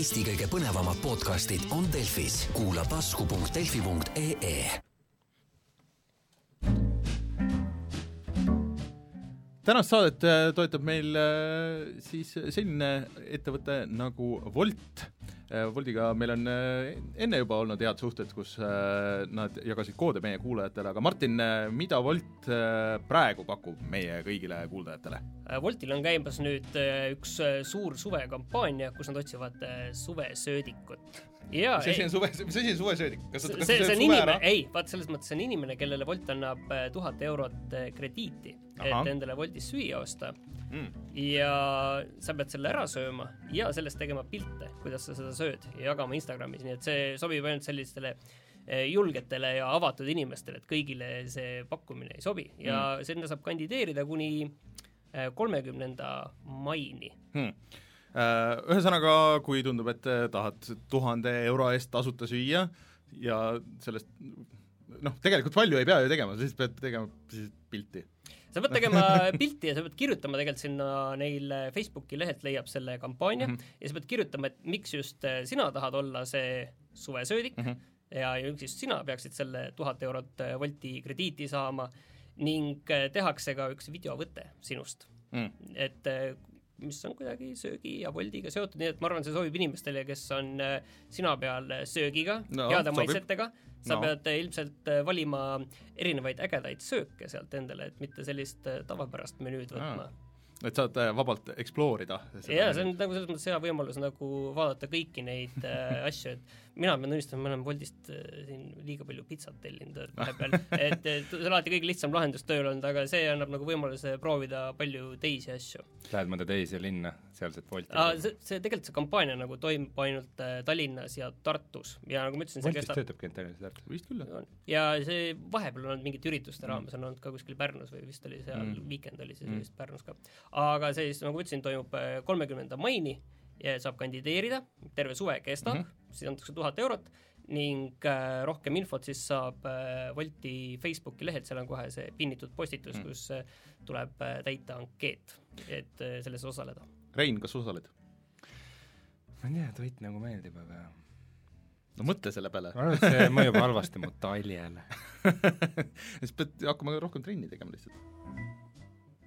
Eesti kõige põnevamad podcastid on Delfis, kuula tasku.delfi.ee tänast saadet äh, toetab meil äh, siis selline ettevõte nagu Wolt. Woltiga meil on äh, enne juba olnud head suhted, kus nad jagasid koode meie kuulajatele, aga Martin, mida Wolt praegu pakub meie kõigile kuulajatele? Woltil on käimas nüüd üks suur suvekampaania, kus nad otsivad suvesöödikut ja mis asi on suve, mis asi on suvesöödik? kas see, see, on inimene, ei, vaat selles mõttes on inimene, kellele Wolt annab äh, tuhat eurot äh, krediiti, et endale Woltis süüa osta. Mm.. ja sa pead selle ära sööma ja sellest tegema pilte, kuidas sa seda sööd ja jagama Instagramis, nii et see sobib ainult sellistele äh, julgetele ja avatud inimestele, et kõigile see pakkumine ei sobi. Ja mm. sinna saab kandideerida kuni kolmekümnenda maini. Hmm. Äh, ühesõnaga, kui tundub, et tahad tuhande euro eest tasuta süüa ja sellest noh, tegelikult palju ei pea ju tegema, lihtsalt pead tegema siis pilti. Sa pead tegema pilti ja sa pead kirjutama tegelikult sinna neil Facebooki lehelt leiab selle kampaania mm -hmm. ja sa pead kirjutama, et miks just sina tahad olla see suvesöödik mm -hmm. ja miks just sina peaksid selle tuhat eurot Wolti krediiti saama ning tehakse ka üks videovõte sinust mm.. et mis on kuidagi söögi ja Woldiga seotud, nii et ma arvan, see sobib inimestele, kes on sina peal söögiga no,, heade maitsetega, sa no. pead äh, ilmselt äh, valima erinevaid ägedaid sööke sealt endale, et mitte sellist tavapärast menüüd võtma ah et saad vabalt explore ida. jaa, see on nagu selles mõttes hea võimalus nagu vaadata kõiki neid äh, asju, et mina pean tunnistama, me oleme Woldist äh, siin liiga palju pitsat tellinud vahepeal, et, et see on alati kõige lihtsam lahendus tööl olnud, aga see annab nagu võimaluse proovida palju teisi asju. Lähed mõnda teise linna, sealset Wolti? see, see tegelikult see kampaania nagu toimub ainult äh, Tallinnas ja Tartus ja nagu ma ütlesin, see kestab töötabki ainult Tallinnas ja Tartus? vist küll, jah. ja see vahepeal on olnud mingite ürituste mm. raames, on olnud ka kuskil Pärnus või vist oli seal mm., Weekend oli see mm. vist Pärnus ka. aga see siis, nagu ma ütlesin, toimub äh, kolmekümnenda maini saab kandideerida, terve suve kestab mm, -hmm. siis antakse tuhat eurot ning äh, rohkem infot siis saab äh, Wolti Facebooki lehelt, seal on kohe see pinnitud postitus mm, -hmm. kus äh, tuleb äh, täita ankeet, et äh, selles osaleda. Rein, kas osaled? ma ei tea, toit nagu meeldib, aga no mõtle selle peale. ma arvan, et see mõjub halvasti mu taljele siis pead hakkama rohkem trenni tegema lihtsalt.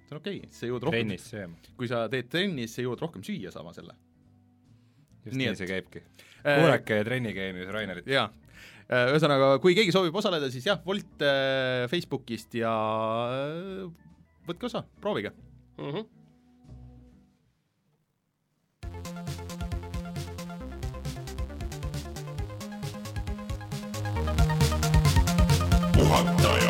see on okei okay., sa jõuad rohkem trennis sööma. kui sa teed trenni, siis sa jõuad rohkem süüa saama selle just nii, nii see käibki. Äh, kuulake äh, Trennigeenius Rainerit. jaa, äh, ühesõnaga, kui keegi soovib osaleda, siis jah, Wolt äh, Facebookist ja äh, võtke osa, proovige mm. -hmm. puhataja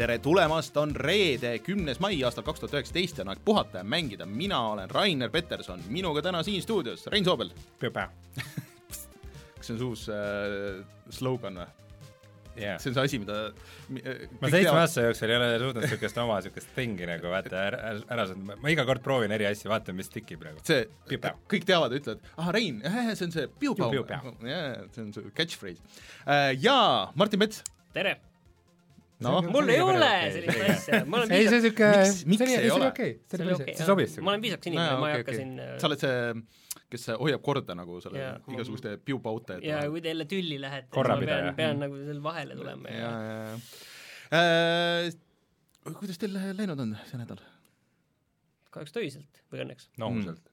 tere tulemast, on reede, kümnes mai aastal kaks tuhat üheksateist ja on aeg puhata ja mängida. mina olen Rainer Peterson, minuga täna siin stuudios Rein Soobel. kas see on see uus äh, slogan või? Yeah. see on see asi, mida äh, ma seitsme aasta jooksul ei ole suutnud niisugust oma niisugust thing'i nagu vaata ära, ära saada, ma iga kord proovin eri asju, vaatan, mis tikib praegu. see, kõik teavad, ütlevad, ahah, Rein, see on see piu-pau, jaa, see on see catchphrase uh,. Jaa, Martin Mets. tere no. Mul ei ole sellist asja, ma olen ei, see on niisugune miks, miks see ei ole? okei, see oli okei, see sobis. ma olen viisakas inimene no,, ma ei hakka siin äh, sa oled see, kes hoiab korda nagu selle ja, igasuguste piupaute ja kui te jälle tülli lähete, siis ma pean, pean nagu seal vahele tulema ja, ja, ja, ja. Äh, kuidas teil läinud on see nädal? kahjuks töiselt või õnneks. nohuselt Äh,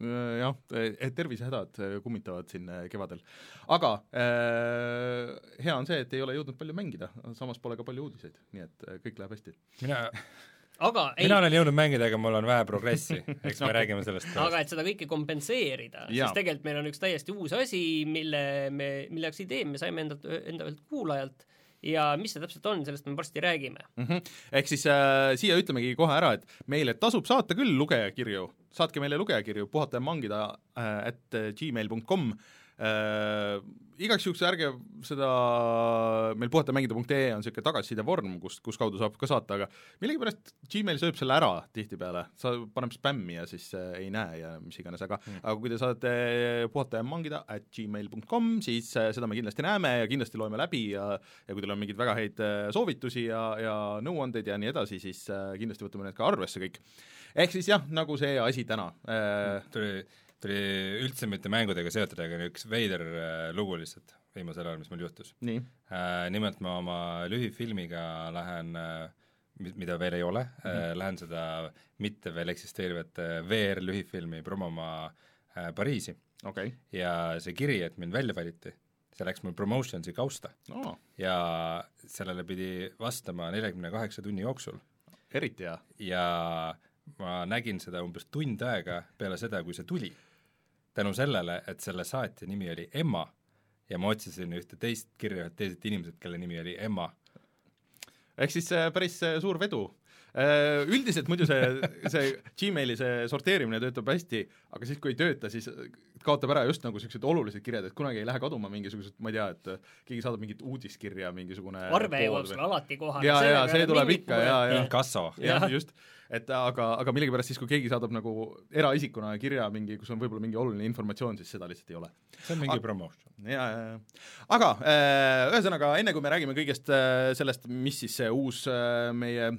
jah, e, tervisehädad äh, kummitavad siin äh, kevadel. aga äh, hea on see, et ei ole jõudnud palju mängida, samas pole ka palju uudiseid, nii et kõik läheb hästi. mina aga ei... mina olen jõudnud mängida, aga mul on vähe progressi, eks me räägime sellest pärast. aga et seda kõike kompenseerida, siis tegelikult meil on üks täiesti uus asi, mille me, mille jaoks idee me saime endalt, enda ühelt kuulajalt ja mis see täpselt on, sellest me varsti räägime mm. -hmm. Ehk siis äh, siia ütlemegi kohe ära, et meile tasub saata küll lugejakirju, saatke meile lugejakirju puhata ja mangida äh, at gmail.com äh, igaks juhuks ärge seda, meil puhatamängida.ee on niisugune tagasisidevorm, kust, kus kaudu saab ka saata, aga millegipärast Gmail sööb selle ära tihtipeale, sa paneb spämmi ja siis äh, ei näe ja mis iganes, aga mm. aga kui te saate puhata ja mangida at gmail.com, siis äh, seda me kindlasti näeme ja kindlasti loeme läbi ja ja kui teil on mingeid väga häid äh, soovitusi ja, ja nõuandeid ja nii edasi, siis äh, kindlasti võtame need ka arvesse kõik. ehk siis jah, nagu see asi täna äh, tuli tuli üldse mitte mängudega seotud, aga üks veider äh, lugu lihtsalt viimasel ajal, mis mul juhtus. äh,. Nimelt ma oma lühifilmiga lähen äh, mida veel ei ole mm, -hmm. äh, lähen seda mitte veel eksisteerivat äh, VR-lühifilmi promoma äh, Pariisi okay.. ja see kiri, et mind välja valiti, see läks mul promotion'i kausta oh. ja sellele pidi vastama neljakümne kaheksa tunni jooksul. eriti hea. ja ma nägin seda umbes tund aega peale seda, kui see tuli tänu sellele, et selle saatja nimi oli Emma ja ma otsisin ühte teist kirja teiselt inimeselt, kelle nimi oli Emma. ehk siis äh, päris äh, suur vedu. Äh, üldiselt muidu see, see Gmaili see sorteerimine töötab hästi, aga siis, kui ei tööta, siis kaotab ära just nagu niisugused olulised kirjad, et kunagi ei lähe kaduma mingisugused, ma ei tea, et keegi saadab mingit uudiskirja, mingisugune arve jõuab sulle alati kohale. ja, ja see tuleb ikka ja, ja inkasso. jah, just et aga, aga millegipärast siis, kui keegi saadab nagu eraisikuna kirja mingi, kus on võib-olla mingi oluline informatsioon, siis seda lihtsalt ei ole. see on mingi promotion. ja, ja, ja. aga äh, ühesõnaga, enne kui me räägime kõigest äh, sellest, mis siis see uus äh, meie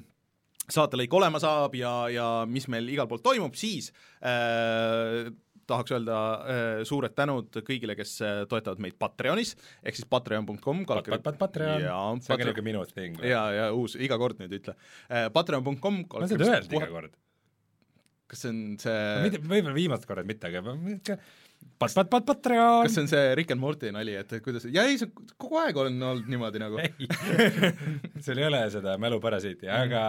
saatelõik olema saab ja, ja mis meil igal pool toimub, siis äh, tahaks öelda äh, suured tänud kõigile, kes äh, toetavad meid Patreonis, ehk siis patreon.com pat, pat, pat, Patreon, see on niisugune minu thing. ja, ja uus, iga kord nüüd ütle äh,. Patreon.com ma seda öeldi iga kord. kas see on see no, mitte, võib-olla viimased korrad mitte, aga pat, pat, pat, Patreon! kas see on see Rick and Morty nali, et kuidas, ja ei, see kogu aeg on olnud niimoodi nagu ei seal ei ole seda mäluparasiiti, aga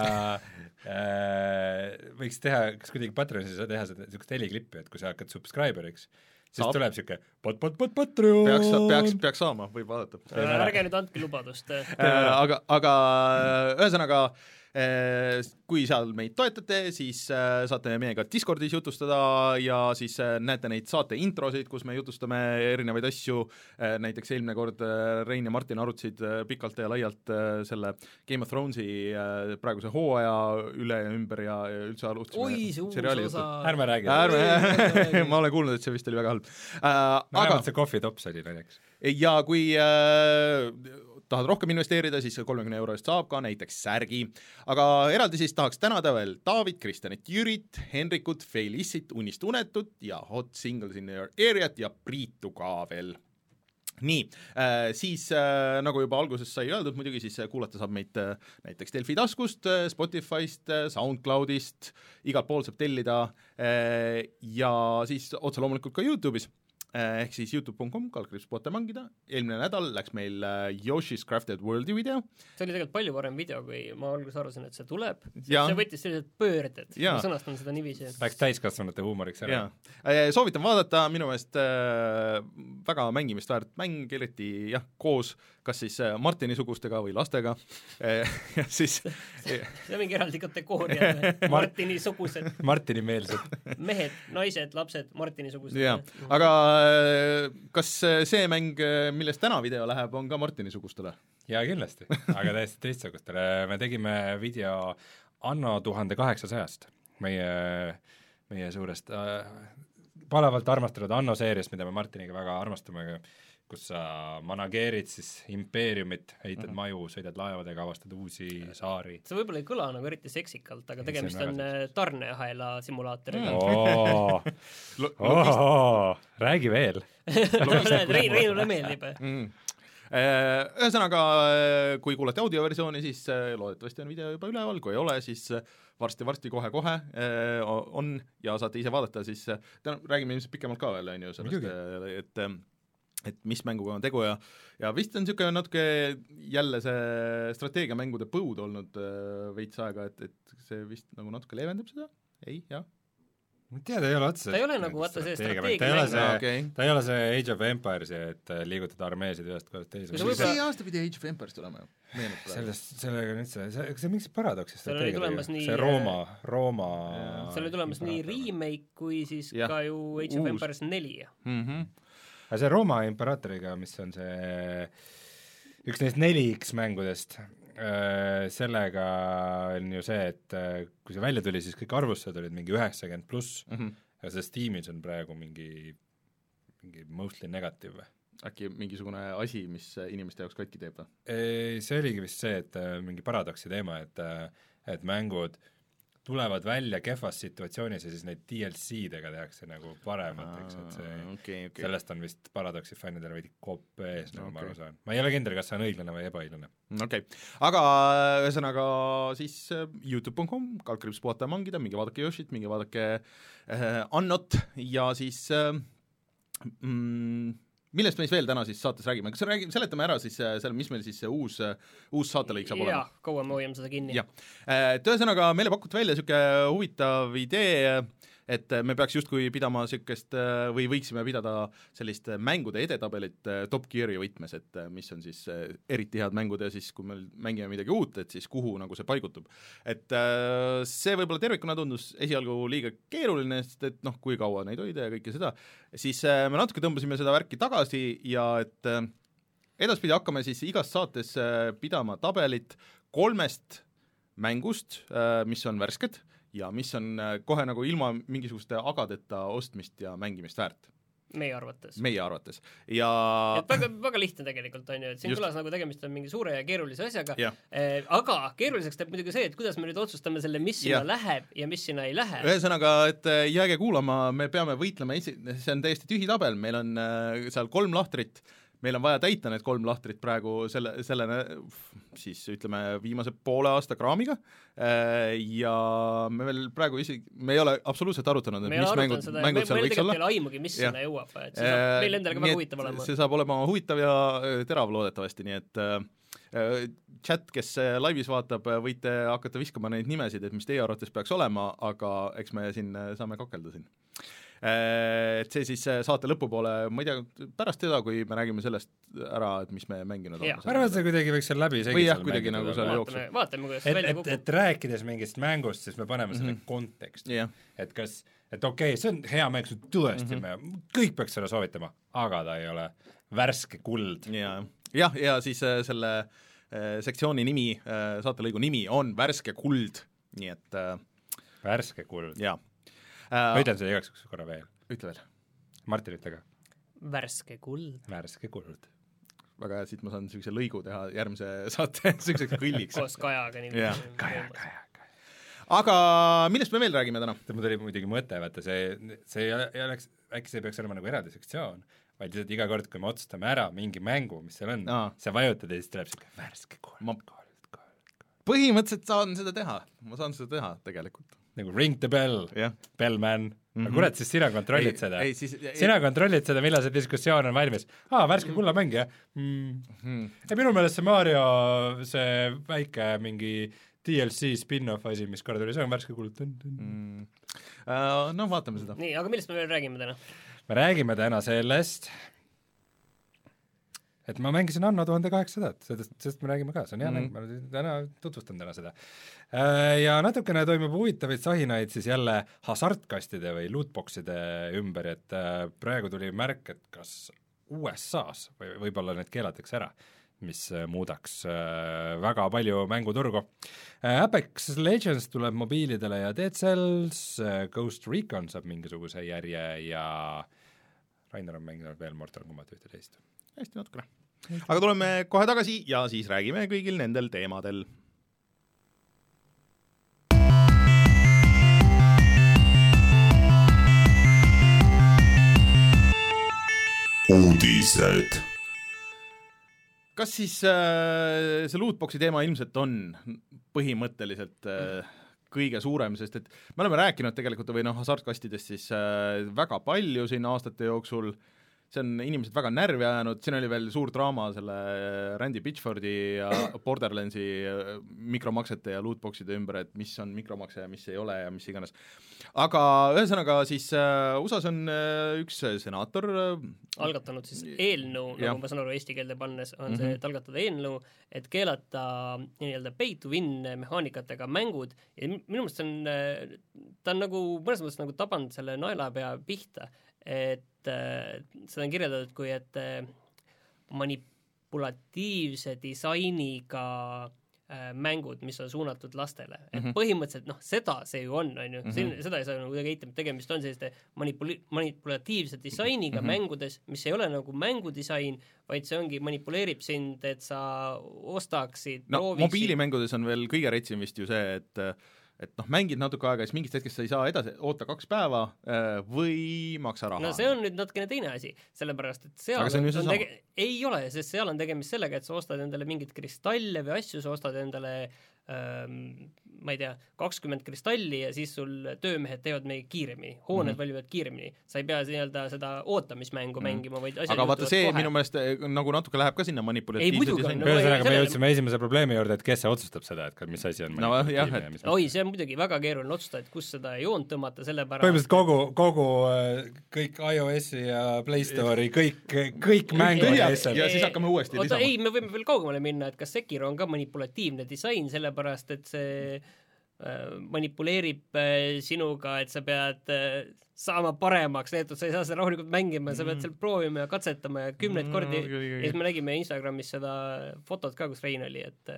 äh, võiks teha, kas kuidagi Patreonis ei saa teha seda, niisugust heliklippi, et kui sa hakkad subscriber'iks, siis Saab. tuleb niisugune pat, pat, pat, Patreon! peaks, peaks, peaks saama, võib vaadata äh,. ärge nüüd andke lubadust äh, aga, aga ühesõnaga äh, kui seal meid toetate, siis äh, saate meiega Discordis jutustada ja siis äh, näete neid saate introsid, kus me jutustame erinevaid asju, äh, näiteks eelmine kord Rein ja Martin arutasid pikalt ja laialt selle Game of Thronesi praeguse hooaja üle ja ümber ja, üldse alustasime oi, see uus osa ärme räägi. ärme ma olen kuulnud, et see vist oli väga halb uh,. no aga see kohvitops oli naljaks. ja kui uh, tahad rohkem investeerida, siis kolmekümne euro eest saab ka näiteks särgi. aga eraldi siis tahaks tänada veel David, Kristjanit, Jürit, Henrikut, Felissit, Unist unetut ja Hot Singles in your area't ja Priitu ka veel nii äh,, siis äh, nagu juba alguses sai öeldud muidugi, siis kuulata saab meid äh, näiteks Delfi taskust äh,, Spotify'st äh,, SoundCloud'ist, igalt poolt saab tellida äh, ja siis otse loomulikult ka Youtube'is Äh, ehk siis Youtube.com, kaldkriips puhata mängida, eelmine nädal läks meil äh, Yoshi's Crafted World'i video. see oli tegelikult palju parem video, kui ma alguses arvasin, et see tuleb, see võttis sellised pöörded, ma sõnastan seda niiviisi. Läks täiskasvanute huumoriks ära. Äh, soovitan vaadata, minu meelest äh, väga mängimist väärt mäng, eriti jah, koos kas siis Martini-sugustega või lastega. Ja siis see on mingi eraldi kategooria Martini-sugused. Martini-meelsed. Mehed, naised, lapsed, Martini-sugused. aga kas see mäng, millest täna video läheb, on ka Martini-sugustele? jaa, kindlasti, aga täiesti teistsugustele, me tegime video anno tuhande kaheksasajast, meie, meie suurest äh, palavalt armastatud Anno seeriast, mida me Martiniga väga armastame, kus sa manageerid siis impeeriumit, ehitad mm -hmm. maju, sõidad laevadega, avastad uusi saari. see võib-olla ei kõla nagu eriti seksikalt, aga tegemist on, äh, tarneahela simulaatoriga. Mm.. Oh, oh, räägi veel. Rein, Reinule meeldib. Mm. Ühesõnaga, kui kuulate audioversiooni, siis äh, loodetavasti on video juba üleval, kui ei ole, siis varsti-varsti kohe-kohe on ja saate ise vaadata, siis räägime ilmselt pikemalt ka veel, on ju, sellest, et et mis mänguga on tegu ja ja vist on niisugune natuke jälle see strateegiamängude põud olnud äh, veits aega, et, et see vist nagu natuke leevendab seda, ei, jah? ma ei tea, ta ei ole otseselt ta ei ole nagu vaata see strateegia ta ei ole see okay., ta ei ole see Age of Empires'i, et äh, liigutada armeesid ühest kohast teise. see aasta pidi Age of Empires tulema ju, meenub praegu. sellest, sellega on üldse, see, see on mingi paradoks, see strateegia, see Rooma, Rooma seal oli tulemas nii remake kui siis ja. ka ju Age of Empires neli mm. -hmm aga see Rooma imperaatoriga, mis on see üks neist neli X-mängudest, sellega on ju see, et kui see välja tuli, siis kõik arvustused olid mingi üheksakümmend pluss mm, -hmm. aga see Steamis on praegu mingi, mingi mostly negative või? äkki mingisugune asi, mis inimeste jaoks katki teeb või? See oligi vist see, et mingi paradoksi teema, et, et mängud äh, tulevad välja kehvas situatsioonis ja siis neid DLC-dega tehakse nagu paremateks, et see okay, okay. sellest on vist Paradoxi fännidel veidi kopp ees, nagu okay. ma aru saan. ma ei ole kindel, kas see on õiglane või ebaõiglane. okei okay., aga ühesõnaga siis äh, Youtube.com, kaldkriips puhata ja mangida, minge vaadake Yoshit, minge vaadake äh, Annot ja siis äh, mm, millest me siis veel täna siis saates räägime, kas räägime, seletame ära siis äh, selle, mis meil siis see uus, äh, uus saatelõik saab olema? kaua me hoiame seda kinni. jah, et ühesõnaga meile pakuti välja niisugune huvitav idee, et me peaks justkui pidama niisugust või võiksime pidada sellist mängude edetabelit Top Gear'i võtmes, et mis on siis eriti head mängud ja siis, kui me mängime midagi uut, et siis kuhu nagu see paigutub. et see võib-olla tervikuna tundus esialgu liiga keeruline, sest et noh, kui kaua neid hoida ja kõike seda, siis me natuke tõmbasime seda värki tagasi ja et edaspidi hakkame siis igas saates pidama tabelit kolmest mängust, mis on värsked ja mis on äh, kohe nagu ilma mingisuguste agadeta ostmist ja mängimist väärt meie arvates. meie arvates ja et väga, väga lihtne tegelikult on ju, et siin Just. kõlas nagu tegemist on mingi suure ja keerulise asjaga eh,, aga keeruliseks teeb muidugi see, et kuidas me nüüd otsustame selle, mis sinna ja. läheb ja mis sinna ei lähe. ühesõnaga, et äh, jääge kuulama, me peame võitlema esi-, see on täiesti tühi tabel, meil on äh, seal kolm lahtrit äh,, meil on vaja täita need kolm lahtrit praegu selle, selle siis ütleme, viimase poole aasta kraamiga äh, ja me veel praegu isegi, me ei ole absoluutselt arutanud, et mis mängud, mängud seal võiks olla. meil aimugi, mis ja. sinna jõuab, et see saab äh, meil endal ka väga huvitav olema. see saab olema huvitav ja äh, terav loodetavasti, nii et chat, kes laivis vaatab, võite hakata viskama neid nimesid, et mis teie arvates peaks olema, aga eks me siin saame kakelda siin Äh, et see siis äh, saate lõpupoole, ma ei tea, pärast seda, kui me räägime sellest ära, et mis me mänginud oleme. ma arvan, et see kuidagi võiks seal läbi või jah, kuidagi nagu seal jookseb. vaatame, kuidas see välja kukub. et rääkides mingist mängust, siis me paneme selle mm -hmm. konteksti yeah.. et kas, et okei okay,, see on hea mäng, tõesti mm, -hmm. me kõik peaks seda soovitama, aga ta ei ole värske kuld. jah, jah, ja siis äh, selle äh, sektsiooni nimi äh,, saatelõigu nimi on Värske kuld, nii et äh, värske kuld? jaa uh,. ma ütlen selle igaks juhuks korra veel. ütle veel. Martin, ütle ka. värske kuld. värske kuld. väga hea, siit ma saan niisuguse lõigu teha järgmise saate niisuguseks kõlliks koos Kajaga nii yeah. Kaja, Kaja, Kaja. aga millest me veel räägime täna? mul tuli muidugi mõte, vaata see, see ei oleks, äkki see peaks olema nagu eraldi sektsioon, vaid lihtsalt iga kord, kui me otsustame ära mingi mängu, mis seal on, sa vajutad ja siis tuleb niisugune värske kuld ma... kuld, kuld, kuld. põhimõtteliselt saan seda teha, ma saan seda teha tegelikult nagu ring the bell yeah., bellman mm, -hmm. aga kurat, siis sina kontrollid ei, seda. sina ei, kontrollid seda, millal see diskussioon on valmis. aa, värske kullamäng, jah mm. -hmm. ei, minu meelest see Mario, see väike mingi DLC spin-off asi, mis korra tuli, see on värske kuld mm.. Uh, no vaatame seda. nii, aga millest me veel räägime täna? me räägime täna sellest, et ma mängisin Anno tuhande kaheksasadat, sellest, sellest me räägime ka, see on hea mm -hmm. mäng, ma täna tutvustan täna seda. Äh, ja natukene toimub huvitavaid sahinaid siis jälle hasartkastide või lootbox'ide ümber, et äh, praegu tuli märk, et kas USA-s või võib-olla need keelatakse ära, mis äh, muudaks väga palju mänguturgu. Apex Legends tuleb mobiilidele ja Dead Cells, Ghost Recon saab mingisuguse järje ja Rainer on mänginud veel Mortal Combat ühte teist hästi natukene. aga tuleme kohe tagasi ja siis räägime kõigil nendel teemadel. uudised kas siis äh, see lootbox'i teema ilmselt on põhimõtteliselt äh, kõige suurem, sest et me oleme rääkinud tegelikult või noh, hasartkastidest siis äh, väga palju siin aastate jooksul äh,, see on inimesed väga närvi ajanud, siin oli veel suur draama selle Randy Pitchfordi ja Borderlandsi äh, mikromaksete ja lootbox'ide ümber, et mis on mikromakse ja mis ei ole ja mis iganes. aga ühesõnaga siis äh, USA-s on äh, üks senaator äh, algatanud siis eelnõu, nagu ma saan aru eesti keelde pannes, on mm -hmm. see, et algatada eelnõu, et keelata nii-öelda pay to win mehaanikatega mängud ja minu meelest see on, ta on nagu mõnes mõttes nagu tabanud selle naelapea pihta et äh, seda on kirjeldatud kui, et äh, manipulatiivse disainiga äh, mängud, mis on suunatud lastele, et mm -hmm. põhimõtteliselt noh, seda see ju on, on ju, siin seda ei saa nagu kuidagi eitada, tegemist on selliste manipuli-, manipulatiivse disainiga mm -hmm. mängudes, mis ei ole nagu mängudisain, vaid see ongi, manipuleerib sind, et sa ostaksid no prooviksid mobiilimängudes on veel kõige retsim vist ju see, et et noh, mängid natuke aega ja siis mingist hetkest sa ei saa edasi, oota kaks päeva äh, või maksa raha. no see on nüüd natukene teine asi, sellepärast et seal Aga see on ju seesama. tege-, ei ole, sest seal on tegemist sellega, et sa ostad endale mingeid kristalle või asju, sa ostad endale ähm, ma ei tea, kakskümmend kristalli ja siis sul töömehed teevad midagi kiiremini, hooned mm. -hmm. valmivad kiiremini. sa ei pea nii-öelda seda ootamismängu mm -hmm. mängima, vaid aga vaata, see kohe. minu meelest eh, nagu natuke läheb ka sinna manipulatiivse on, ühesõnaga, me jõudsime esimese probleemi juurde, et kes see otsustab seda, et mis asi on No jah, manipulatiivne et- ja mis oi, see on muidugi väga keeruline otsustada, et kus seda joont tõmmata, sellepärast põhimõtteliselt kogu, kogu äh, kõik iOS-i ja Play Store'i kõik, kõik mängud lihtsalt ja siis hakkame uuesti oota, ei, me võime veel kaugemale minna, et kas Sekiro on ka manipulatiivne disain, sellepärast et see äh, manipuleerib äh, sinuga, et sa pead saama paremaks, nii et sa ei saa seda rahulikult mängima, sa pead seal proovima ja katsetama ja kümneid Mm, kordi. okei, ja siis me nägime Instagramis seda fotot ka, kus Rein oli, et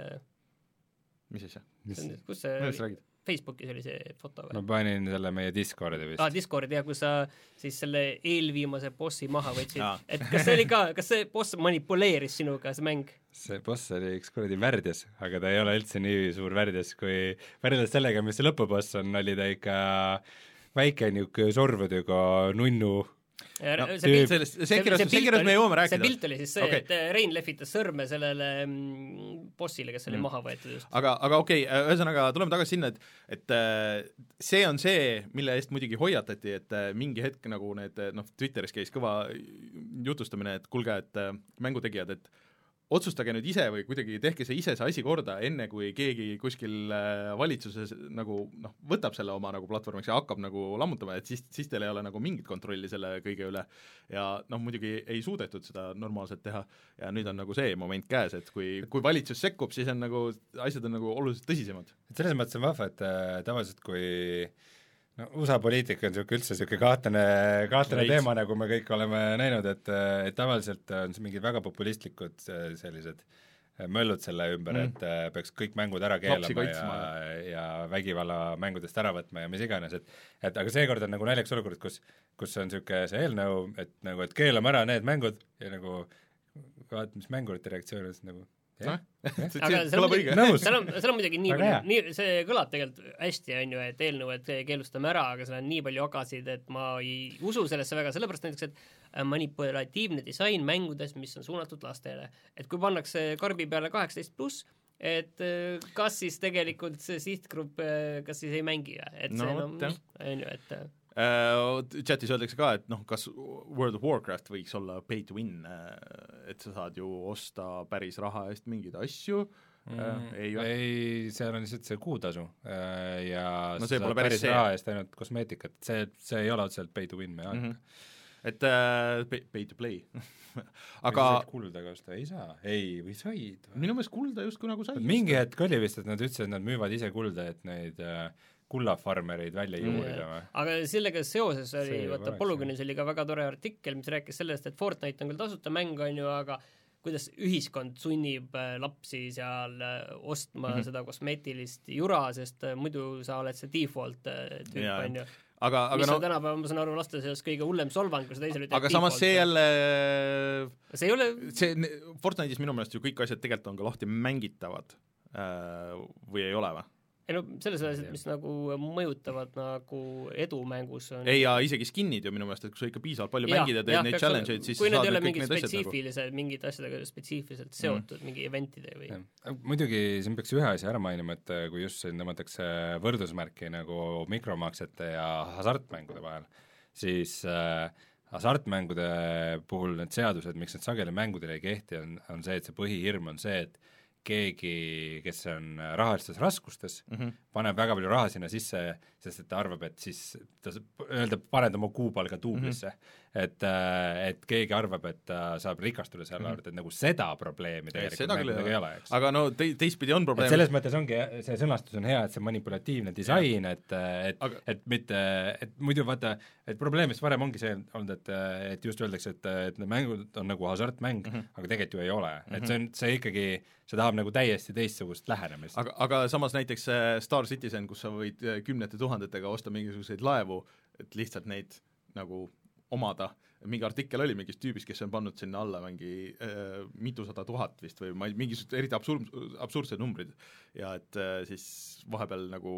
mis asja? on- kus see sa oli, räägid? Facebookis oli see foto või? Ma panin selle meie Discordi vist. Aa ah,, Discordi jah, kus sa siis selle eelviimase bossi maha võtsid. Et kas see oli ka, kas see boss manipuleeris sinuga, see mäng? see boss oli üks kuradi värdjas, aga ta ei ole üldse nii suur värdjas kui võrreldes sellega, mis see lõpuboss on, oli ta ikka väike niisugune sorvudega nunnu No, see pilt sellest- Sekirost- Sekirost me jõuame rääkida. see pilt oli siis see okay. et Rein lehvitas sõrme sellele mm, bossile, kes oli mm. maha võetud just. aga, aga okei okay,, ühesõnaga tuleme tagasi sinna, et et äh, see on see, mille eest muidugi hoiatati, et äh, mingi hetk nagu need äh, noh, Twitteris käis kõva jutustamine, et kuulge, et äh, mängutegijad, et otsustage nüüd ise või kuidagi tehke see ise see asi korda, enne kui keegi kuskil äh, valitsuses nagu noh, võtab selle oma nagu platvormiks ja hakkab nagu lammutama, et siis, siis teil ei ole nagu mingit kontrolli selle kõige üle ja noh, muidugi ei suudetud seda normaalselt teha ja nüüd on nagu see moment käes, et kui, kui valitsus sekkub, siis on nagu, asjad on nagu oluliselt tõsisemad. et selles mõttes on vahva, et äh, tavaliselt kui no USA poliitika on niisugune üldse niisugune kahtlane, kahtlane Veits. teema, nagu me kõik oleme näinud, et et tavaliselt on mingid väga populistlikud äh, sellised äh, möllud selle ümber Mm. et äh, peaks kõik mängud ära keelama ja, ja vägivalla mängudest ära võtma ja mis iganes, et et aga seekord on nagu naljakas olukord, kus kus on niisugune see eelnõu, et nagu, et keelame ära need mängud ja nagu vaat mis mängurite reaktsioon on siis nagu Noh,, aga see seal on kõlab õige. Seal on, seal on muidugi nii palju, nii, see kõlab tegelikult hästi, on ju, et eelnõu, et keelustame ära, aga seal on nii palju agasid, et ma ei usu sellesse väga, sellepärast näiteks, et äh, manipulatiivne disain mängudes, mis on suunatud lastele. et kui pannakse karbi peale kaheksateist pluss, et äh, kas siis tegelikult see sihtgrupp, kas siis ei mängi või, et No see noh on ju, et äh, Äh, chatis öeldakse ka, et noh, kas World of Warcraft võiks olla pay to win, et sa saad ju osta päris raha eest mingeid asju mm,, ei või? ei, seal on lihtsalt see kuutasu äh, ja No see pole päris päris see. raha eest ainult kosmeetikat, see, see ei ole otseselt pay to win mehaanika Mhm. mm. -hmm. et äh, pay, pay to play aga aga kulda ka osta ei saa, ei, või said või? minu meelest kulda justkui nagu sai mingi hetk oli vist, et nad ütlesid, et nad müüvad ise kulda, et neid äh, kullafarmereid välja juurida või? aga sellega seoses oli vaata Polügonis oli ka väga tore artikkel, mis rääkis sellest, et Fortnite on küll tasuta mäng, on ju, aga kuidas ühiskond sunnib äh, lapsi seal äh, ostma mm. -hmm. seda kosmeetilist jura, sest äh, muidu sa oled see default tüüp, on ju. aga, aga mis no on tänapäeval, ma saan aru, laste seas kõige hullem solvang, kui sa teisele ütled aga samas see jälle see ei ole, see, Fortnite'is minu meelest ju kõik asjad tegelikult on ka lahti mängitavad või ei ole või? Ei no selles mõttes, et mis nagu mõjutavad nagu edu mängus on ei, ja isegi skin'id ju minu meelest, et kui sa ikka piisavalt palju Jah, mängid ja teed jah, neid challenge eid, siis kui need ei ole mingid asjad nagu spetsiifilised, mingid asjadega spetsiifiliselt seotud mm., mingi eventide või? Muidugi siin peaks ühe asja ära mainima, et äh, kui just siin tõmmatakse võrdusmärki nagu mikromaksete ja hasartmängude vahel, siis äh, hasartmängude puhul need seadused, miks need sageli mängudele ei kehti, on, on see, et see põhihirm on see, et keegi, kes on rahalistes raskustes mm, -hmm. paneb väga palju raha sinna sisse, sest et ta arvab, et siis ta, öelda, paned oma kuupalga duublisse mm. -hmm. Et, et keegi arvab, et ta saab rikastuda selle Mhm. arvelt, et nagu seda probleemi tegelikult seda küll mängudega ei ole. eks. aga no tei-, teistpidi on probleem selles mõttes ongi, see sõnastus on hea, et see manipulatiivne disain, et, et Aga- et mitte, et muidu vaata, et probleem vist varem ongi see olnud, et, et just öeldakse, et, et need mängud on nagu hasartmäng mm, Mhm. -hmm. aga tegelikult ju ei ole mm. -hmm. et see on, see ikkagi, see tahab nagu täiesti teistsugust lähenemist. aga, aga samas näiteks Star Citizen, kus sa võid äh, kümnete tuhandetega osta mingisuguseid laevu, et lihtsalt neid nagu omada, mingi artikkel oli mingist tüübist, kes on pannud sinna alla mingi äh, mitusada tuhat vist või ma ei, mingisugused eriti absurd, absurdsed numbrid. Ja et äh, siis vahepeal nagu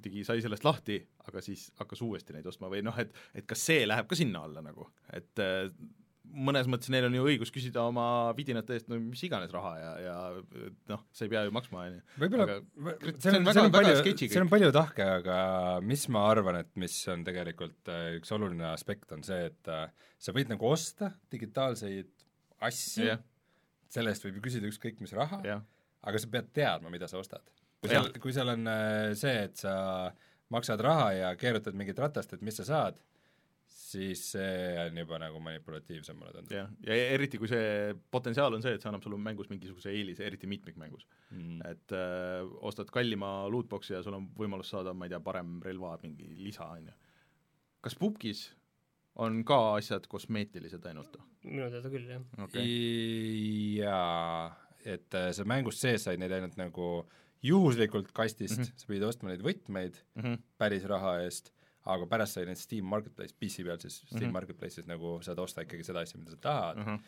kuidagi sai sellest lahti, aga siis hakkas uuesti neid ostma või noh, et et kas see läheb ka sinna alla nagu, et äh, mõnes mõttes neil on ju õigus küsida oma vidinate eest no mis iganes raha ja, ja noh, sa ei pea ju maksma, on ju. võib-olla seal on, seal on palju, seal on palju tahke, aga mis ma arvan, et mis on tegelikult äh, üks oluline aspekt, on see, et äh, sa võid nagu osta digitaalseid asju jah, selle eest võib ju küsida ükskõik mis raha, jah. aga sa pead teadma, mida sa ostad. kui seal, kui seal on äh, see, et sa maksad raha ja keerutad mingit ratast, et mis sa saad, siis see on juba nagu manipulatiivsem, mulle tundub jah, ja eriti, kui see potentsiaal on see, et see annab sulle mängus mingisuguse eelise, eriti mitmikmängus mm.. et öö, ostad kallima lootbox'i ja sul on võimalus saada, ma ei tea, parem relva, mingi lisa, on ju. kas pubgis on ka asjad kosmeetilised ainult minu teada küll, jah. okay.? jaa, et äh, sa mängust sees said neid ainult nagu juhuslikult kastist mm. -hmm. sa pidid ostma neid võtmeid Mm -hmm. päris raha eest, aga pärast sai neid Steam Marketplace, PC peal siis Steam mm Mhm. -hmm. Marketplace'is nagu saad osta ikkagi seda asja, mida sa tahad. Uh -hmm.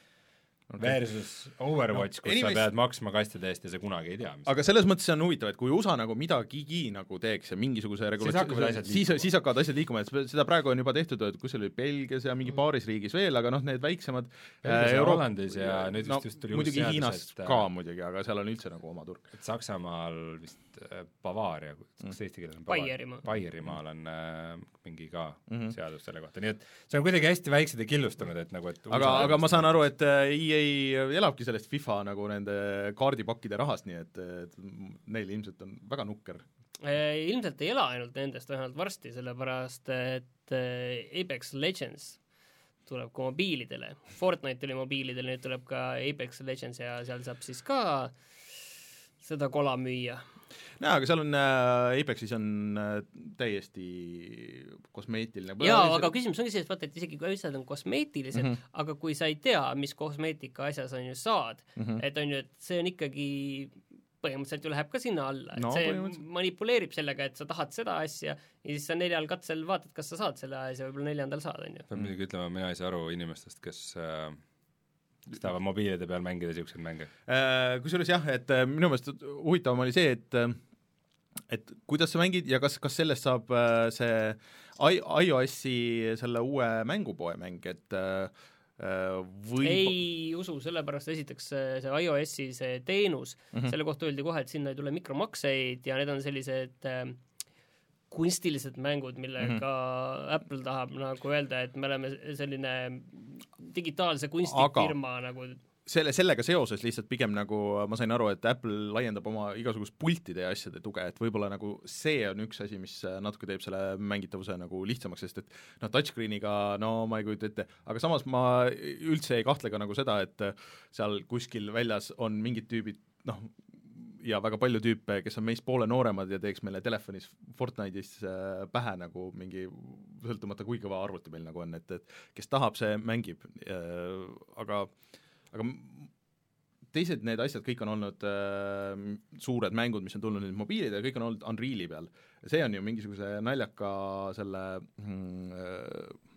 -huh. Versus Overwatch no,, kus anyways- sa pead maksma kastide eest ja sa kunagi ei tea, aga selles mõttes see on huvitav, et kui USA nagu midagigi nagu teeks ja mingisuguse asjad siis, siis hakkavad asjad liikuma, et seda- praegu on juba tehtud, et kus see oli, Belgias ja mingi paaris riigis veel, aga noh, need väiksemad Belgias ja Euro- Hollandis ja nüüd no, vist just tuli muidugi Hiinas et, äh, ka muidugi, aga seal on üldse nagu oma turg. et Saksamaal vist äh, Bavaaria, kas eesti keeles on Baierimaa. Baierimaal on äh, mingi ka mm. -hmm. seadus selle kohta, nii et see on kuidagi hästi väiksed ja killustunud, et nagu et aga, aga ma saan aru, et äh, EA elabki sellest FIFA nagu nende kaardipakkide rahast, nii et, et neil ilmselt on väga nukker. ilmselt ei ela ainult nendest, vähemalt varsti, sellepärast et äh, Apex Legends tuleb ka mobiilidele, Fortnite tuli mobiilidele, nüüd tuleb ka Apex Legends ja seal saab siis ka seda kola müüa. jaa, aga seal on äh,, Apexis on äh, täiesti kosmeetiline. jaa, aga küsimus ongi selles, vaata, et isegi kui asjad on kosmeetilised mm. -hmm. aga kui sa ei tea, mis kosmeetika asjas on ju saad mm. -hmm. et on ju, et see on ikkagi põhimõtteliselt ju läheb ka sinna alla, et No see manipuleerib sellega, et sa tahad seda asja ja siis sa neljal katsel vaatad, kas sa saad selle asja, võib-olla neljandal saad, on ju. peab muidugi ütlema, mina ei saa aru inimestest, kes äh, kes tahavad mobiilide peal mängida niisuguseid mänge. Äh, kusjuures jah, et äh, minu meelest huvitavam oli see, et äh, et kuidas sa mängid ja kas, kas sellest saab see I-, iOS-i selle uue mängupoe mäng, et või ei usu, sellepärast esiteks see, iOS-i see teenus mm. -hmm. selle kohta öeldi kohe, et sinna ei tule mikromakseid ja need on sellised äh, kunstilised mängud, millega mm -hmm. Apple tahab nagu öelda, et me oleme selline digitaalse kunsti Aga- firma nagu selle, sellega seoses lihtsalt pigem nagu ma sain aru, et Apple laiendab oma igasugust pultide ja asjade tuge, et võib-olla nagu see on üks asi, mis natuke teeb selle mängitavuse nagu lihtsamaks, sest et noh, touchscreen'iga no ma ei kujuta ette, aga samas ma üldse ei kahtle ka nagu seda, et seal kuskil väljas on mingid tüübid noh, ja väga palju tüüpe, kes on meist poole nooremad ja teeks meile telefonis Fortnite'is äh, pähe nagu mingi sõltumata, kui kõva arvuti meil nagu on, et, et kes tahab, see mängib äh,, aga aga teised need asjad kõik on olnud äh, suured mängud, mis on tulnud nüüd mobiilidele, kõik on olnud Unreali peal. see on ju mingisuguse naljaka selle mm, äh,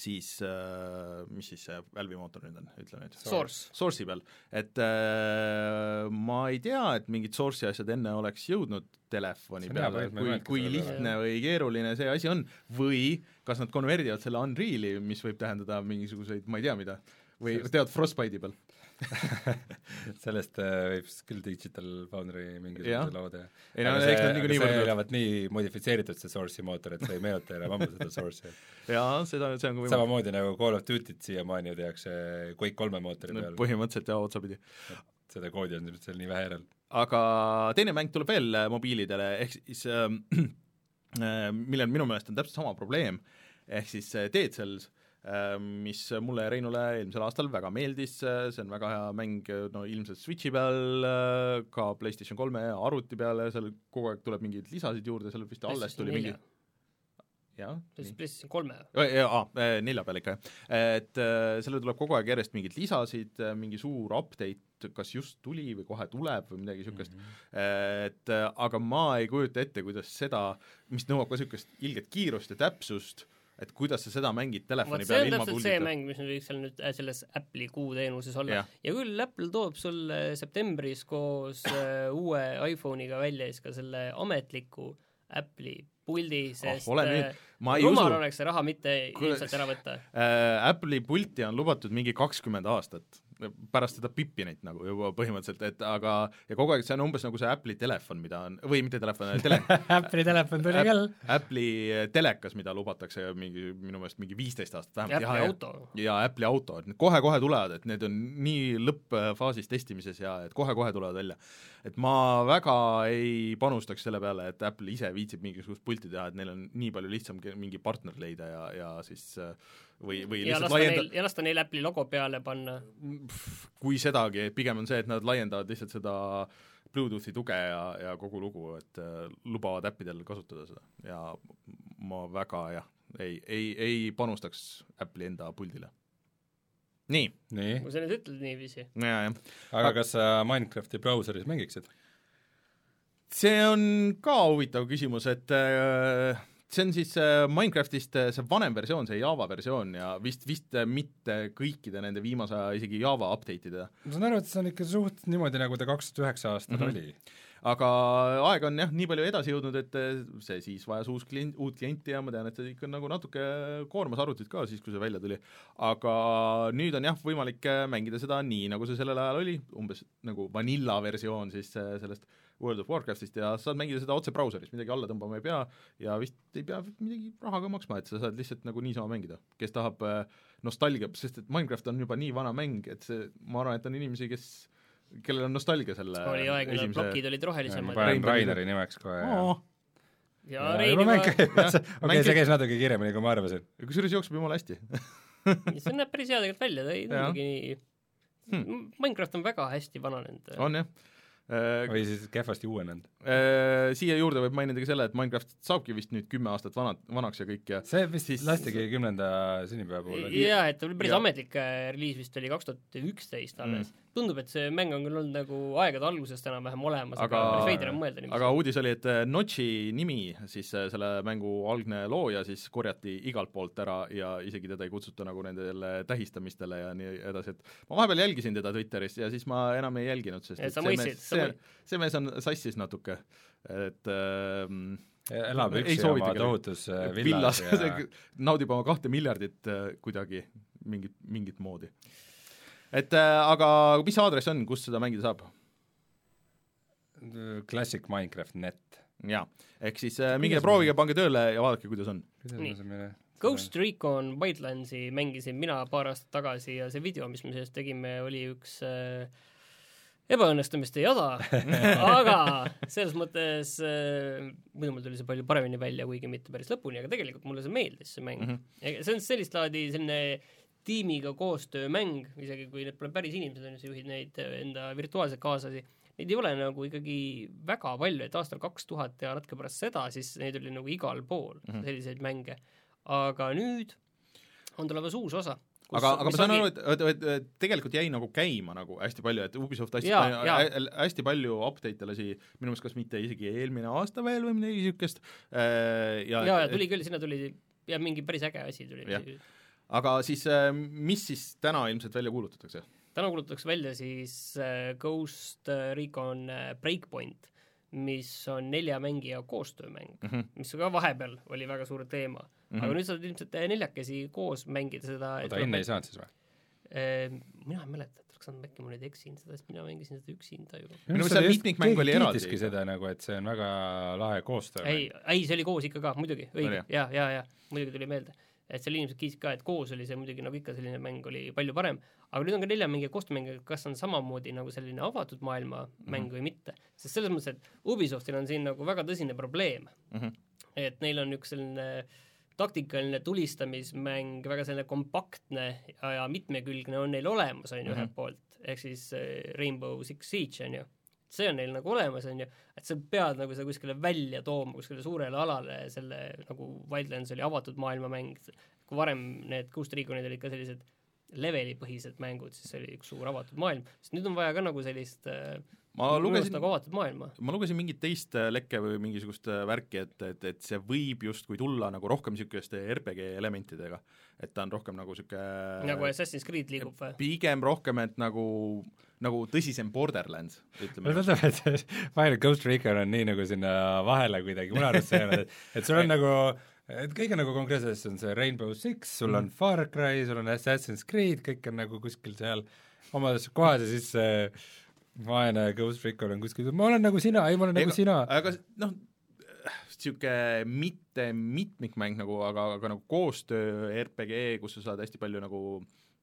siis äh, mis siis see Valve'i mootor nüüd on, ütle nüüd. Source. Source'i peal, et äh, ma ei tea, et mingid Source'i asjad enne oleks jõudnud telefoni peale, kui, kui lihtne või keeruline see asi on või kas nad konverdivad selle Unreali, mis võib tähendada mingisuguseid, ma ei tea mida, või tead Frostbite'i peal. sellest äh, võib küll Digital Foundry mingisuguse loo teha. ei no eks nad niikuinii see olevat nii modifitseeritud, see Source'i mootor, et see ei meenuta enam ammu seda Source'i. jaa, seda, see on ka võimalik. samamoodi nagu Call of Duty't siiamaani ju tehakse Quake kolme mootori peal. põhimõtteliselt jaa, otsapidi. seda koodi on seal nii vähe järel. aga teine mäng tuleb veel äh, mobiilidele, ehk siis äh, äh, millel minu meelest on täpselt sama probleem, ehk siis äh, Dead Cells äh,, mis mulle ja Reinule eelmisel aastal väga meeldis, see on väga hea mäng, no ilmselt Switchi peal, ka PlayStation kolme arvuti peale, seal kogu aeg tuleb mingeid lisasid juurde, seal vist alles tuli mingi jah. PlayStation kolme? jaa, nelja peal ikka, jah. et äh, sellele tuleb kogu aeg järjest mingeid lisasid, äh, mingi suur update, kas just tuli või kohe tuleb või midagi niisugust mm, -hmm. et äh, aga ma ei kujuta ette, kuidas seda, mis nõuab ka niisugust ilget kiirust ja täpsust, et kuidas sa seda mängid telefoni peal ilma puldita. see mäng, mis nüüd võiks seal nüüd selles Apple'i kuuteenuses olla. ja küll Apple toob sulle septembris koos uh, uue iPhone'iga välja siis ka selle ametliku Apple'i puldi, ah, sest oh, rumal oleks see raha mitte ilmselt ära võtta äh,. Apple'i pulti on lubatud mingi kakskümmend aastat pärast seda Pippinit nagu juba põhimõtteliselt, et aga ja kogu aeg see on umbes nagu see Apple'i telefon, mida on, või mitte telefon, tele Apple'i telefon tuli küll. Apple'i telekas, mida lubatakse mingi, minu meelest mingi viisteist aastat vähemalt. ja Apple'i auto. ja Apple'i auto, et need kohe-kohe tulevad, et need on nii lõppfaasis testimises ja et kohe-kohe tulevad välja. et ma väga ei panustaks selle peale, et Apple ise viitsib mingisugust pulti teha, et neil on nii palju lihtsam mingi partner leida ja, ja siis äh, või, või ja lasta laienda... neil, ja lasta neil Apple'i logo peale panna? kui sedagi, pigem on see, et nad laiendavad lihtsalt seda Bluetoothi tuge ja, ja kogu lugu, et äh, lubavad äppidel kasutada seda ja ma väga jah, ei, ei, ei panustaks Apple'i enda puldile. nii. nii. kui sa nüüd ütled niiviisi. aga kas sa Minecrafti brauseris mängiksid? see on ka huvitav küsimus, et äh, see on siis äh, Minecraftist äh, see vanem versioon, see Java versioon ja vist, vist äh, mitte kõikide nende viimase aja isegi Java update'ide. ma saan aru, et see on ikka suht niimoodi, nagu ta kaks tuhat üheksa aastal mm -hmm. oli aga aeg on jah, nii palju edasi jõudnud, et see siis vajas uus klient, uut klienti ja ma tean, et see ikka nagu natuke koormas arvutit ka siis, kui see välja tuli. aga nüüd on jah, võimalik mängida seda nii, nagu see sellel ajal oli, umbes nagu vanilla versioon siis sellest äh, World of Warcraftist ja saad mängida seda otse brauseris, midagi alla tõmbama ei pea ja vist ei pea midagi raha ka maksma, et sa saad lihtsalt nagu niisama mängida. kes tahab äh, nostalgia, sest et Minecraft on juba nii vana mäng, et see, ma arvan, et on inimesi, kes kellel on nostalgia selle oli aeg, millal esimese... plokid olid rohelisemad. ma panen Raineri nimeks kohe oh. ja, ja Reiniga okei, see käis natuke kiiremini, kui ma arvasin. kusjuures jookseb jumala hästi see näeb päris hea tegelikult välja, ta ei tundugi nii hmm. Minecraft on väga hästi vananenud. on jah Äh, või siis kehvasti uuenenud? Äh, siia juurde võib mainida ka selle, et Minecraft saabki vist nüüd kümme aastat vana, vanaks ja kõik ja see vist siis lastigi kümnenda sünnipäeva puhul. jaa, et päris ja. ametlik äh, reliis vist oli kaks tuhat üksteist alles mm tundub, et see mäng on küll olnud nagu aegade algusest enam-vähem olemas, aga päris veider on mõelda niiviisi. aga uudis oli, et Notchi nimi, siis selle mängu algne looja siis korjati igalt poolt ära ja isegi teda ei kutsuta nagu nendele tähistamistele ja nii edasi, et ma vahepeal jälgisin teda Twitteris ja siis ma enam ei jälginud, sest et sa mõistsid, see, see mees on sassis natuke, et äh, elab üksi oma tohutus äh, villas, villas ja naudib oma kahte miljardit äh, kuidagi mingit, mingit moodi et äh, aga mis aadress on, kus seda mängida saab? Classic Minecraft net. jaa, ehk siis äh, minge proovige, pange tööle ja vaadake, kuidas on. Ghost Recon Wildlandsi mängisin mina paar aastat tagasi ja see video, mis me sellest tegime, oli üks äh, ebaõnnestumiste jada aga selles mõttes äh, muidu mul tuli see palju paremini välja, kuigi mitte päris lõpuni, aga tegelikult mulle see meeldis, see mäng mm. -hmm. see on sellist laadi selline tiimiga koostöömäng, isegi kui need pole päris inimesed, on ju, sa juhid neid äh, enda virtuaalseid kaaslasi, neid ei ole nagu ikkagi väga palju, et aastal kaks tuhat ja natuke pärast seda, siis neid oli nagu igal pool mm, -hmm. selliseid mänge. aga nüüd on tulemas uus osa. aga, aga ma saan aru, et, et, et, et tegelikult jäi nagu käima nagu hästi palju, et Ubisoft hästi ja, palju, hä, hästi palju update'e lasi, minu meelest kas mitte isegi eelmine aasta veel või midagi niisugust äh,, ja ja, ja tuli küll, sinna tuli ja mingi päris äge asi tuli aga siis äh, mis siis täna ilmselt välja kuulutatakse? täna kuulutatakse välja siis äh, Ghost äh, Recon Breakpoint, mis on nelja mängija koostöömäng mm, -hmm. mis ka vahepeal oli väga suur teema mm. -hmm. aga nüüd saad ilmselt neljakesi koos mängida seda oota, enne ei saanud siis või? mina ei mäleta, et oleks andnud, äkki ma nüüd eksin seda, sest mina mängisin seda üksinda juba. minu meelest see mitmikmäng oli eraldi. seda nagu, et see on väga lahe koostöö. ei, ei see oli koos ikka ka, muidugi, õige, ja, ja, ja muidugi tuli meelde et seal inimesed kiitsid ka, et koos oli see muidugi nagu ikka selline mäng oli palju parem, aga nüüd on ka neljamängija koostöömäng, kas on samamoodi nagu selline avatud maailma mäng või mitte, sest selles mõttes, et Ubisoftil on siin nagu väga tõsine probleem Mhm. et neil on üks selline taktikaline tulistamismäng, väga selline kompaktne ja, mitmekülgne on neil olemas, on ju, Mhm. ühelt poolt, ehk siis äh, Rainbow Six Siege, on ju. See on neil nagu olemas, on ju, et sa pead nagu seda kuskile välja tooma, kuskile suurele alale, selle nagu Wildlands oli avatud maailmamäng, kui varem need Ghost Reconid olid ka sellised levelipõhised mängud, siis see oli üks suur avatud maailm, sest nüüd on vaja ka nagu sellist äh, ma lugesin nagu avatud maailma. ma lugesin mingit teist äh, lekke või mingisugust äh, värki, et, et, et see võib justkui tulla nagu rohkem niisuguste RPG elementidega. et ta on rohkem nagu niisugune nagu Assassin's Creed liigub või? pigem rohkem, et nagu, nagu tõsisem Borderlands, ütleme mulle. tundub, et Fire Ghost Recon on nii nagu sinna vahele kuidagi minu arust see on, et et sul on nagu et kõik on nagu konkreetselt, on see Rainbow Six, sul on Far Cry, sul on Assassin's Creed, kõik on nagu kuskil seal omas kohas ja siis see vaene Ghost Recon on kuskil, ma olen nagu sina, ei ma olen nagu sina. aga noh, niisugune mitte mitmikmäng nagu, aga, aga nagu koostöö RPG, kus sa saad hästi palju nagu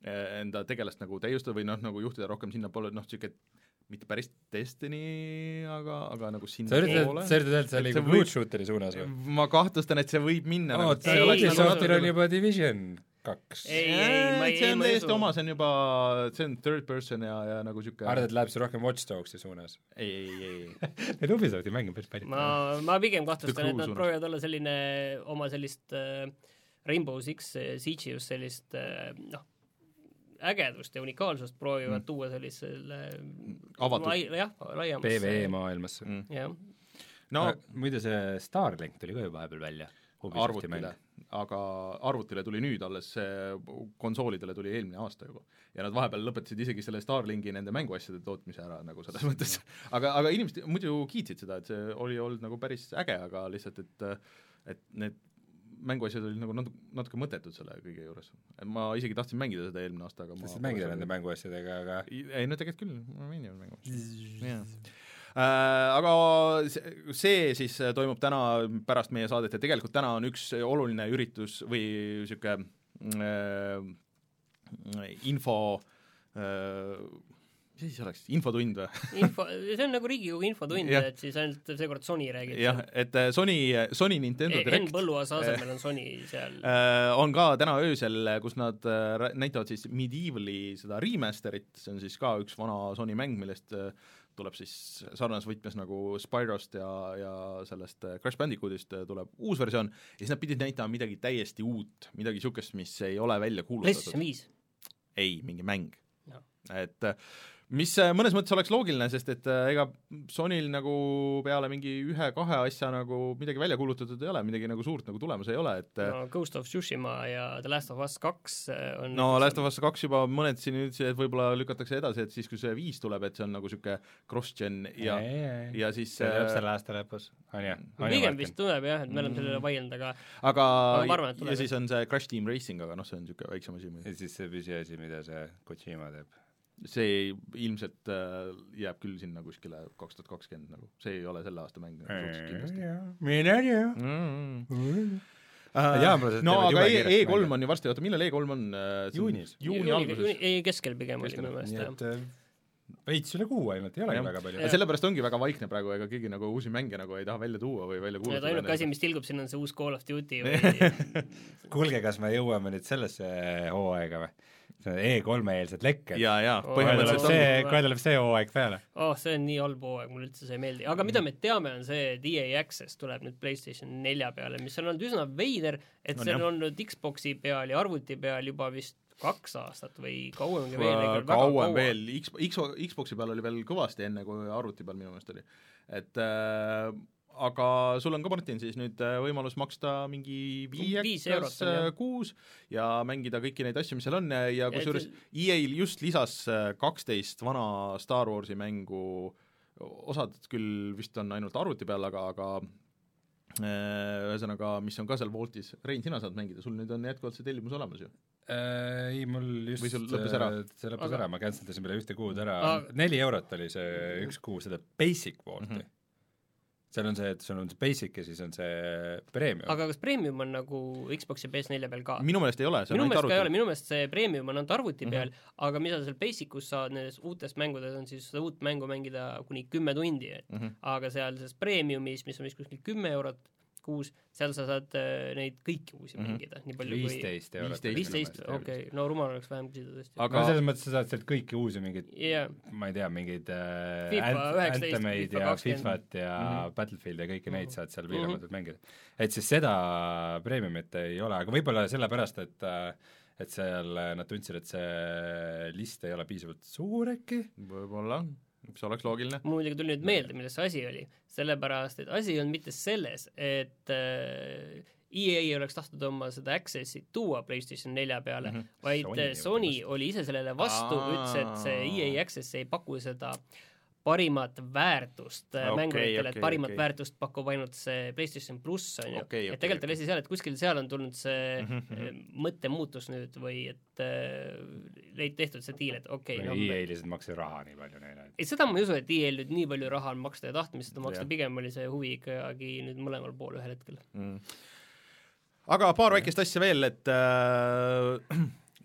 eh, enda tegelast nagu täiustada või noh, nagu juhtida rohkem sinnapoole, noh, niisugune mitte päris Destiny, aga, aga nagu sinnapoole sa üritad öelda, et see liigub võib- loot shooter'i suunas või? ma kahtlustan, et see võib minna nagu, oota, Ei, see ei, nagu Ubisoftil nagu- on juba Division kaks. Ei, ei, ma ei- see ei, on ma ei täiesti usu. oma, see on juba, see on third person ja, ja nagu niisugune arvad, et läheb see rohkem Watch Dogsi suunas? ei, ei, ei, Need Ubisofti mänge on päris palju. ma, ma pigem kahtlustan, et nad suunas. proovivad olla selline oma sellist äh, Rainbow Six äh, Siege'i just sellist äh, noh, ägedust ja unikaalsust proovivad mm. tuua sellisele Avatud. lai- jah, laiemasse PVE maailmasse Mm. jah, no no muide, see Starlink tuli ka ju vahepeal välja. arvutile, aga arvutile tuli nüüd alles, konsoolidele tuli eelmine aasta juba. ja nad vahepeal lõpetasid isegi selle Starlinki nende mänguasjade tootmise ära nagu selles mõttes, aga, aga inimesed muidu kiitsid seda, et see oli olnud nagu päris äge, aga lihtsalt, et et need mänguasjad olid nagu natuke, natuke mõttetud selle kõige juures. ma isegi tahtsin mängida seda eelmine aasta, aga ma tahtsid mängida nende mänguasjadega, aga ei no tegelikult küll, ma mänginud mängu. jah. Aga see, siis toimub täna pärast meie saadet ja tegelikult täna on üks oluline üritus või niisugune äh, info äh, mis asi see oleks, infotund või? info, see on nagu Riigikogu infotund, et siis ainult seekord Sony räägib jah, et äh, Sony, Sony Nintendo Henn Direct Põlluaasa asemel on Sony seal äh, on ka täna öösel, kus nad äh, näitavad siis Medievali seda remaster'it, see on siis ka üks vana Sony mäng, millest äh, tuleb siis sarnases võtmes nagu Spyrost ja, ja sellest äh, Crash Bandicootist äh, tuleb uus versioon ja siis nad pidid näitama midagi täiesti uut, midagi niisugust, mis ei ole välja PlayStation kuulutatud. viis. ei, mingi mäng Jah.. et äh, mis äh, mõnes mõttes oleks loogiline, sest et äh, ega Sonyl nagu peale mingi ühe-kahe asja nagu midagi välja kuulutatud ei ole, midagi nagu suurt nagu tulemas ei ole, et äh, no Ghost of Tsushima ja The Last of Us kaks on no Last of Us kaks juba mõned siin ütlesid, et võib-olla lükatakse edasi, et siis, kui see viis tuleb, et see on nagu niisugune cross-gen ja, ja siis see tuleb selle aasta lõpus, on ju? pigem vist tuleb jah, et me oleme selle üle vaielnud, aga aga Aga arvan, ja siis on see Crash Team Racing, aga noh, see on niisugune väiksem asi ja siis see püsiasi, mida see Kojima teeb. See ilmselt äh, jääb küll sinna kuskile kaks tuhat kakskümmend nagu, see ei ole selle aasta mäng nagu suhteliselt kindlasti mine tea. Jaamlased no aga E- kiiresti E3 mänge. on ju varsti, oota millal E3 on äh, Juunis. juuni alguses. ei keskel pigem oli minu meelest jah. äh, veits üle kuu ainult, ei olegi Jah. väga palju sellepärast ongi väga vaikne praegu, ega keegi nagu uusi mänge nagu ei taha välja tuua või välja kuulutada. ainuke asi, mis tilgub sinna, on see uus Call of Duty või kuulge, kas me jõuame nüüd sellesse hooaega või? See on E3-eelsed lekked. ja, ja Oo, kohe tuleb põhimõtteliselt on see, kohe tuleb see hooaeg peale. oh, see on nii halb hooaeg, mulle üldse see ei meeldi, aga mida me teame, on see, et EA Access tuleb nüüd PlayStation nelja peale, mis on olnud üsna veider, et On see on jah. olnud Xboxi peal ja arvuti peal juba vist kaks aastat või kauemgi veel, kauem veel, X, X, Xboxi peal oli veel kõvasti enne, kui arvuti peal minu meelest oli. et äh, aga sul on ka, Martin, siis nüüd äh, võimalus maksta mingi viiekas äh, kuus ja mängida kõiki neid asju, mis seal on ja, ja kusjuures EA-l just lisas äh, kaksteist vana Star Warsi mängu, osad küll vist on ainult arvuti peal, aga, aga äh, ühesõnaga, mis on ka seal Woltis, Rein, sina saad mängida, sul nüüd on jätkuvalt see tellimus olemas ju? Äh, ei, mul just Või sul lõppes ära? äh, see lõppes Aga- ära, ma cancel dasin peale ühte kuud ära Aga-, neli eurot oli see üks kuu seda basic vault'i mm. -hmm. Seal on see, et sul on see basic ja siis on see premium. aga kas premium on nagu Xbox ja PS4 peal ka? minu meelest ei ole, see on minu ainult arvuti. minu meelest see premium on ainult arvuti Mhm. peal mm, -hmm. aga mida sa seal Basicus saad nendes uutes mängudes, on siis seda uut mängu mängida kuni kümme tundi, et Mhm. aga seal selles premiumis, mis on vist kuskil kümme eurot kuus, seal sa saad äh, neid kõiki uusi Mhm. mängida, nii palju kui viisteist eurot. viisteist, okei, no rumal oleks vähem küsida tõesti. Aga- no selles mõttes sa saad sealt kõiki uusi mingeid jaa, ma ei tea, mingeid äh, FIFA Ant- 19, Anthemeid FIFA ja 20. Fifat ja mm. -hmm. Battlefieldi ja kõiki neid Mhm. saad seal piiramatult mm -hmm. mängida. et siis seda premiumit ei ole, aga võib-olla sellepärast, et äh, et seal äh, nad tundsid, et see list ei ole piisavalt suur äkki, võib-olla, mis oleks loogiline. muidugi tuli nüüd meelde, milles see asi oli, sellepärast et asi ei olnud mitte selles, et äh, EA ei oleks tahtnud oma seda access'i tuua PlayStation nelja peale mm. -hmm. vaid Sony Sony, oli Sony oli ise sellele vastu, ütles, et see EA access ei paku seda parimat väärtust okay, Okei, mänguritele okay,, et parimat okay. väärtust pakub ainult see PlayStation pluss, on ju Okei, et okei, tegelikult oli okei. asi seal, et kuskil seal on tulnud see mm. -hmm. mõttemuutus nüüd või et äh, leid tehtud see diil, et okei okay,, no me- EA lihtsalt maksis raha nii palju neile, et ei, seda ma ei usu, et EA-l nüüd nii palju raha on maksta ja tahtmist seda maksta pigem oli see huvi ikkagi nüüd mõlemal pool ühel hetkel. mm.. aga paar väikest asja veel, et äh,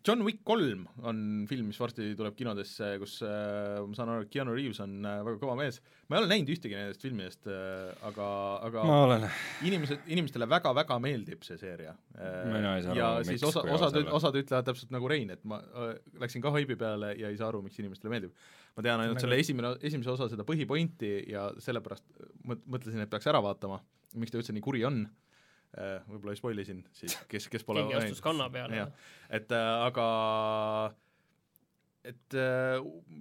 John Wick kolm on film, mis varsti tuleb kinodesse, kus äh, ma saan aru, et Keanu Reaves on äh, väga kõva mees. ma ei ole näinud ühtegi nendest filmidest äh,, aga, aga inimesed, inimestele väga-väga meeldib see seeria. Mina ei saa aru, ja miks, siis osa, osad osad ütlevad täpselt nagu Rein, et ma äh, läksin ka haibi peale ja ei saa aru, miks inimestele meeldib. ma tean ainult selle esimene, esimese osa seda põhipointi ja sellepärast mõt-, mõtlesin, et peaks ära vaatama, miks ta üldse nii kuri on. Võib-olla ei spoil isin siis, kes, kes pole keegi astus kanna peale et äh, aga et äh,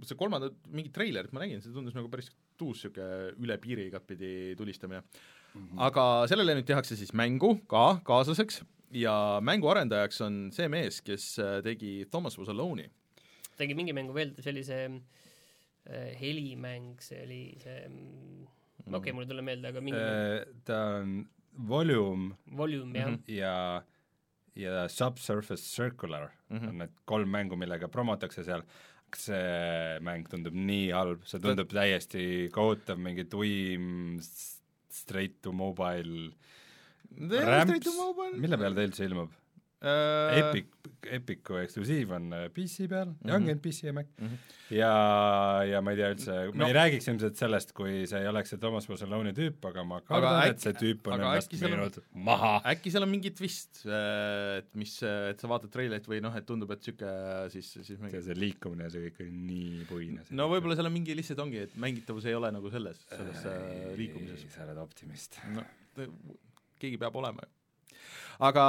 see kolmanda, mingit treilerit ma nägin, see tundus nagu päris tuus niisugune üle piiri igatpidi tulistamine mm. -hmm. aga sellele nüüd tehakse siis mängu ka kaaslaseks ja mängu arendajaks on see mees, kes äh, tegi Thomas Was Alone'i. tegi mingi mängu veel, see oli see äh, helimäng, see oli see mm, okei okay,, mul ei tule meelde, aga mingi äh, ta on Volume Volume jah mhm. ja, ja Subsurface Circular mm. -hmm. on need kolm mängu, millega promotakse seal, see mäng tundub nii halb, see tundub täiesti kohutav, mingi tuim straight to mobile rämps, mille peal ta üldse ilmub? Äh, Epic, Epicu eksklusiiv on äh, PC peal ja Mhm. ongi ainult PC ja Mac Mhm. ja, ja ma ei tea üldse, No- ei räägiks ilmselt sellest, kui see ei oleks see Thomas Bozzoloni tüüp, aga ma kardan, et see tüüp on ennast müünud maha. äkki seal on mingi twist, et mis, et sa vaatad treilerit või noh, et tundub, et niisugune siis, siis mingi see, see liikumine ja see kõik oli nii puine. no võib-olla seal on mingi lihtsalt ongi, et mängitavus ei ole nagu selles, selles äh, liikumises. sa oled optimist. no keegi peab olema ju. aga,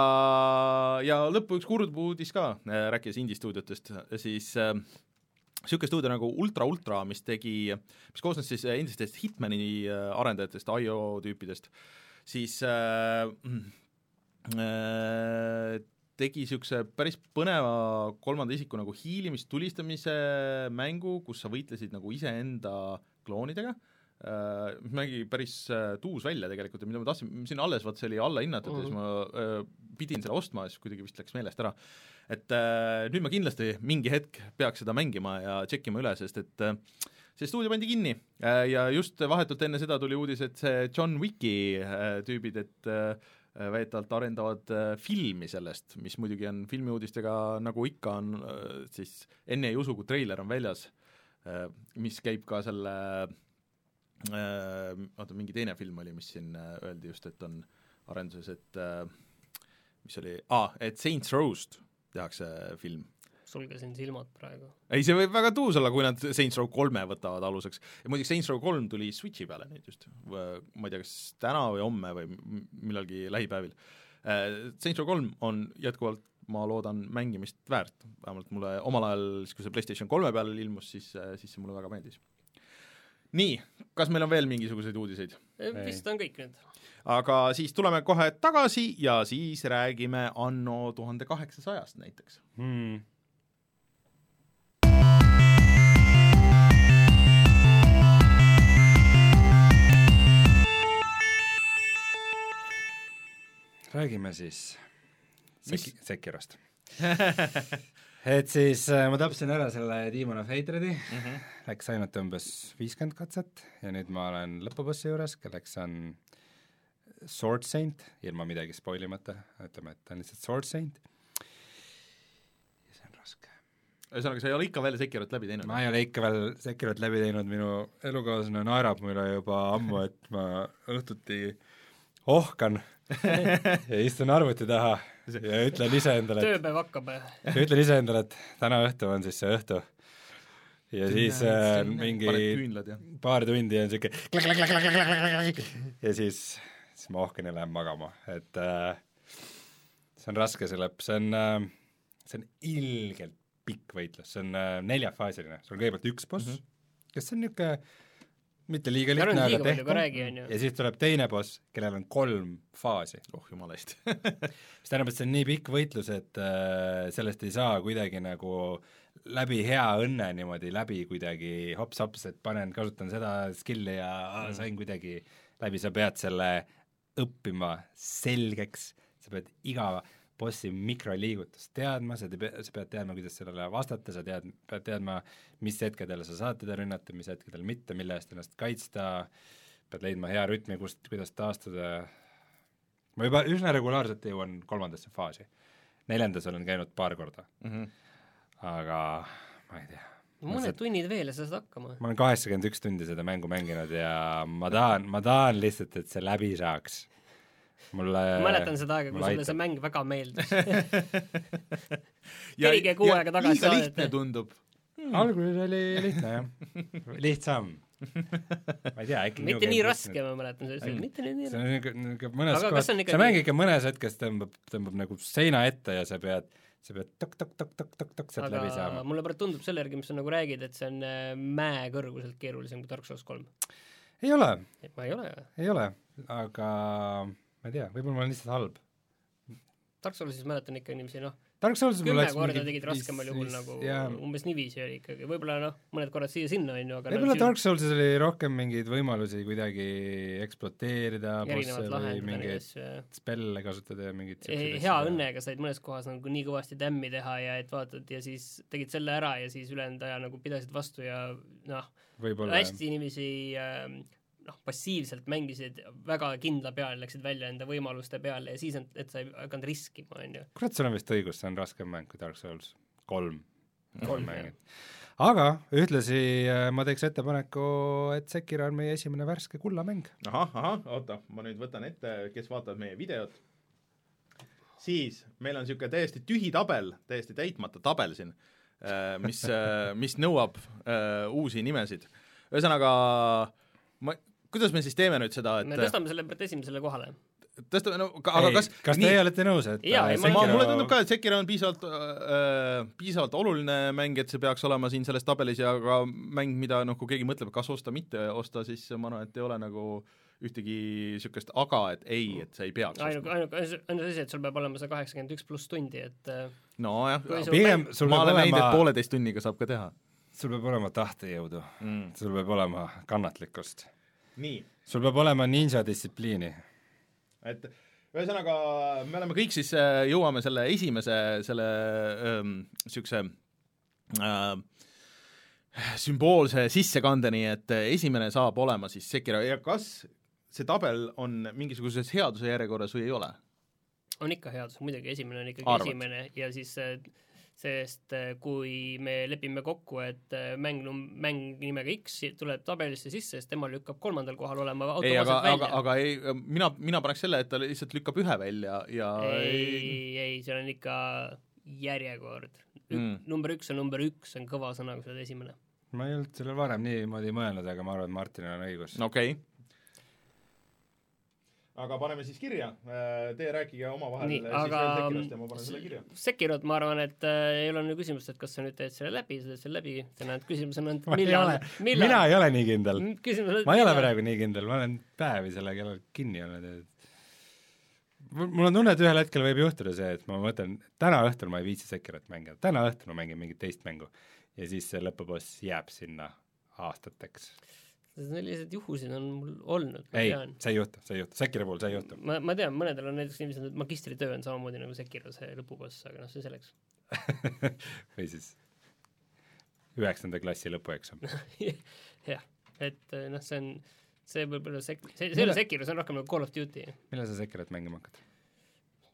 ja lõppu üks kurb uudis ka, rääkides indie-stuudiotest, siis niisugune äh, stuudio nagu Ultra Ultra, mis tegi, mis koosnes siis endistest Hitmani äh, arendajatest, IO tüüpidest, siis äh, äh, tegi niisuguse päris põneva kolmanda isiku nagu hiilimist tulistamise mängu, kus sa võitlesid nagu iseenda kloonidega. äh, mis nägi päris äh, tuus välja tegelikult ja mida ma tahtsin, siin alles vaat see oli allahinnatud mm -hmm. ja siis ma äh, pidin selle ostma ja siis kuidagi vist läks meelest ära. et äh, nüüd ma kindlasti mingi hetk peaks seda mängima ja tšekkima üle, sest et äh, see stuudio pandi kinni äh, ja just vahetult enne seda tuli uudis, et see John Wicki äh, tüübid, et äh, väidetavalt arendavad äh, filmi sellest, mis muidugi on filmiuudistega, nagu ikka on äh, siis enne ei usu, kui treiler on väljas äh,, mis käib ka selle äh, oota, mingi teine film oli, mis siin äh, öeldi just, et on arenduses, et äh, mis oli ah,, et Saints Row'st tehakse film. sulgesin silmad praegu. ei, see võib väga tuus olla, kui nad Saints Row kolme võtavad aluseks. ja muideks Saints Row kolm tuli Switchi peale nüüd just, ma ei tea, kas täna või homme või millalgi lähipäevil. Saints Row kolm on jätkuvalt ma loodan mängimist väärt, vähemalt mulle omal ajal, siis kui see PlayStation kolme peal ilmus, siis, siis see mulle väga meeldis. nii, kas meil on veel mingisuguseid uudiseid? vist on kõik nüüd. aga siis tuleme kohe tagasi ja siis räägime anno tuhande kaheksasajast näiteks. Hmm. räägime siis Seki-, Sekirost. et siis äh, ma tapsin ära selle Demon of Hatred'i mm. -hmm. läks ainult umbes viiskümmend katset ja nüüd ma olen lõpubossi juures, kelleks on Sword Saint, ilma midagi spoil imata, ütleme, et ta on lihtsalt Sword Saint. ja see on raske. ühesõnaga, sa ei ole ikka veel Sekirot läbi teinud? ma ei ole ikka veel Sekirot läbi teinud, minu elukaaslane naerab mulle juba ammu, et ma õhtuti ohkan ja istun arvuti taha ja ütlen iseendale, et tööpäev hakkab. ja ütlen iseendale, et täna õhtu on siis see õhtu. ja siis äh, mingi paar tundi on siuke ja siis, siis ma ohkan ja lähen magama, et äh, see on raske, see lõpp, see on äh,, see on ilgelt pikk võitlus, see on äh, neljafaasiline, sul on kõigepealt üks boss mm, -hmm. kes on niisugune mitte liiga lihtne, aga tehtav, ja siis tuleb teine boss, kellel on kolm faasi. Oh jumala eest. Mis tähendab, et see on nii pikk võitlus, et äh, sellest ei saa kuidagi nagu läbi hea õnne niimoodi läbi kuidagi hops-hops, et panen, kasutan seda skill'i ja mm. sain kuidagi läbi, sa pead selle õppima selgeks, sa pead iga bossi mikroliigutust teadma, sa te- sa pead teadma, kuidas sellele vastata, sa tead, pead teadma, mis hetkedel sa saad teda rünnata, mis hetkedel mitte, mille eest ennast kaitsta, pead leidma hea rütmi, kust, kuidas taastuda ma juba üsna regulaarselt jõuan kolmandasse faasi. neljandas olen käinud paar korda, mm. -hmm. aga ma ei tea. mõned tunnid veel ja sa saad hakkama. ma olen kaheksakümmend üks tundi seda mängu mänginud ja ma tahan, ma tahan lihtsalt, et see läbi saaks. Mulle ma mäletan seda aega, kui sulle see mäng väga meeldis. Kerige kuu aega tagasi liiga lihtne tundub. alguses oli lihtne jah, lihtsam. ma ei tea, äkki mitte nii raske, ma mäletan, see oli mitte nii see raske. on niisugune, niisugune mõnes kohas, see mäng ikka mõnes hetkes tõmbab, tõmbab nagu seina ette ja sa pead, sa pead tok-tok-tok-tok-tok sealt läbi saama. mulle praegu tundub selle järgi, mis sa nagu räägid, et see on äh, mäe kõrguselt keerulisem kui Dark Souls kolm. ei ole, ma ei ole. ei ole, aga ma ei tea, võib-olla ma olen lihtsalt halb. Dark Soulsis mäletan ikka inimesi, noh, kümme korda tegid raskemal juhul nagu jaa, umbes niiviisi oli ikkagi, võib-olla noh, mõned korrad siia-sinna on ju, aga võib-olla Dark Soulsis oli rohkem mingeid võimalusi kuidagi ekspluateerida bosse või mingeid spelle kasutada ja mingeid hea. õnnega said mõnes kohas nagu nii kõvasti tämmi teha ja et vaatad ja siis tegid selle ära ja siis ülejäänud aja nagu pidasid vastu ja noh, võib-olla hästi inimesi äh, noh, passiivselt mängisid väga kindla peal, läksid välja enda võimaluste peale ja siis, et sa ei hakanud riskima, on ju. kurat, sul on vist õigus, see on raskem mäng kui Dark Souls kolm. Kolm, mängid. aga ühtlasi äh, ma teeks ettepaneku, et Sekiro on meie esimene värske kullamäng. ahah, ahah, oota, ma nüüd võtan ette, kes vaatavad meie videot. siis meil on niisugune täiesti tühi tabel, täiesti täitmata tabel siin, mis, mis nõuab äh, uusi nimesid. ühesõnaga, ma, kuidas me siis teeme nüüd seda, me et tõstame selle pealt esimesele kohale. tõstame, no aga kas kas teie olete nõus, et Jaa, äh, ei, ma, Sekiro- ma, mulle tundub ka, et Sekiro on piisavalt äh,, piisavalt oluline mäng, et see peaks olema siin selles tabelis ja ka mäng, mida noh, kui keegi mõtleb, kas osta, mitte osta, siis ma arvan, et ei ole nagu ühtegi niisugust aga, et ei, et sa ei peaks ainuke, ainuke, ainus asi, et sul peab olema see kaheksakümmend üks pluss tundi, et äh, nojah pigem sul ma peab olen näinud, et pooleteist tunniga saab ka teha sul peab olema tahtejõudu, mm.. sul peab olema kannatlikkust, nii, sul peab olema ninja distsipliini. et ühesõnaga me oleme kõik siis, jõuame selle esimese, selle niisuguse äh, sümboolse sissekandeni, et esimene saab olema siis Sekiro ja kas see tabel on mingisuguses headuse järjekorras või ei ole? on ikka headus, muidugi esimene on ikkagi? Arvad. esimene ja siis äh, sest äh, kui me lepime kokku, et äh, mäng, mäng nimega X tuleb tabelisse sisse, siis tema lükkab kolmandal kohal olema ei, aga, automaatselt aga, välja. aga ei, mina, mina paneks selle, et ta lihtsalt lükkab ühe välja ja ei, ei, seal on ikka järjekord Ük, Mm. mm.. number üks on number üks, on kõva sõna, kui sa oled esimene. ma ei olnud sellele varem niimoodi mõelnud, aga ma arvan, et Martinil on õigus. okei okay.. Aga paneme siis kirja, teie rääkige omavahel siis aga- veel Sekirost ja ma panen selle kirja. Sekirot ma arvan, et äh, ei ole nüüd küsimust, et kas sa nüüd teed selle läbi, sa teed selle läbi, tähendab, küsimus on, et ei millal millal mina ei ole nii kindel. ma ei ole praegu nii kindel, ma olen päevi selle kellal kinni olnud ja mul on tunne, et ühel hetkel võib juhtuda see, et ma mõtlen, täna õhtul ma ei viitsi Sekirat mängida, täna õhtul ma mängin mingit teist mängu ja siis see lõpuboss jääb sinna aastateks. Sellised juhused on mul olnud, ei see ei juhtu, see ei juhtu, Sekiri puhul see ei juhtu. ma, ma tean, mõnedel on näiteks niiviisi, et magistritöö on samamoodi nagu Sekiro see lõpuboss, aga noh, see selleks. või siis üheksanda klassi lõpueksam. jah, et eh, noh, see on, see võib-olla sek-, see, see ei ole Sekiro, see on rohkem nagu Call of Duty. millal sa Sekirat mängima hakkad?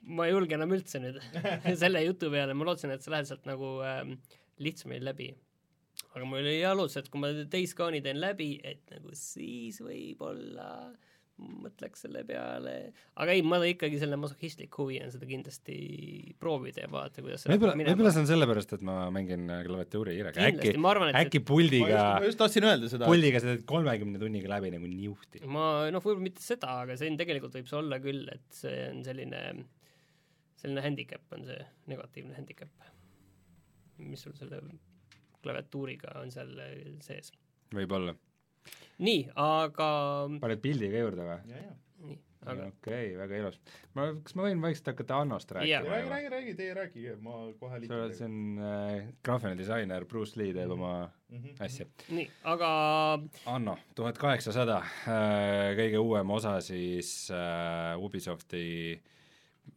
ma ei julge enam üldse nüüd selle jutu peale, ma lootsin, et sa lähed sealt nagu ähm, lihtsamini läbi. Aga mul oli lootus, et kui ma Days Gone'i teen läbi, et nagu siis võib-olla mõtleks selle peale, aga ei, ma ikkagi selle masohhistlik huvi on seda kindlasti proovida ja vaadata, kuidas see võib-olla, võib-olla see on sellepärast, et ma mängin äh, klaviatuurihiirega, äkki ma äkki ma puldiga just,, ma just tahtsin öelda seda, puldiga sa teed kolmekümne tunniga läbi nagu niuhti. ma noh, võib-olla mitte seda, aga see on tegelikult võib see olla küll, et see on selline, selline handicap on see, negatiivne handicap, mis sul selle klaviatuuriga on seal sees. võib-olla. nii, aga paned pildiga juurde või? nii, aga okei okay,, väga ilus. ma, kas ma võin vaikselt hakata Annost rääkima räägi, räägi, räägi, teie rääkige, ma kohe see on- see on äh, graafiline disainer Bruce Lee teeb oma Mhm. asja. nii, aga Anno, tuhat kaheksasada, kõige uuem osa siis äh, Ubisofti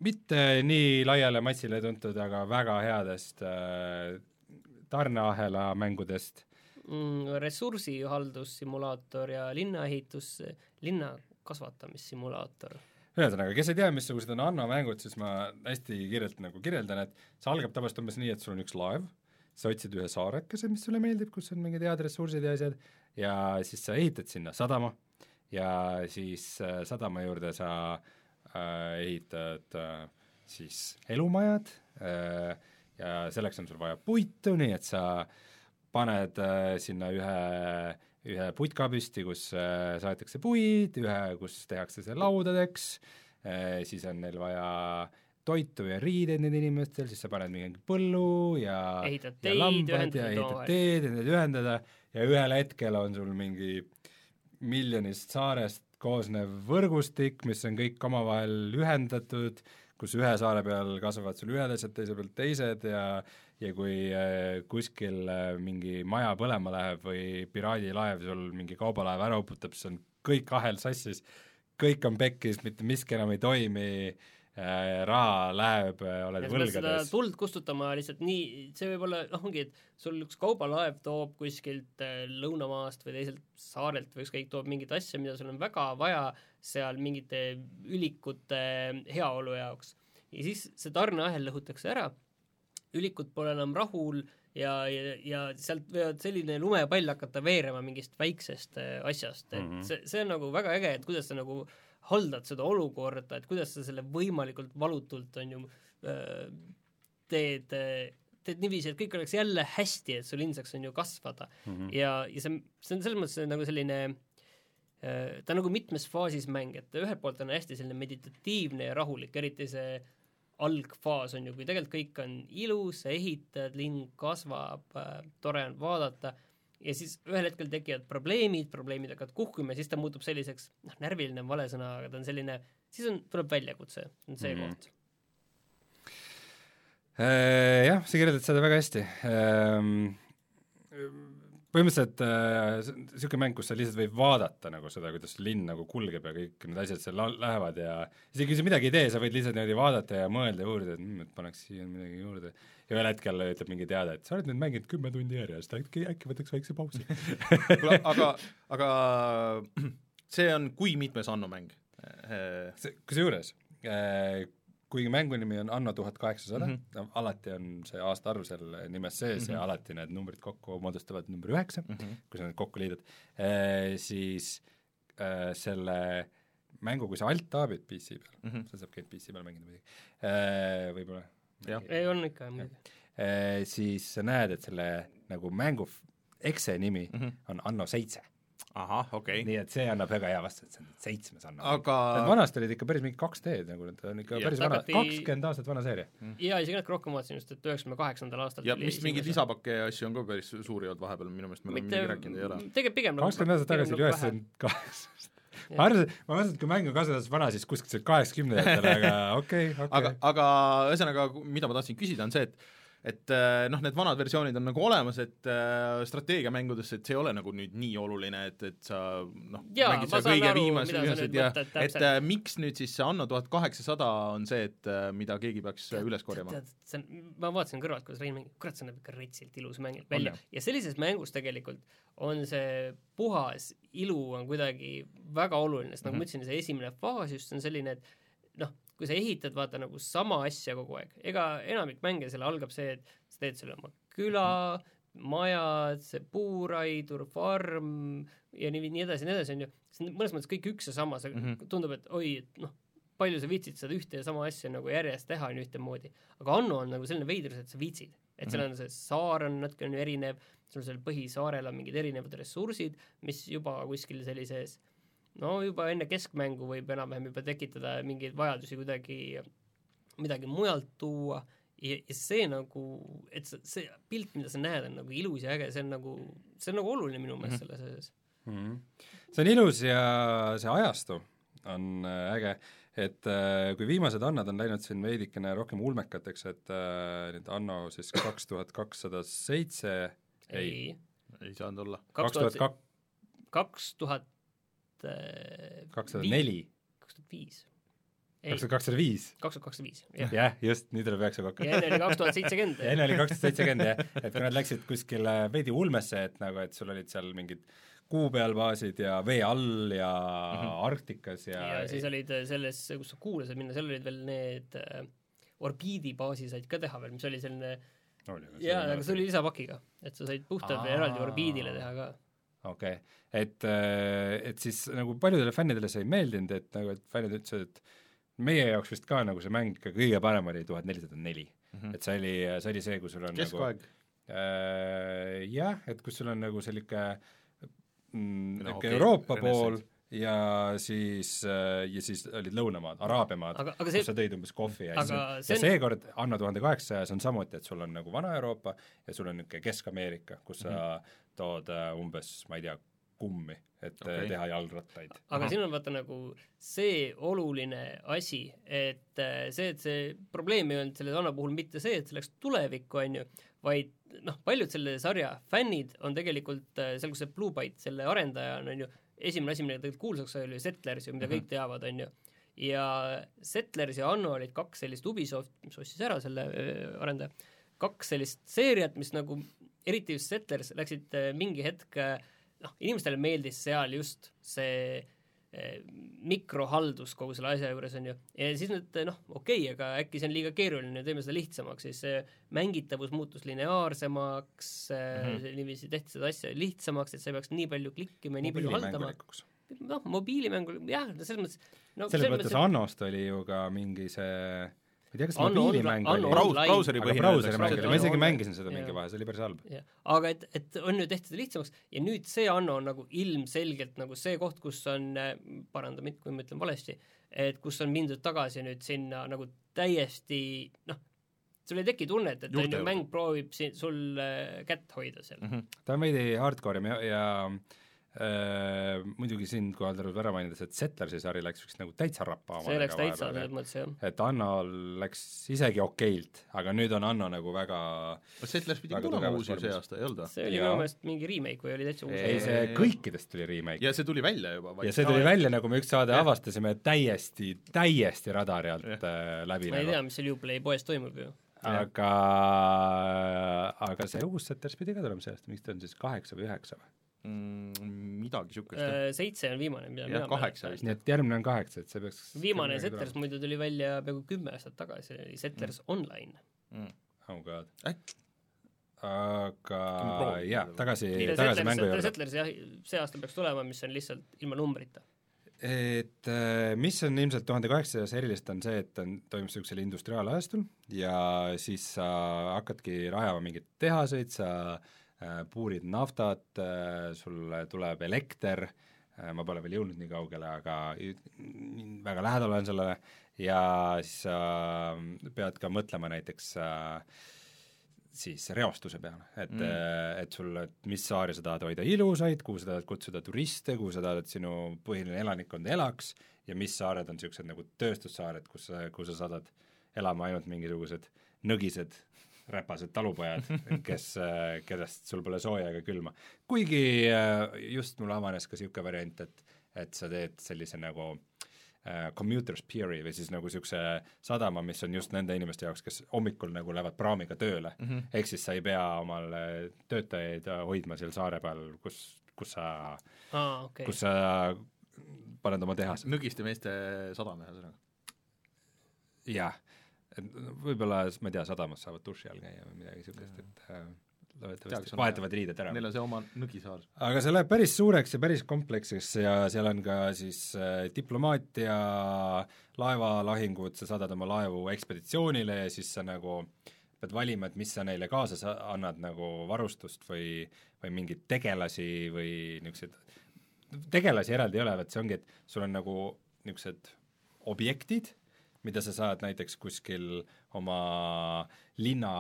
mitte nii laiale massile tuntud, aga väga headest äh, tarneahela mängudest. mm, ressursihaldussimulaator ja linnaehitus, linna kasvatamissimulaator. ühesõnaga, kes ei tea, missugused on Anno mängud, siis ma hästi kiirelt nagu kirjeldan, et see algab tavaliselt umbes nii, et sul on üks laev, sa otsid ühe saarekese, mis sulle meeldib, kus on mingid head ressursid ja asjad, ja siis sa ehitad sinna sadama ja siis äh, sadama juurde sa äh, ehitad äh, siis elumajad äh, ja selleks on sul vaja puitu, nii et sa paned äh, sinna ühe ühe putka püsti, kus äh, saetakse puid, ühe, kus tehakse see laudadeks äh,, siis on neil vaja toitu ja riideid nendel inimestel, siis sa paned mingi põllu ja Ehitad teid, ühendad ja ehitad teed ja need ühendada. Ja ühel hetkel on sul mingi miljonist saarest koosnev võrgustik, mis on kõik omavahel ühendatud, kus ühe saare peal kasvavad sul ühed asjad, teise peal teised ja ja kui äh, kuskil äh, mingi maja põlema läheb või piraadilaev sul mingi kaubalaev ära uputab, siis on kõik ahel sassis, kõik on pekkis, mitte miski enam ei toimi äh,, raha läheb, oled võlgades. tuld kustutama lihtsalt nii, see võib olla, noh ongi, et sul üks kaubalaev toob kuskilt lõunamaast või teiselt saarelt või ükskõik, toob mingit asja, mida sul on väga vaja seal mingite ülikute heaolu jaoks. ja siis see tarneahel lõhutakse ära, ülikud pole enam rahul ja, ja, ja sealt võivad selline lumepall hakata veerema mingist väiksest äh, asjast, et mm. -hmm. see, see on nagu väga äge, et kuidas sa nagu haldad seda olukorda, et kuidas sa selle võimalikult valutult on ju öö, teed, teed niiviisi, et kõik oleks jälle hästi, et sul ilmseks on ju kasvada mm. -hmm. ja, ja see, see on selles mõttes nagu selline ta on nagu mitmes faasis mäng, et ühelt poolt on hästi selline meditatiivne ja rahulik, eriti see algfaas on ju, kui tegelikult kõik on ilus, sa ehitad, linn kasvab äh,, tore on vaadata ja siis ühel hetkel tekivad probleemid, probleemid hakkavad kuhkuma ja siis ta muutub selliseks, noh, närviline on vale sõna, aga ta on selline, siis on, tuleb väljakutse, on see mm. -hmm. koht. Äh, jah, sa kirjeldad seda väga hästi. Põhimõtteliselt niisugune mäng, kus sa lihtsalt võid vaadata nagu seda, kuidas linn nagu kulgeb ja kõik need asjad seal lähevad ja isegi kui sa midagi ei tee, sa võid lihtsalt niimoodi vaadata ja mõelda ja uurida, et mm, et paneks siia midagi juurde. ja ühel hetkel ütleb mingi teade, et sa oled nüüd mänginud kümme tundi järjest, äkki, äkki võtaks väikse pausi. aga, aga see on kui mitmes Anno mäng? kusjuures äh, kuigi mängu nimi on Anno tuhat kaheksasada Mhm. alati on see aastaarv seal nimes sees mm -hmm. ja alati need numbrid kokku moodustavad number üheksa mm, -hmm. kui sa need kokku liidad, siis äh, selle mängu, kui sa alt taabid PC peal mm, Mhm. -hmm. sa saab käid PC peal mängida muidugi äh,, võib-olla Jah. ei, on ikka muidugi. siis sa näed, et selle nagu mängu exe nimi mm Mhm. -hmm. on Anno seitse, ahah, okei okay.. nii et see annab väga hea vastuse, et see on seitsmes Anno. aga vanasti olid ikka päris mingi kaks D-d nagu, need on ikka Jah. päris vana, kakskümmend aastat vana seeria. ja isegi natuke rohkem vaatasin just, et üheksakümne kaheksandal aastal ja vist mingeid lisapakke ja asju on ka päris suuri olnud vahepeal, minu meelest me oleme mingi rääkinud, ei ole? tegelikult pigem nagu kakskümmend aastat tagasi oli üheksakümmend kaheksast. ma arvasin, ma mõtlesin, et kui mäng on kakskümmend aastat vana, siis kuskilt kaheksakümnendatel, aga okei, aga okei., aga ühesõnaga, mida ma tahtsin küsida, on see, et et äh, noh, need vanad versioonid on nagu olemas, et äh, strateegiamängudes, et see ei ole nagu nüüd nii oluline, et, et sa noh, mängid seal kõige viimased, viimased ja et täpselt. äh, miks nüüd siis see Anno tuhat kaheksasada on see, et mida keegi peaks äh, üles korjama? see on, ma vaatasin kõrvalt, kuidas Rein mängib, kurat, see näeb ikka retsilt ilus mäng välja ja sellises mängus tegelikult on see puhas ilu on kuidagi väga oluline, sest nagu Mhm. ma ütlesin, see esimene faas just on selline, et noh, kui sa ehitad vaata nagu sama asja kogu aeg, ega enamik mänge seal algab see, et sa teed selle oma küla, majad, see puuraidur, farm ja nii, nii edasi ja nii edasi, on ju, see on mõnes mõttes kõik üks ja sama, see mm Mhm. -hmm. tundub, et oi, et noh, palju sa viitsid seda ühte ja sama asja nagu järjest teha, on ju, ühtemoodi. aga Anno on nagu selline veidrus, et sa viitsid. et seal on see saar on natuke on ju erinev, sul seal põhisaarel on mingid erinevad ressursid, mis juba kuskil sellises no juba enne keskmängu võib enam-vähem juba tekitada mingeid vajadusi kuidagi midagi mujalt tuua ja, ja see nagu, et see, see pilt, mida sa näed, on nagu ilus ja äge, see on nagu, see on nagu oluline minu meelest selles asjas. mm. -hmm. see on ilus ja see ajastu on äh, äge, et äh, kui viimased annad on läinud siin veidikene rohkem ulmekateks, et äh, nüüd Anno siis kaks tuhat kakssada seitse, ei, ei saanud olla. kaks tuhat kak-, kaks tuhat äh, kakssada neli, kaks tuhat viis. kaks tuhat kakssada viis, kaks tuhat kakssada viis, jah. jah, just, nii tuleb üheksa kokku. ja enne oli kaks tuhat seitsekümmend. ja enne oli kaks tuhat seitsekümmend jah, et kui nad läksid kuskile veidi ulmesse, et nagu, et sul olid seal mingid kuu peal baasid ja vee all ja mm -hmm. Arktikas ja ja siis olid äh, selles, kus sa kuule said minna, seal olid veel need äh, orbiidibaasi said ka teha veel, mis oli selline jaa, aga see oli lisapakiga, et sa said puhtalt veel eraldi orbiidile teha ka. Okei okay., et, et siis nagu paljudele fännidele see ei meeldinud, et nagu, et fännid ütlesid, et meie jaoks vist ka nagu see mäng ikka kõige parem oli tuhat nelisada neli. et see oli, see oli see, kus sul on keskaeg nagu äh, jah, et kus sul on nagu selline mm, No okei, Euroopa pool ja siis äh, ja siis olid lõunamaad, Araabia maad, kus see, sa tõid umbes kohvi ja aga siis see ja on, seekord Anno tuhande kaheksasajas on samuti, et sul on nagu Vana-Euroopa ja sul on niisugune Kesk-Ameerika, kus sa Mhm. tood äh, umbes, ma ei tea, kummi, et okay. Okei. teha jalgrattaid. aga siin on vaata nagu see oluline asi, et äh, see, et see probleem ei olnud selle Anna puhul mitte see, et see läks tulevikku, on ju, vaid noh, paljud selle sarja fännid on tegelikult äh, seal, kus see Blue Byte, selle arendaja on, on ju, esimene asi, millega tegelikult kuulsaks sai, oli Settlers ju, mida mm -hmm. kõik teavad, on ju. ja Settlers ja Anno olid kaks sellist Ubisoft, mis ostis ära selle äh, arendaja, kaks sellist seeriat, mis nagu eriti just Settlers läksid äh, mingi hetk äh, noh, inimestele meeldis seal just see eh, mikrohaldus kogu selle asja juures, on ju, ja siis nüüd noh, okei okay,, aga äkki see on liiga keeruline, teeme seda lihtsamaks, siis mängitavus muutus lineaarsemaks mm. -hmm. niiviisi tehti seda asja lihtsamaks, et sa ei peaks nii palju klikkima ja nii palju haldama. noh, mobiilimängul, jah, selles mõttes no, selles mõttes Annost oli ju ka mingi see ma ei tea, kas mobiilimäng oli, Braus- brauseri aga põhine brauseri mäng oli, ma isegi mängisin seda mingi vahe, see oli päris halb. aga et, et on ju tehtud lihtsamaks. Ja nüüd see Anno on nagu ilmselgelt nagu see koht, kus on, paranda mind, kui ma ütlen valesti, et kus on mindud tagasi nüüd sinna nagu täiesti noh, sul ei teki tunnet, et on ju mäng proovib siin sul äh, kätt hoida seal. Mm. -hmm. ta on veidi hardcore ja, ja äh, muidugi siinkohal tuleb ära mainida, et Settlersi sari läks vist nagu täitsa rappa see läks täitsa selles mõttes jah. et Annol läks isegi okeilt, aga nüüd on Anno nagu väga kas Settlers pidi tulema uusi see aasta, ei olnud või? see oli minu meelest mingi remake või oli täitsa uus Ei, see kõikidest tuli remake. ja see tuli välja juba ja see tuli välja, nagu me üks saade Jah. avastasime, täiesti, täiesti radari alt äh, läbi ma ei nagu. tea, mis seal Uplay poes toimub ju. aga, aga see uus Setters pidi ka tulema see aasta, miks ta on siis kaheksa või üheksa või? Mm, midagi niisugust. Äh, seitse on viimane, mida jah, kaheksa vist. nii et järgmine on kaheksa, et see peaks viimane Settlers muidu tuli välja peaaegu kümme aastat tagasi, oli Settlers mm. Online. Mm. oh god. äkki aga jah, tagasi, ja tagasi mängu Settlers, juurde. Settlers jah, see aasta peaks tulema, mis on lihtsalt ilma numbrita. et äh, mis on ilmselt tuhande kaheksasajas erilist, on see, et on, toimub niisugusel industriaalajastul ja siis sa hakkadki rajama mingeid tehaseid, sa äh, puurid naftat äh,, sulle tuleb elekter. Äh,, ma pole veel jõudnud nii kaugele, aga väga lähedal olen sellele, ja siis sa pead ka mõtlema näiteks äh, siis reostuse peale, et mm. et sul, et mis saari sa tahad hoida ilusaid, kuhu sa tahad kutsuda turiste, kuhu sa tahad, et sinu põhiline elanikkond elaks ja mis saared on niisugused nagu tööstussaared, kus sa, kuhu sa saadad elama ainult mingisugused nõgised räpased talupojad, kes, kellest sul pole sooja ega külma. kuigi äh, just mul avanes ka niisugune variant, et et sa teed sellise nagu äh, commuters pieri või siis nagu niisuguse sadama, mis on just nende inimeste jaoks, kes hommikul nagu lähevad praamiga tööle mm -hmm. ehk siis sa ei pea omal töötajaid hoidma seal saare peal, kus, kus sa aa, okei kus. sa paned oma tehase. nõgiste meeste sadam ühesõnaga. jah, et võib-olla, ma ei tea, sadamas saavad duši all käia või midagi niisugust, et äh, loodetavasti on vahetavad riided ära. Neil on see oma nõgisaar. aga see läheb päris suureks ja päris kompleksseks ja seal on ka siis äh, diplomaatia, laevalahingud, sa saadad oma laevu ekspeditsioonile ja siis sa nagu pead valima, et mis sa neile kaasa sa- annad nagu varustust või, või mingeid tegelasi või niisuguseid, tegelasi eraldi ei ole, vaid see ongi, et sul on nagu niisugused objektid, mida sa saad näiteks kuskil oma linna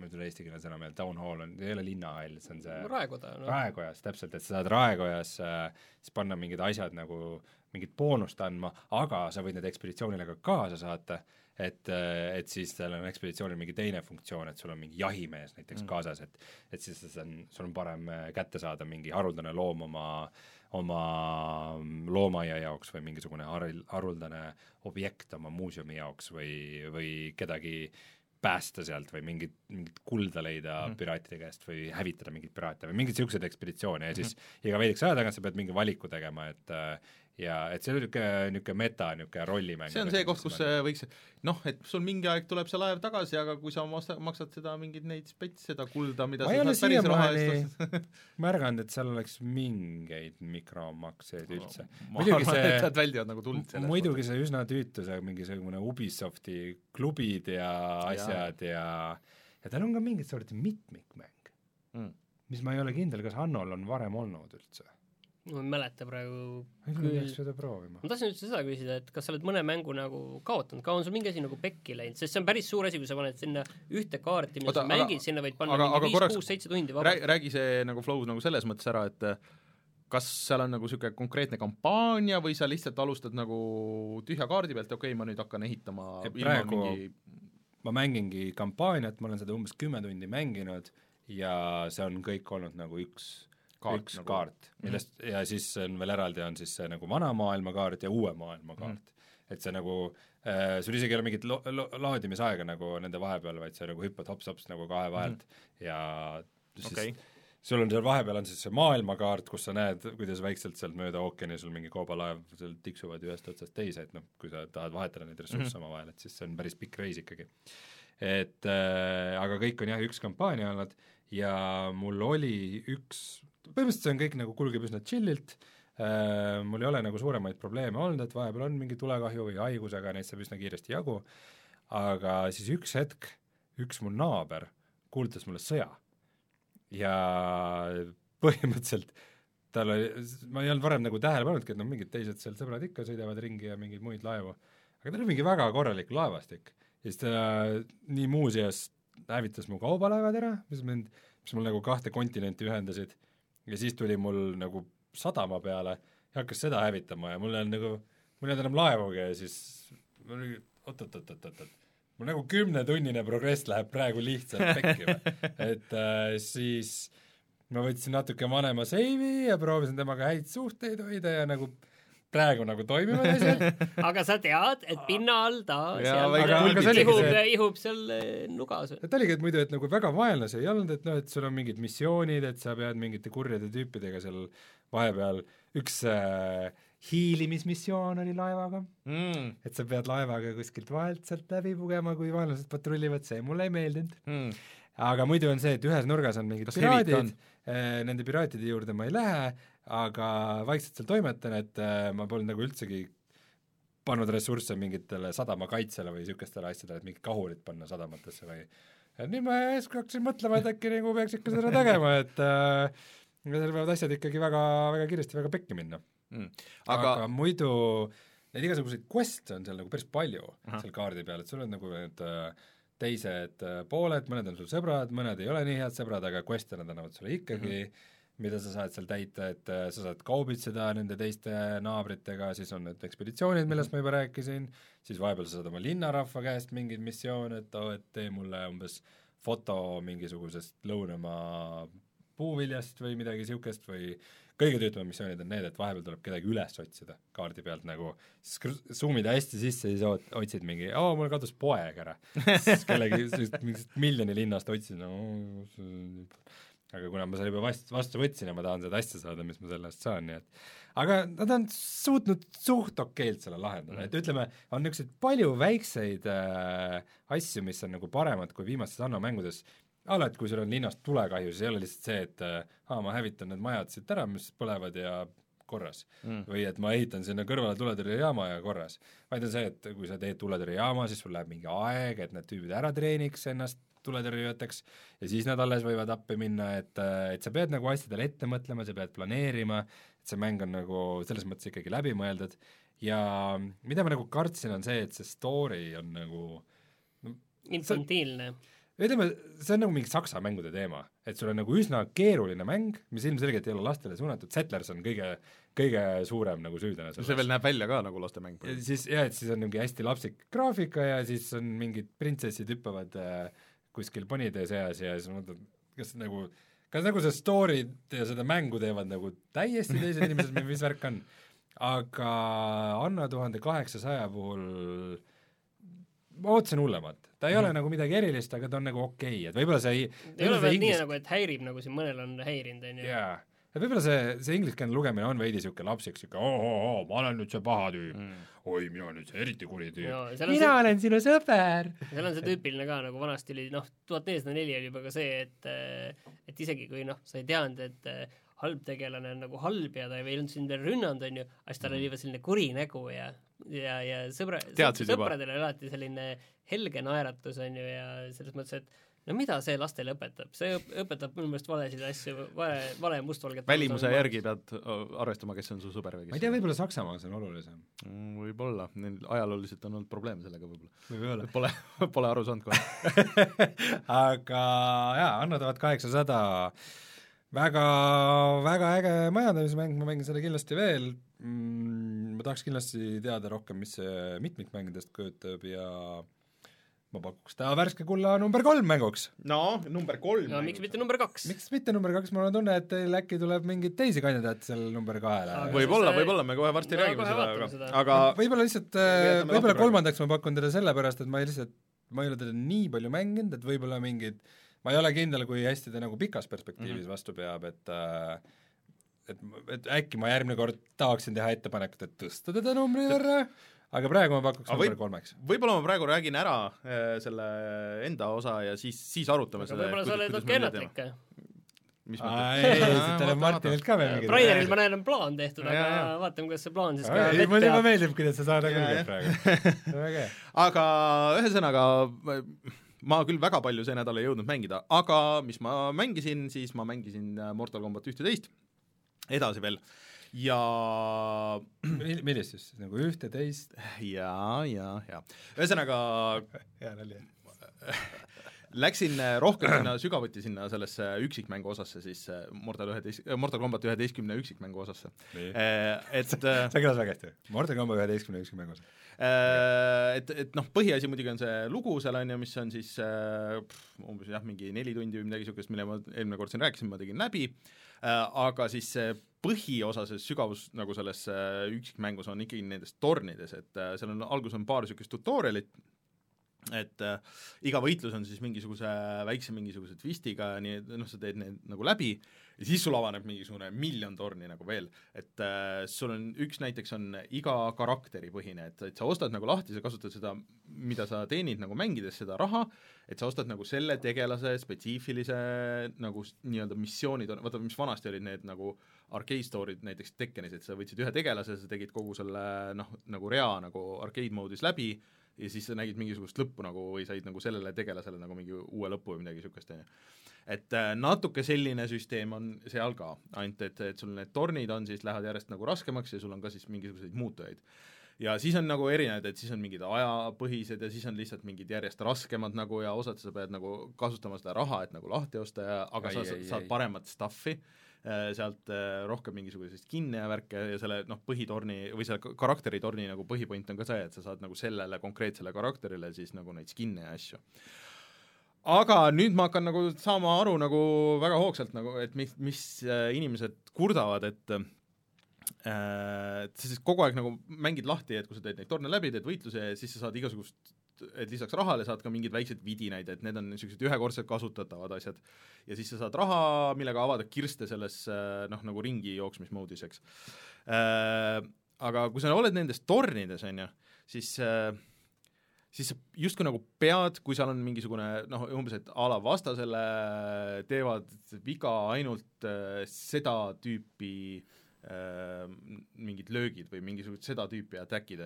mul ei tule eestikeelne sõna meelde, town hall on, ei ole linnahall, see on see raekoda, noh. raekojas, täpselt, et sa saad raekojas äh, siis panna mingid asjad nagu mingit boonust andma, aga sa võid need ekspeditsioonile ka kaasa saata, et, et siis seal on ekspeditsioonil mingi teine funktsioon, et sul on mingi jahimees näiteks mm. kaasas, et et siis see on, sul on parem äh, kätte saada mingi haruldane loom oma oma loomaaia jaoks või mingisugune haril-, haruldane objekt oma muuseumi jaoks või, või kedagi päästa sealt või mingit, mingit kulda leida mm -hmm. piraatide käest või hävitada mingeid piraate või mingeid niisuguseid ekspeditsioone ja siis mm -hmm. iga veidikese aja tagant sa pead mingi valiku tegema, et ja et see on niisugune, niisugune meta, niisugune rollimäng. see on see koht, kus see võiks noh, et sul mingi aeg tuleb see laev tagasi, aga kui sa masta- maksad seda mingeid neid spets, seda kulda, mida ma ei ole siiamaani osta märganud, et seal oleks mingeid mikromakseid üldse. ma muidugi arvan, see nad väldivad nagu tuld sellest. muidugi see üsna tüütu, see mingisugune Ubisofti klubid ja asjad ja ja tal on ka mingit sorti mitmikmäng, mm.. mis ma ei ole kindel, kas Hannol on varem olnud üldse. Ma ei mäleta praegu küll peaks. seda proovima ma. tahtsin üldse seda küsida, et kas sa oled mõne mängu nagu kaotanud, ka on sul mingi asi nagu pekki läinud, sest see on päris suur asi, kui sa paned sinna ühte kaarti, mida Oota, sa aga- mängid, sinna võid panna aga- mingi viis, korraks- kuus, seitse tundi vabalt. Räägi, see nagu flow nagu selles mõttes ära, et kas seal on nagu niisugune konkreetne kampaania või sa lihtsalt alustad nagu tühja kaardi pealt, okei okay,, ma nüüd hakkan ehitama Ja ilma praegu- mingi ma mängingi kampaaniat, ma olen seda umbes kümme tundi mänginud ja see on kõik olnud nagu üks Kaart üks nagu. kaart, millest mm -hmm. ja siis on veel eraldi on siis see nagu vana maailma kaart ja uue maailma kaart mm. -hmm. et see nagu äh, sul isegi ei ole mingit lo-, lo-, laadimisaega nagu nende vahepeal, vaid sa nagu hüppad hops-hops nagu kahe vahelt mm -hmm. ja siis okay., sul on seal vahepeal on siis see maailmakaart, kus sa näed, kuidas vaikselt sealt mööda ookeani sul mingi kaubalaev seal tiksuvad ühest otsast teise, et noh, kui sa tahad vahetada neid ressursse mm -hmm. omavahel, et siis see on päris pikk reis ikkagi. et äh, aga kõik on jah, üks kampaania olnud ja mul oli üks, põhimõtteliselt see on kõik nagu kulgeb üsna chill'ilt. Äh,, mul ei ole nagu suuremaid probleeme olnud, et vahepeal on mingi tulekahju või haigusega, neid saab üsna kiiresti jagu, aga siis üks hetk üks mu naaber kuulutas mulle sõja. Ja põhimõtteliselt tal oli, ma ei olnud varem nagu tähele pannudki, et noh, mingid teised seal sõbrad ikka sõidavad ringi ja mingeid muid laevu, aga tal oli mingi väga korralik laevastik. ja siis ta nii muuseas hävitas mu kaubalaevad ära, mis mind, mis mul nagu kahte kontinenti ühendasid ja siis tuli mul nagu sadama peale ja hakkas seda hävitama ja mul olnud nagu, mul ei olnud enam laevugi ja siis mul oli oot-oot-oot-oot-oot, mul nagu kümnetunnine progress läheb praegu lihtsalt pekki et äh, siis ma võtsin natuke vanema seivi ja proovisin temaga häid suhteid hoida ja nagu praegu nagu toimivad asjad, aga sa tead, et pinna all ta Jaa, seal äh, ihub see-, ihub seal äh, nugas. et oligi, et muidu, et nagu väga vaenlase ei olnud, et noh, et sul on mingid missioonid, et sa pead mingite kurjade tüüpidega seal vahepeal, üks äh, hiilimismissioon oli laevaga, mm.. et sa pead laevaga kuskilt vahelt sealt läbi pugema, kui vaenlased patrullivad, see mulle ei meeldinud. Mm. aga muidu on see, et ühes nurgas on mingid Kas piraadid, nende piraatide juurde ma ei lähe, aga vaikselt seal toimetan, et äh, ma polnud nagu üldsegi pannud ressursse mingitele sadama kaitsele või niisugustele asjadele, et mingit kahurit panna sadamatesse või et nüüd ma järsku hakkasin mõtlema, et äkki nagu peaks ikka seda tegema, et äh, seal võivad asjad ikkagi väga, väga kiiresti väga pekki minna. Mm. aga, aga muidu neid igasuguseid quest'e on seal nagu päris palju Ahah. seal kaardi peal, et sul on nagu need äh, teised äh, pooled, mõned on sul sõbrad, mõned ei ole nii head sõbrad, aga quest'e nad annavad sulle ikkagi mm, -hmm. Mida sa saad seal täita, et äh, sa saad kaubitseda nende teiste naabritega, siis on need ekspeditsioonid, millest ma juba rääkisin, siis vahepeal sa saad oma linnarahva käest mingeid missioone, et oo oh,, et tee mulle umbes foto mingisugusest lõunamaa puuviljast või midagi niisugust või kõige tüütumad missioonid on need, et vahepeal tuleb kedagi üles otsida kaardi pealt nagu, siis zoom'id hästi sisse, siis otsid mingi, aa, mul kadus poeg ära. siis kellegi, mingist miljoni linnast otsin no,, aga kuna ma selle juba vastu, vastu võtsin ja ma tahan seda asja saada, mis ma selle eest saan, nii et aga nad on suutnud suht okeilt selle lahendada, et ütleme, on niisuguseid palju väikseid äh, asju, mis on nagu paremad kui viimastes Anno mängudes, alati, kui sul on linnast tulekahju, siis ei ole lihtsalt see, et äh, aa, ma hävitan need majad siit ära, mis põlevad ja korras. Mm.. või et ma ehitan sinna kõrvale tuletõrjejaama ja korras. vaid on see, et kui sa teed tuletõrjejaama, siis sul läheb mingi aeg, et need tüübid ära treeniks ennast tuletõrjujateks. Ja siis nad alles võivad appi minna, et, äh, et sa pead nagu asjadele ette mõtlema, sa pead planeerima, et see mäng on nagu selles mõttes ikkagi läbimõeldud. Ja mida ma nagu kartsin, on see, et see story on nagu no, infantiilne. ütleme, see on nagu mingi saksa mängude teema, et sul on nagu üsna keeruline mäng, mis ilmselgelt ei ole lastele suunatud, Settlers on kõige, kõige suurem nagu süüdlane selles. see veel näeb välja ka nagu lastemäng. siis jah, et siis on mingi hästi lapsik graafika ja siis on mingid printsessid hüppavad äh, kuskil ponide seas ja siis mõtled, kas nagu, kas nagu see story'd ja seda mängu teevad nagu täiesti teised inimesed või mis värk on. aga Anna tuhande kaheksasaja puhul ma ootasin hullemat, ta ei mm. ole nagu midagi erilist, aga ta on nagu okei okay., et võib-olla see ei ei ole veel nii nagu, et häirib, nagu siin mõnel on häirinud, on ju. jaa, et võib-olla see, see ingliskeelne lugemine on veidi niisugune lapsik, niisugune oo-oo-oo, ma olen nüüd see paha tüüp mm., oi, mina olen nüüd see eriti kuri tüüp no,. mina see... olen sinu sõber! seal on see tüüpiline ka, nagu vanasti oli, noh, tuhat nelisada neli oli juba ka see, et et isegi kui noh, sa ei teadnud, et halb tegelane on nagu halb ja ta ei olnud sind veel rünnanud, on ju, aga siis tal oli juba selline kuri nägu ja ja, ja sõbra, sõpradel oli alati selline helge naeratus, on ju, ja selles mõttes, et no mida see lastele õpetab, see õpetab minu meelest valesid asju, vale, vale mustvalget välimuse järgi pead arvestama, kes on su sõber või kes ma ei tea, võib-olla Saksamaal see on olulisem. Mm,. Võib-olla, neil ajalooliselt on olnud probleeme sellega võib-olla. Võib. Pole, pole aru saanud kohe. Aga jaa, Anno tuhat kaheksasada. Väga, väga äge majandamismäng, ma mängin seda kindlasti veel. Mm,, ma tahaks kindlasti teada rohkem, mis see mitmikmängudest kujutab ja ma pakuks ta värske kulla number kolm mänguks. no number kolm no miks mitte number kaks? miks mitte number kaks, mul on tunne, et teil äkki tuleb mingeid teisi kandidaate seal number kahele. võib-olla, võib-olla, me kohe varsti räägime seda, aga, aga võib-olla lihtsalt, äh, võib-olla kolmandaks ma pakun teda sellepärast, et ma ei lihtsalt, ma ei ole teda nii palju mänginud, et võib-olla mingid ma ei ole kindel, kui hästi ta nagu pikas perspektiivis mm -hmm. vastu peab, et äh, et, et äkki ma järgmine kord tahaksin teha ettepanekut, et tõsta teda numbri võrra, aga praegu ma pakuks number kolmeks. võib-olla ma praegu räägin ära äh, selle enda osa ja siis, siis arutame aga võib-olla sa oled natuke ennatlik mis mõttes? tal on Martinilt ka veel mingi Raideril ma näen, on plaan tehtud, aga vaatame, kuidas see plaan siis ka peab. mulle juba meeldib, kuidas sa saad küll praegu. aga ühesõnaga ma küll väga palju see nädal ei jõudnud mängida, aga mis ma mängisin, siis ma mängisin äh, Mortal Combat ühte-teist, edasi veel, ja millist siis, nagu ühte-teist? jaa, jaa, jaa. ühesõnaga hea nali Läksin äh, rohkem sinna sügavuti sinna sellesse üksikmängu osasse, siis äh, Mortal üheteist, Mortal Combat üheteistkümne üksikmängu osasse. et see kõlas väga hästi, Mortal Combat üheteistkümne üksikmängu osa Äh, et, et noh, põhiasi muidugi on see lugu seal, on ju, mis on siis äh, pff, umbes jah, mingi neli tundi või midagi niisugust, mille ma eelmine kord siin rääkisin, ma tegin läbi, äh, aga siis see põhiosa, see sügavus nagu selles üksikmängus on ikkagi nendes tornides, et seal on, alguses on paar niisugust tutorial'it, et äh, iga võitlus on siis mingisuguse väikse mingisuguse twistiga, nii et noh, sa teed need nagu läbi ja siis sul avaneb mingisugune miljon torni nagu veel, et äh, sul on, üks näiteks on iga karakteri põhine, et, et sa ostad nagu lahti, sa kasutad seda, mida sa teenid nagu mängides, seda raha, et sa ostad nagu selle tegelase spetsiifilise nagu nii-öelda missioonid, vaata mis vanasti olid need nagu arcade store'id näiteks Tekkenis, et sa võtsid ühe tegelase, sa tegid kogu selle noh, nagu rea nagu arcade mode'is läbi, ja siis sa nägid mingisugust lõppu nagu või said nagu sellele tegelasele nagu mingi uue lõpu või midagi niisugust, on ju. et äh, natuke selline süsteem on seal ka, ainult et, et sul need tornid on siis, lähevad järjest nagu raskemaks ja sul on ka siis mingisuguseid muutujaid. ja siis on nagu erinevad, et siis on mingid ajapõhised ja siis on lihtsalt mingid järjest raskemad nagu ja osad sa pead nagu kasutama seda raha, et nagu lahti osta ja aga Ai, sa ai, saad ai. paremat stuff'i, sealt äh, rohkem mingisuguseid skin'e ja värke ja selle noh, põhitorni või selle ka- karakteri-torni nagu põhipoint on ka see, et sa saad nagu sellele konkreetsele karakterile siis nagu neid skin'e ja asju. Aga nüüd ma hakkan nagu saama aru nagu väga hoogsalt nagu, et mis, mis äh, inimesed kurdavad, et äh, et sa siis kogu aeg nagu mängid lahti, et kui sa teed neid torne läbi, teed võitluse ja siis sa saad igasugust et lisaks rahale saad ka mingeid väikseid vidinaid, et need on niisugused ühekordselt kasutatavad asjad. ja siis sa saad raha, millega avada kirste selles noh, nagu ringi jooksmismoodis, eks äh,. Aga kui sa oled nendes tornides, on ju, siis äh, siis sa justkui nagu pead, kui seal on mingisugune noh, umbes et a la vastasele teevad viga ainult äh, seda tüüpi äh, mingid löögid või mingisugused seda tüüpi attack'id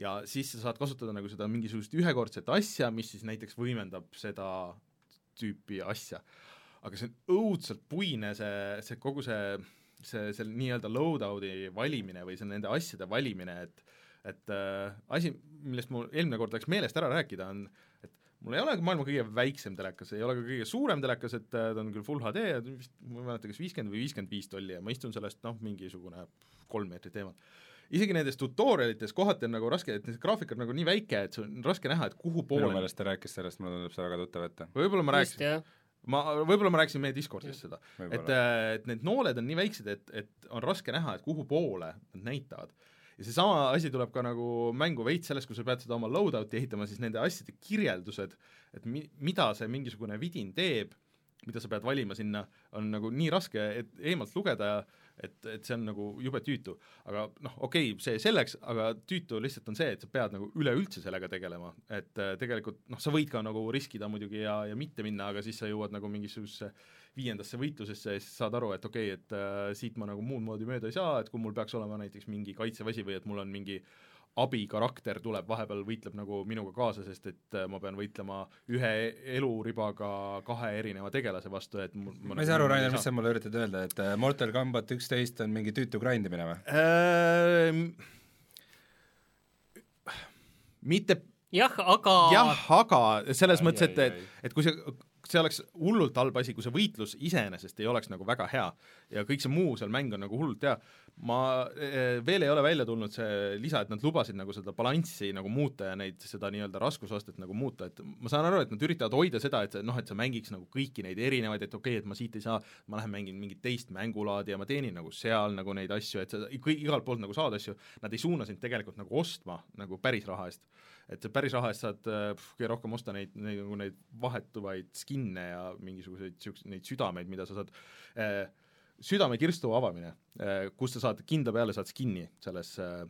ja siis sa saad kasutada nagu seda mingisugust ühekordset asja, mis siis näiteks võimendab seda tüüpi asja. aga see on õudselt puine, see, see kogu see, see, see nii-öelda loadout'i valimine või see nende asjade valimine, et et äh, asi, millest mul eelmine kord läks meelest ära rääkida, on et mul ei ole maailma kõige väiksem telekas, ei ole ka kõige suurem telekas, et äh, ta on küll full HD ja vist, ma ei mäleta, kas viiskümmend või viiskümmend viis tolli ja ma istun sellest noh, mingisugune kolm meetrit eemal. isegi nendes tutorialites kohati on nagu raske, et need graafikad on nagu nii väike, et see on raske näha, et kuhu minu poole meelest ta rääkis sellest, mulle tundub see väga tuttav ette. võib-olla ma rääkisin, ma, võib-olla ma rääkisin meie Discordis seda, et võib-olla. et need nooled on nii väiksed, et, et on raske näha, et kuhu poole nad näitavad. Ja seesama asi tuleb ka nagu mängu veits sellest, kui sa pead seda oma loadout'i ehitama, siis nende asjade kirjeldused, et mi-, mida see mingisugune vidin teeb, mida sa pead valima sinna, on nagu nii raske, et eemalt lugeda ja et, et see on nagu jube tüütu. aga noh, okei okay,, see selleks, aga tüütu lihtsalt on see, et sa pead nagu üleüldse sellega tegelema, et äh, tegelikult noh, sa võid ka nagu riskida muidugi ja, ja mitte minna, aga siis sa jõuad nagu mingisugusesse viiendasse võitlusesse ja siis saad aru, et okei okay,, et äh, siit ma nagu muud moodi mööda ei saa, et kui mul peaks olema näiteks mingi kaitseväsi või et mul on mingi abikarakter tuleb vahepeal, võitleb nagu minuga kaasa, sest et äh, ma pean võitlema ühe eluribaga kahe erineva tegelase vastu, et mul ma ei saa aru, Rainer, mis sa mulle üritad öelda, et äh, Mortal Combat üksteist on mingi tüütu grind imine või? ähm, mitte jah, aga jah, aga selles Ai, mõttes, et et et kui see see oleks hullult halb asi, kui see võitlus iseenesest ei oleks nagu väga hea. Ja kõik see muu seal mäng on nagu hullult hea, ma eh, veel ei ole välja tulnud see lisa, et nad lubasid nagu seda balanssi nagu muuta ja neid, seda nii-öelda raskusastet nagu muuta, et ma saan aru, et nad üritavad hoida seda, et noh, et sa mängiks nagu kõiki neid erinevaid, et okei okay,, et ma siit ei saa, ma lähen mängin mingit teist mängulaadi ja ma teenin nagu seal nagu neid asju, et sa kõik igalt poolt nagu saad asju, nad ei suuna sind tegelikult nagu ostma nagu päris raha eest et sa päris raha eest saad äh, pff, kõige rohkem osta neid, neid nagu neid vahetuvaid skin'e ja mingisuguseid siukseid, neid südameid, mida sa saad äh, südamekirstu avamine äh,, kus sa saad kindla peale saad skin'i selles äh,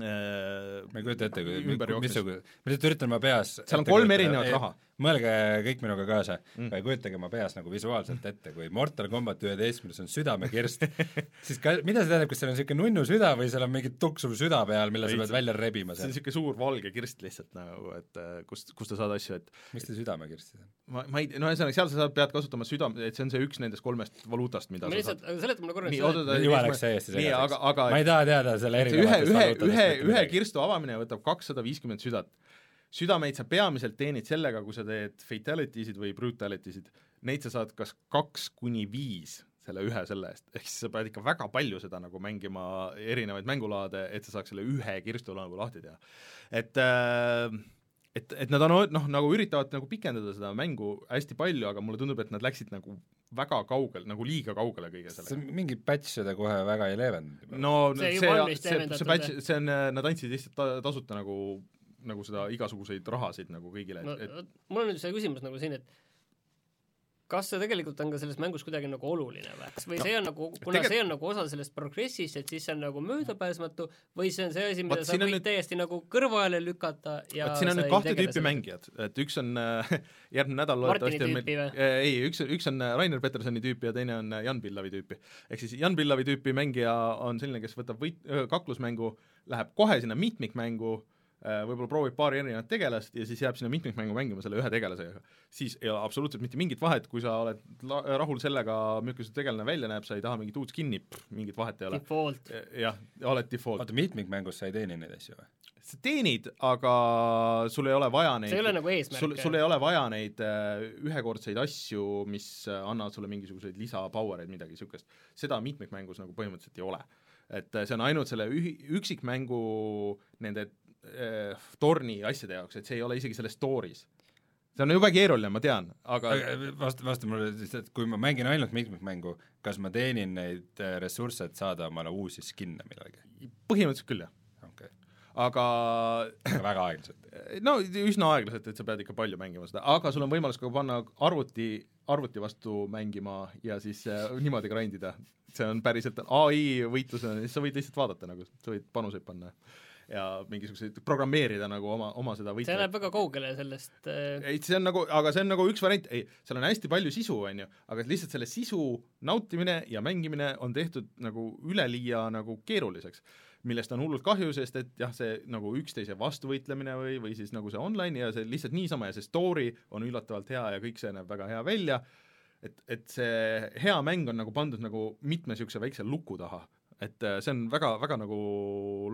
äh, ma ei kujuta ette, jookstes. missugune, ma lihtsalt üritan oma peas seal on kolm erinevat raha. Mõelge kõik minuga kaasa Mm. kujutage oma peas nagu visuaalselt ette, kui Mortal Combat üheteistkümnes on südamekirst, siis ka, mida see tähendab, kas seal on niisugune nunnu süda või seal on mingi tuksuv süda peal, mille sa pead välja rebima see on niisugune suur valge kirst lihtsalt nagu, et äh, kust, kust sa saad asju, et mis see südamekirst siis on? ma, ma ei, no ühesõnaga, seal sa saad, pead kasutama südam, et see on see üks nendest kolmest valuutast, mida ma lihtsalt, seleta mulle korraks nii, juba läks täiesti segaseks., aga ma ei taha teada selle see ühe, ühe, ühe, ühe kirstu avamine võtab kakssada viiskümmend südat. Südameid sa peamiselt teenid sellega, kui sa teed fatality sid või brutality sid, neid sa saad kas kaks kuni viis selle ühe selle eest, ehk siis sa pead ikka väga palju seda nagu mängima erinevaid mängulaade, et sa saaks selle ühe kirstu nagu lahti teha. et äh, et, et nad on noh, nagu üritavad nagu pikendada seda mängu hästi palju, aga mulle tundub, et nad läksid nagu väga kaugele, nagu liiga kaugele kõige see sellega. mingi patch seda kohe väga ei leevendanud no See see, see, see, patch, see on, nad andsid lihtsalt ta, tasuta nagu, nagu seda igasuguseid rahasid nagu kõigile, no et, et mul on nüüd see küsimus nagu siin, et kas see tegelikult on ka selles mängus kuidagi nagu oluline või, kas või see on nagu, kuna Tegel- see on nagu osa sellest progressist, et siis see on nagu möödapääsmatu või see on see asi, mida Vaat sa võid nüüd- täiesti nagu kõrvale lükata ja vot siin on nüüd kahte tüüpi sellega. mängijad, et üks on äh, järgmine nädal loodetavasti on või? äh, ei, üks, üks on äh, Rainer Petersoni tüüpi ja teine on äh, Jan Pillavi tüüpi. ehk siis Jan Pillavi tüüpi mängija on selline, kes võtab võit-, kaklusmängu, läheb kohe sinna mitmikmängu äh, võib-olla proovib paari erinevat tegelast ja siis jääb sinna mitmikmängu mängima selle ühe tegelasega, siis ei ole absoluutselt mitte mingit vahet, kui sa oled rahul sellega, milline see tegelane välja näeb, sa ei taha mingit uut skin'i, mingit vahet ei ole. jah, oled default. oota, mitmikmängus sa ei teeni neid asju või? sa teenid, aga sul ei ole vaja neid nagu sul, sul ei ole vaja neid äh, ühekordseid asju, mis äh, annavad sulle mingisuguseid lisa-power eid, midagi niisugust. seda mitmikmängus nagu põhimõtteliselt ei ole. et äh, see on ainult selle ühi-, üksikmängu nende äh, torni asjade jaoks, et see ei ole isegi selles store'is. see on jube keeruline, ma tean, aga vasta, vasta mulle et kui ma mängin ainult mitmikmängu, kas ma teenin neid äh, ressursse, et saada omale uusi skin'e millalgi? põhimõtteliselt küll, jah. okay., aga väga aeglaselt. no üsna aeglaselt, et sa pead ikka palju mängima seda, aga sul on võimalus ka panna arvuti, arvuti vastu mängima ja siis äh, niimoodi grind ida. see on päriselt ai võitlusena, siis sa võid lihtsalt vaadata nagu, sa võid panuseid panna ja mingisuguseid, programmeerida nagu oma, oma seda see võitlejat läheb väga kaugele sellest äh, ei, see on nagu, aga see on nagu üks variant, ei, seal on hästi palju sisu, on ju, aga lihtsalt selle sisu nautimine ja mängimine on tehtud nagu üleliia nagu keeruliseks, millest on hullult kahju, sest et jah, see nagu üksteise vastu võitlemine või, või siis nagu see online ja see lihtsalt niisama ja see story on üllatavalt hea ja kõik see näeb väga hea välja, et, et see hea mäng on nagu pandud nagu mitme niisuguse väikse luku taha et äh, see on väga, väga nagu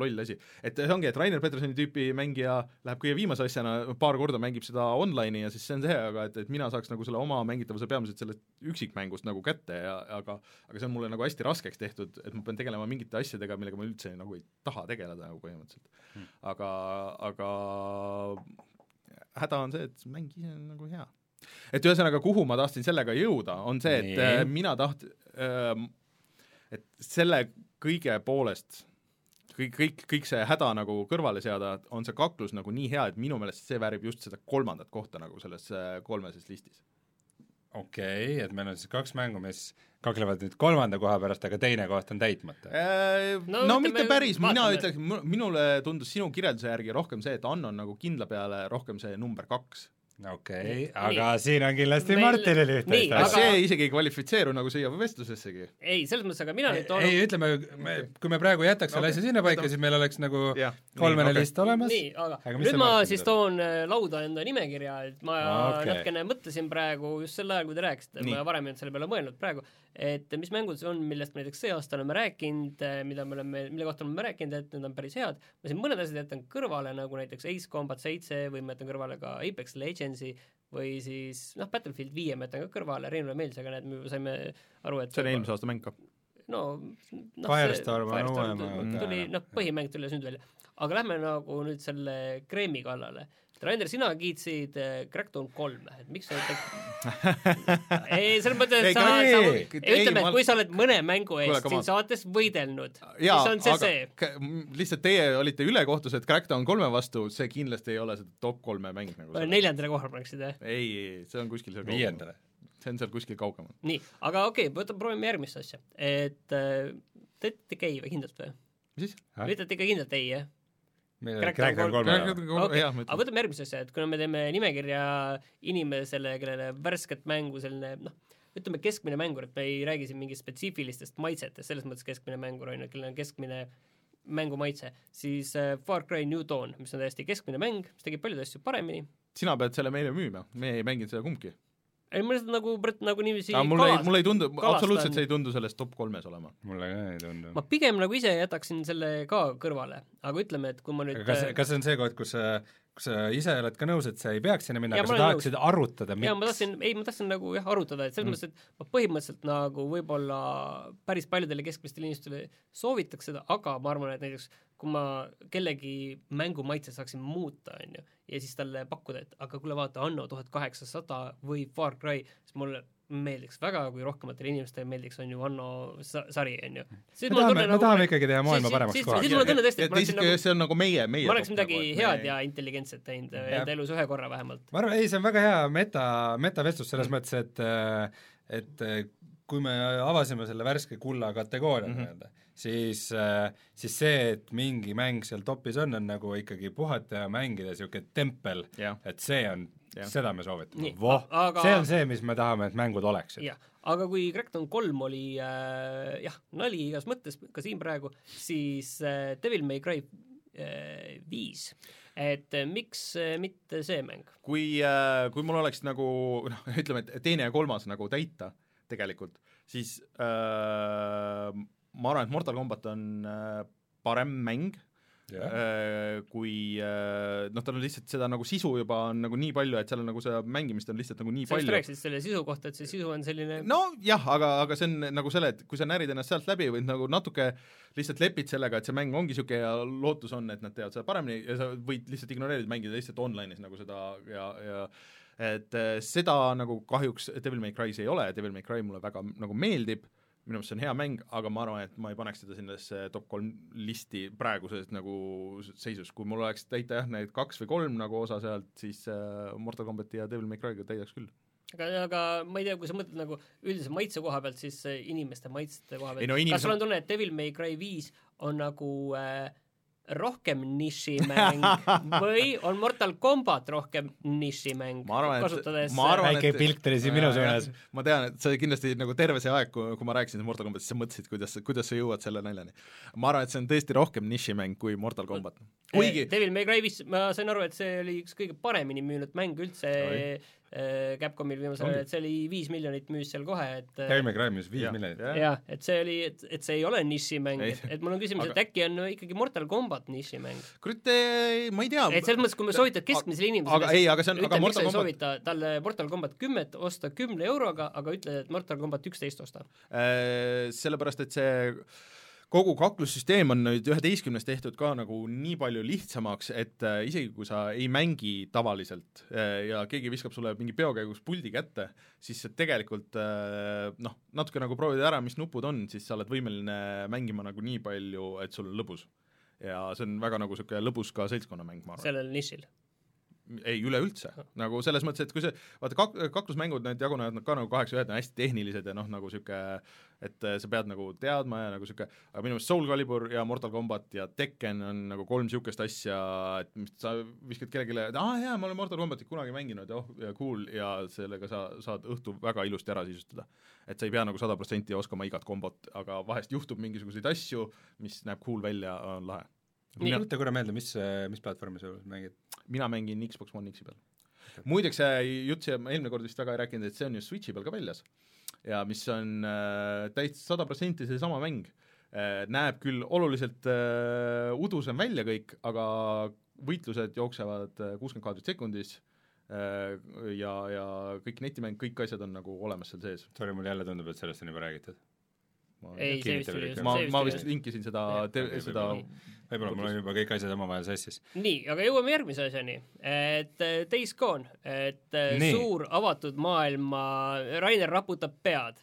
loll asi. et see ongi, et Rainer Petersoni tüüpi mängija läheb kõige viimase asjana, paar korda mängib seda online'i ja siis see on see, aga et, et mina saaks nagu selle oma mängitavuse peamiselt sellest üksikmängust nagu kätte ja aga aga see on mulle nagu hästi raskeks tehtud, et ma pean tegelema mingite asjadega, millega ma üldse nagu ei taha tegeleda nagu põhimõtteliselt Hmm. aga, aga häda on see, et mäng ise on nagu hea. et ühesõnaga, kuhu ma tahtsin sellega jõuda, on see, et äh, mina taht-, et selle kõige poolest kõik, kõik, kõik see häda nagu kõrvale seada, on see kaklus nagu nii hea, et minu meelest see väärib just seda kolmandat kohta nagu selles äh, kolmeses listis. okei okay,, et meil on siis kaks mängu, mis kaklevad nüüd kolmanda koha pärast, aga teine koht on täitmata. no, No no mitte päris, mina ütleks, minule tundus sinu kirjelduse järgi rohkem see, et Ann on nagu kindla peale rohkem see number kaks. Okei okay, Nii., aga siin on kindlasti Meil- Martinil nii, üht-teist aga Aga- see isegi ei kvalifitseeru nagu siia vestlusessegi. ei, selles mõttes, aga mina nüüd toon ei, ütleme, me, kui me praegu jätaks selle Okei. asja sinnapaika, siis meil oleks nagu jah, kolmene okei. list olemas. nii, aga, Aga nüüd ma Martin siis toon äh, lauda enda nimekirja, et ma okay. natukene mõtlesin praegu just sel ajal, kui te rääkisite, Nii. ma varem ei olnud selle peale mõelnud praegu, et mis mängud see on, millest me näiteks see aasta oleme rääkinud, mida me oleme, mille kohta oleme rääkinud, et need on päris head, ma siin mõned asjad jätan kõrvale, nagu näiteks Ace Combat seitse või ma jätan kõrvale ka Apex Legendsi või siis noh, Battlefield viie ma jätan ka kõrvale, Reinule meeldis, aga näed, me juba saime aru, et see on eelmise aasta mäng ka. no, no Firestorm on uuem, tuli- noh, põhimäng tuli nüüd välja. aga lähme nagu nüüd selle kreemi kallale. Rainer, sina kiitsid äh, Crackdown kolme, et miks sa ütled ei, selles mõttes, et sa, ei, sa, ei, ütleme, ma- et kui sa oled mõne mängu eest come siin on. saates võidelnud, siis on see see. lihtsalt teie olite ülekohtused Crackdown kolme vastu, see kindlasti ei ole see top kolme mäng nagu neljandale kohale paneksid, jah? ei, ei, see on kuskil seal viiendale. see on seal kuskil kaugemal. nii, aga okei okay,, võtame, proovime järgmist asja. et äh, te ütlete ikka ei või kindlalt või? mis siis? Te ütlete ikka kindlalt ei, jah? Kolm- kolme. Ma aga võtame järgmise asja, et kuna me teeme nimekirja inimesele, kellele värsket mängu selline noh, ütleme keskmine mängur, et me ei räägi siin mingist spetsiifilistest maitsetest, selles mõttes keskmine mängur on ju, kellel on keskmine mängumaitse, siis äh, Far Cry New Dawn, mis on täiesti keskmine mäng, mis tegi paljusid asju paremini, sina pead selle meile müüma, me ei mänginud seda kumbki. Ei ma lihtsalt nagu, nagu niiviisi aga mulle mulle ei tundu, absoluutselt see ei tundu selles top kolmes olema. mulle ka ei tundu. ma pigem nagu ise jätaksin selle ka kõrvale, aga ütleme, et kui ma nüüd aga kas, kas see on see koht, kus sa, kus sa ise oled ka nõus, et sa ei peaks sinna minna, Jaa, aga ma sa tahaksid arutada, jaa, ma miks? tahtsin, ei ma tahtsin nagu jah, arutada, et selles mm. mõttes, et ma põhimõtteliselt nagu võib-olla päris paljudele keskmistele inimestele soovitaks seda, aga ma arvan, et näiteks kui ma kellegi mängumaitse saaksin muuta, on ju, ja siis talle pakkuda, et aga kuule, vaata Anno tuhat kaheksasada või Far Cry, siis mulle meeldiks väga, kui rohkematele inimestele meeldiks, on ju, Anno sa- sari, on ju. me tahame, me tahame ikkagi teha maailma siis- paremaks kohaks siis mul on tunne tõesti, et ma oleksin nagu... nagu, see on nagu meie, meie ma oleks midagi nagu, head me- ja intelligentset teinud enda elus ühe korra vähemalt. ma arvan, ei, see on väga hea meta, metavestlus selles mm. mõttes, et et kui me avasime selle värske kulla kategooria Mhm. mm -hmm. nii-öelda, siis, siis see, et mingi mäng seal topis on, on nagu ikkagi puhata ja mängida niisugune tempel, jah, et see on seda me soovitame. Voh, aga- see on see, mis me tahame, et mängud oleksid. jah, aga kui Crackdown kolm oli äh, jah, nali igas mõttes ka siin praegu, siis äh, Devil May Cry äh, viis. Et eh, miks eh, mitte see mäng? kui äh,, kui mul oleks nagu noh, ütleme, et teine ja kolmas nagu täita tegelikult, siis äh, ma arvan, et Mortal Combat on äh, parem mäng äh, kui äh, noh, tal on lihtsalt seda nagu sisu juba on nagu nii palju, et seal on nagu seda mängimist on lihtsalt nagu nii sa just palju. rääkisid selle sisu kohta, et see sisu on selline nojah, aga, aga see on nagu selle, et kui sa närid ennast sealt läbi või nagu natuke lihtsalt lepid sellega, et see mäng ongi niisugune ja lootus on, et nad teevad seda paremini ja sa võid lihtsalt ignoreerida, mängida lihtsalt online'is nagu seda ja, ja et eh, seda nagu kahjuks Devil May Cry's ei ole, Devil May Cry mulle väga nagu meeldib, minu meelest see on hea mäng, aga ma arvan, et ma ei paneks seda sellesse top kolm listi praeguses nagu seisus, kui mul oleks täita jah, need kaks või kolm nagu osa sealt, siis äh, Mortal Combati ja Devil May Cry'ga täidaks küll. aga, aga ma ei tea, kui sa mõtled nagu üldise maitse koha pealt, siis äh, inimeste maitste koha pealt no kas inimesed- sul on tunne, et Devil May Cry viis on nagu äh, rohkem nišimäng või on Mortal Combat rohkem nišimäng, ma arvan, et kasutades ma arvan, väike pilk tuli siin minu suunas. ma tean, et sa kindlasti nagu terve see aeg, kui, kui ma rääkisin Mortal Combatist, sa mõtlesid, kuidas, kuidas sa jõuad selle naljani. ma arvan, et see on tõesti rohkem nišimäng kui Mortal Combat. kuigi Eh, Devil May Cry viis, ma sain aru, et see oli üks kõige paremini müünud mäng üldse Oi. Äh, Capcomil viimasel ajal, et see oli viis miljonit müüs seal kohe, et äh, Devil May Cry müüs viis miljonit. jah. et see oli, et, et see ei ole nišimäng, et, et mul on küsimus, Aga- et äkki on ikkagi Mortal Combat nišimäng. kurat, ma ei tea. et selles mõttes, kui me soovitad keskmisele inimesele aga ei, aga see on, aga Mortal Combat soovita talle Mortal Combat kümmet osta kümne euroga, aga ütle, et Mortal Combat üksteist osta. äh, sellepärast, et see kogu kaklussüsteem on nüüd üheteistkümnes tehtud ka nagu nii palju lihtsamaks, et äh, isegi kui sa ei mängi tavaliselt äh, ja keegi viskab sulle mingi peo käigus puldi kätte, siis sa tegelikult äh, noh, natuke nagu proovid ära, mis nupud on, siis sa oled võimeline mängima nagu nii palju, et sul on lõbus. ja see on väga nagu niisugune lõbus ka seltskonnamäng, ma arvan. sellel nišil. ei, üleüldse, nagu selles mõttes, et kui see, vaata kak-, kaklusmängud, need jagunevad ka nagu kaheks, ühed on hästi tehnilised ja noh, nagu niisugune et äh, sa pead nagu teadma ja nagu niisugune, aga minu meelest Soul Calibur ja Mortal Combat ja Tekken on nagu kolm niisugust asja, et mis sa viskad kellelegi, et aa jaa, ma olen Mortal Combatit kunagi mänginud ja oh, ja cool ja sellega sa saad õhtu väga ilusti ära sisustada. et sa ei pea nagu sada protsenti oskama igat kombot, aga vahest juhtub mingisuguseid asju, mis näeb cool välja, on lahe. mina, tuleta korra meelde, mis, mis platvormi sa mängid? mina mängin Xbox One X-i peal. muideks see jutt siia, ma eelmine kord vist väga ei rääkinud, et see on ju Switchi peal ka väljas ja mis on äh, täitsa sada protsenti seesama mäng äh,. näeb küll oluliselt äh, udusem välja kõik, aga võitlused jooksevad kuuskümmend kaadrit sekundis äh, ja, ja kõik netimäng, kõik asjad on nagu olemas seal sees. sorry, mulle jälle tundub, et sellest on juba räägitud. ei, ma vist ma oli vist linkisin seda seda võib-olla mul on juba kõik asjad omavahel sassis. nii, aga jõuame järgmise asjani, et äh, Days Gone, et äh, Nii. suur avatud maailma, Rainer raputab pead.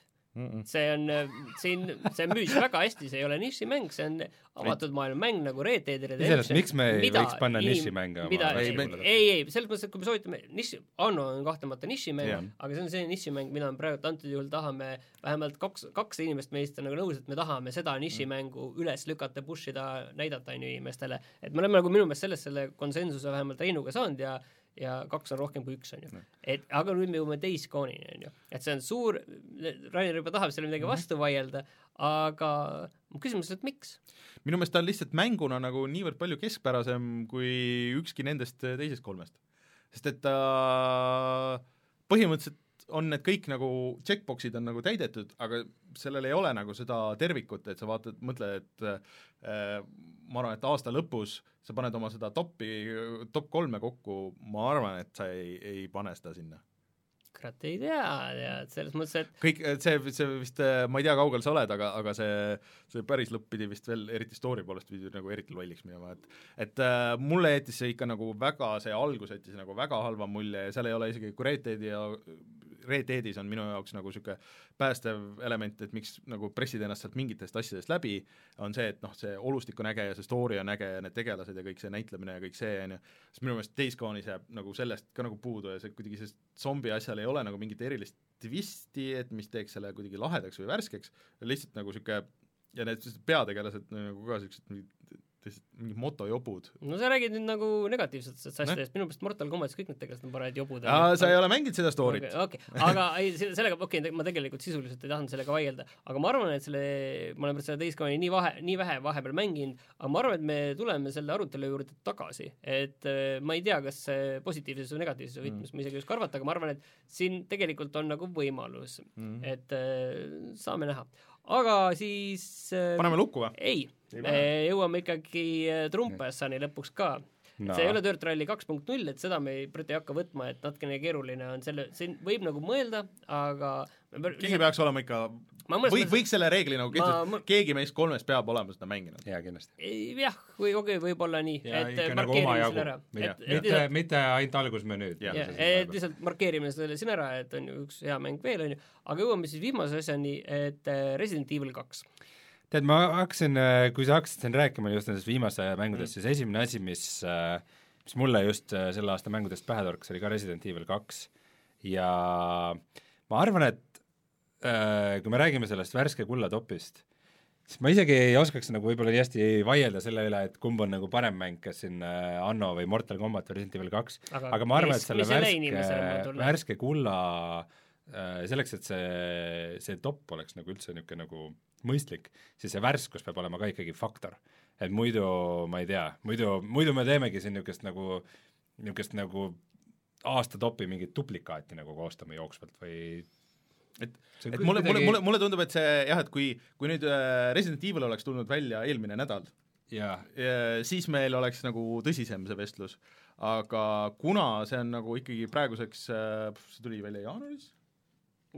See on äh, siin, see müüs väga hästi, see ei ole nišimäng, see on avatud maailma mäng nagu Red Dead Redemption. Iseenesest, miks me ei võiks panna nišimänge oma mida, ei, ei, ei, selles mõttes, et kui me soovitame niši, Anno on kahtlemata nišimäng Jah., aga see on see nišimäng, mida me praegu antud juhul tahame, vähemalt kaks, kaks inimest meist on nagu nõus, et me tahame seda nišimängu üles lükata, push ida, näidata on ju inimestele, et me oleme nagu minu meelest selles selle konsensuse vähemalt Reinuga saanud ja ja kaks on rohkem kui üks, on ju. et aga nüüd me jõuame Gone'ini, on ju. et see on suur, Rainer juba tahab sellele midagi vastu vaielda, aga mu küsimus et miks? minu meelest ta on lihtsalt mänguna nagu niivõrd palju keskpärasem kui ükski nendest teisest kolmest. sest et ta põhimõtteliselt on need kõik nagu checkbox'id on nagu täidetud, aga sellel ei ole nagu seda tervikut, et sa vaatad, mõtled, et äh, ma arvan, et aasta lõpus sa paned oma seda topi, top kolme kokku, ma arvan, et sa ei, ei pane seda sinna. Kurat ei tea, tead, selles mõttes, et kõik, see, see vist, ma ei tea, kaugel sa oled, aga, aga see, see päris lõpp pidi vist veel, eriti story poolest pidi nagu eriti lolliks minema, et et äh, mulle jättis see ikka nagu väga, see algus jättis nagu väga halva mulje ja seal ei ole isegi, Deadi ja Red Deadis on minu jaoks nagu niisugune päästev element, et miks nagu pressid ennast sealt mingitest asjadest läbi, on see, et noh, see olustik on äge ja see story on äge ja need tegelased ja kõik see näitlemine ja kõik see, on ju, siis minu meelest Days Gone'is jääb nagu sellest ka nagu puudu ja see kuidagi see zombi asjal ei ole nagu mingit erilist twisti, et mis teeks selle kuidagi lahedaks või värskeks, lihtsalt nagu niisugune ja need peategelased nagu ka niisugused lihtsalt mingid motojobud. no sa räägid nüüd nagu negatiivsetest asjadest, minu meelest Mortal Combatis kõik need tegelased on parajad jobud. sa ei ole mänginud seda story't okei aga ei, sellega, okei okay,, ma tegelikult sisuliselt ei tahtnud sellega vaielda, aga ma arvan, et selle, ma olen seda teist kava nii vahe, nii vähe vahepeal mänginud, aga ma arvan, et me tuleme selle arutelu juurde tagasi, et äh, ma ei tea, kas see positiivses või negatiivses võtmes mm., ma isegi ei oska arvata, aga ma arvan, et siin tegelikult on nagu võimalus mm., et äh, saame näha. aga siis äh, paneme lukku või? Ei me jõuame ikkagi äh, Trumpassani lõpuks ka No. see ei ole Dirt Rally kaks punkt null, et seda me ei, ei hakka võtma, et natukene keeruline on selle, siin võib nagu mõelda, aga keegi peaks olema ikka, või, võiks selle reegli nagu kehtestada ma-, keegi meist kolmest peab olema seda mänginud. jaa, kindlasti. Ei, jah, või okei okay,, võib-olla nii, et nagu markeerime omajagu selle ära, mitte, mitte ainult algusmenüüd. Et lihtsalt markeerime selle siin ära, et on ju üks hea mäng veel, on ju, aga jõuame siis viimase asjani, et äh, Resident Evil kaks. tead, ma hakkasin, kui sa hakkasid siin rääkima just nendest viimase mängudest mm., siis esimene asi, mis, mis mulle just äh, selle aasta mängudest pähe torkas, oli ka Resident Evil kaks ja ma arvan, et äh, kui me räägime sellest värske kulla topist, siis ma isegi ei oskaks nagu võib-olla nii hästi vaielda selle üle, et kumb on nagu parem mäng, kas siin äh, Anno või Mortal Combat või Resident Evil kaks, Aga ma arvan, et selle värske värske kulla äh, selleks, et see, see top oleks nagu üldse niisugune nagu mõistlik, siis see värskus peab olema ka ikkagi faktor. et muidu ma ei tea, muidu, muidu me teemegi siin niisugust nagu, niisugust nagu aasta topi mingit duplikaati nagu koostame jooksvalt või et, et mulle, mulle, mulle, mulle tundub, et see jah, et kui, kui nüüd äh, Resident Evil oleks tulnud välja eelmine nädal, jaa, siis meil oleks nagu tõsisem see vestlus. aga kuna see on nagu ikkagi praeguseks, see tuli välja jaanuaris,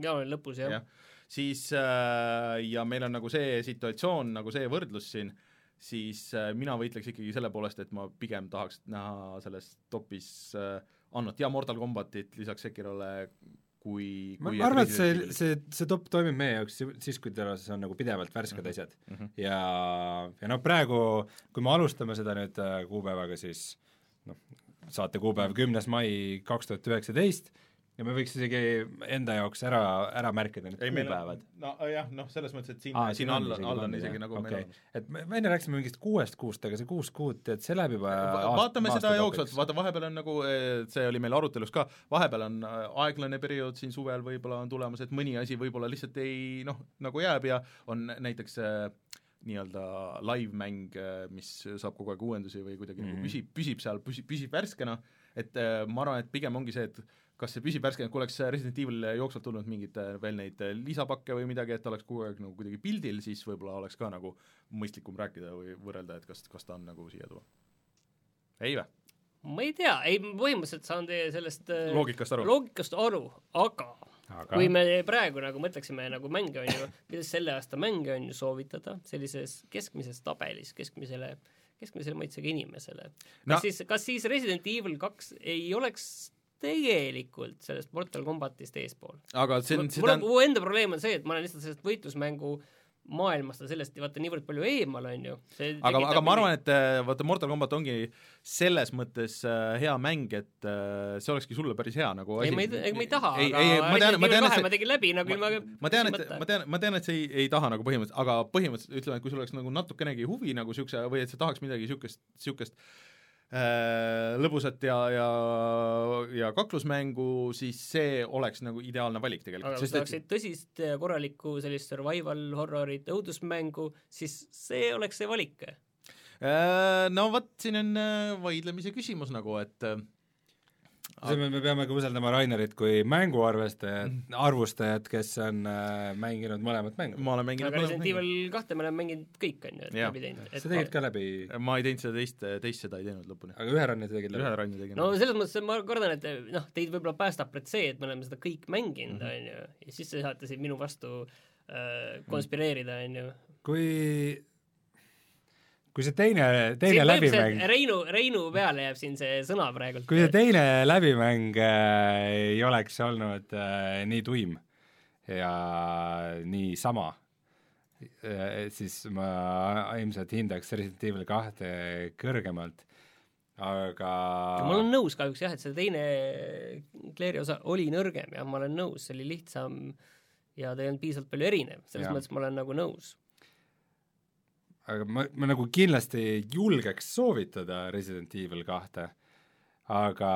jaanuari lõpus jah ja. siis äh, ja meil on nagu see situatsioon, nagu see võrdlus siin, siis äh, mina võitleks ikkagi selle poolest, et ma pigem tahaks näha selles topis äh, Annot ja Mortal Combatit lisaks Sekirole kui kui ma arvan, et see see, see top toimib meie jaoks si- siis, kui tal on nagu pidevalt värsked asjad Mhm. -hmm. ja, ja noh, praegu, kui me alustame seda nüüd äh, kuupäevaga, siis noh, saate kuupäev kümnes mai kaks tuhat üheksateist ja me võiks isegi enda jaoks ära, ära märkida need kuupäevad on, no jah, noh, selles mõttes, et siin Aa, ah,, siin all, all on isegi nagu Okei. meil on. et me, me enne rääkisime mingist kuuest kuust, aga see kuus kuud, tead, see läbi juba vaatame seda jooksvalt, vaata vahepeal on nagu, see oli meil arutelus ka, vahepeal on äh, aeglane periood siin suvel võib-olla on tulemas, et mõni asi võib-olla lihtsalt ei noh, nagu jääb ja on näiteks äh, nii-öelda live-mäng, mis saab kogu aeg uuendusi või kuidagi mm -hmm. Mhm. nagu püsib, püsib seal, püsib, püsib värskena, et äh, ma arvan, et pigem ongi see, et kas see püsib värskena, kui oleks Resident Evil jooksvalt tulnud mingeid äh, veel neid äh, lisapakke või midagi, et oleks kogu aeg nagu kuidagi pildil, siis võib-olla oleks ka nagu mõistlikum rääkida või võrrelda, et kas, kas ta on nagu siia tuua. ei vä? ma ei tea, ei põhimõtteliselt saan teie sellest äh, loogikast aru? loogikast aru, aga aga kui me praegu nagu mõtleksime nagu mänge on ju, kuidas selle aasta mänge on ju soovitada sellises keskmises tabelis keskmisele, keskmisele maitsega inimesele. kas No- no, siis, kas siis Resident Evil kaks ei oleks tegelikult sellest Mortal Combatist eespool? aga see on, seda mu enda probleem on see, et ma olen lihtsalt sellest võitlusmängu maailmast ja sellest vaata niivõrd palju eemal, on ju. aga, aga ma arvan, et äh, vaata, Mortal Combat ongi selles mõttes äh, hea mäng, et äh, see olekski sulle päris hea nagu ei, asi. ma ei, ei ma ei taha, ei, aga ei, ma tean, ma tean, et ma see tegin läbi nagu ilma ma tean, et, ma tean, ma tean, et sa ei, ei taha nagu põhimõtteliselt, aga põhimõtteliselt ütleme, et kui sul oleks nagu natukenegi huvi nagu niisuguse või et sa tahaks midagi niisugust, niisugust lõbusat ja, ja, ja kaklusmängu, siis see oleks nagu ideaalne valik aga tegelikult, kui sest sa tahaksid tõsist ja korralikku sellist survival horrorit, õudusmängu, siis see oleks see valik. äh, no vot, siin on äh, vaidlemise küsimus nagu, et äh, me, me peame ka usaldama Rainerit kui mänguarvestajat, arvustajat, kes on äh, mänginud mõlemat mängu. ma olen mänginud aga Resident mängu. Evil kahte me oleme mänginud kõik, on ju, et läbi teinud. sa tegid ka läbi, ma ei teinud seda teist, teist seda ei teinud lõpuni. aga ühe run'i tegid ühe läbi? ranni tegin no selles mõttes ma kardan, et noh, teid võib-olla päästab see, et me oleme seda kõik mänginud, Mhm. on ju, ja siis te saate siin minu vastu äh, konspireerida, on ju. kui, kui see teine, teine läbimäng, Reinu, Reinu peale jääb siin see sõna praegult. kui see teine läbimäng äh, ei oleks olnud äh, nii tuim ja nii sama äh,, siis ma ilmselt hindaks Resident Evil kahte kõrgemalt, aga ma olen nõus kahjuks jah, et see teine Claire'i osa oli nõrgem ja ma olen nõus, see oli lihtsam ja ta ei olnud piisavalt palju erinev, selles Jah. mõttes ma olen nagu nõus. Aga ma, ma nagu kindlasti julgeks soovitada Resident Evil kahte, aga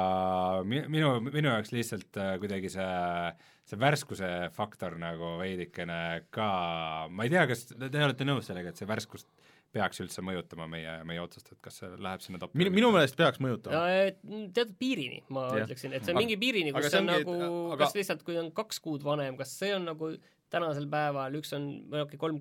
mi-, minu, minu jaoks lihtsalt äh, kuidagi see, see värskuse faktor nagu veidikene ka, ma ei tea, kas te olete nõus sellega, et see värskus peaks üldse mõjutama meie, meie otsust, et kas see läheb sinna toppi minu, minu meelest peaks mõjutama. teatud piirini, ma Jah. ütleksin, et see on Aga- mingi piirini, kus see on nagu aga- kas lihtsalt, kui on kaks kuud vanem, kas see on nagu tänasel päeval, üks on, või okei okay,, kolm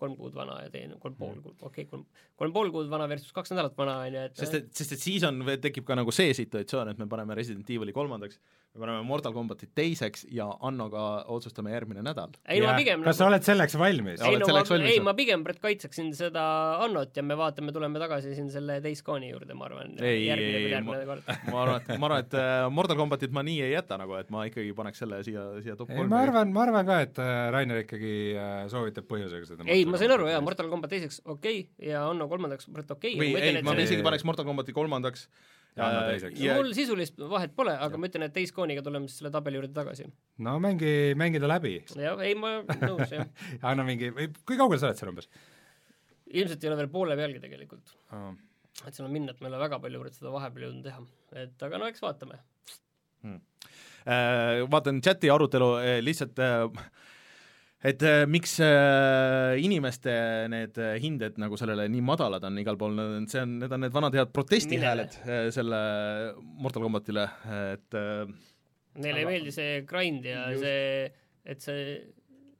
kolm kuud vana ja teine kolm pool kuud, okei okay,, kolm, kolm pool kuud vana versus kaks nädalat vana, on ju, et sest et, sest et siis on, tekib ka nagu see situatsioon, et me paneme Resident Evil'i kolmandaks, me paneme Mortal Combati teiseks ja Annoga otsustame järgmine nädal. ei no ma pigem kas sa oled selleks valmis? Ei no ma, selleks valmis ei või? ma pigem Brett kaitseksin seda Annot ja me vaatame, tuleme tagasi siin selle Days Gone'i juurde, ma arvan, Ei, järgmine ei, või ei, järgmine kord. ma arvan, et, ma arvan, et äh, Mortal Combatit ma nii ei jäta nagu, et ma ikkagi paneks selle siia, siia top kolme. ma arvan, ma arvan ka, et äh, Rainer ikkagi äh, soovitab põhjusega seda ei, ma sain aru, jaa, Mortal Combat teiseks okei okay, ja Anno kolmandaks Brett okei või okay, ei, ma isegi paneks Mortal Combati kolmandaks. Ja Anno teiseks. ja, mul sisulist vahet pole, aga ma ütlen, et Gone'iga tuleme siis selle tabeli juurde tagasi. no mängi, mängi ta läbi. jah, ei ma nõus, jah. anna mingi, või kui kaugel sa oled seal umbes? ilmselt ei ole veel poole pealgi tegelikult. Oh. et seal on minna, et me ei ole väga palju seda vahepeal jõudnud teha. et aga no eks vaatame. äh, vaatan chati arutelu äh, lihtsalt äh, et äh, miks äh, inimeste need äh, hinded nagu sellele nii madalad on igal pool, see on, need on need vanad head protestihääled selle Mortal Combatile, et Neile ei meeldi see grind ja Just. see, et see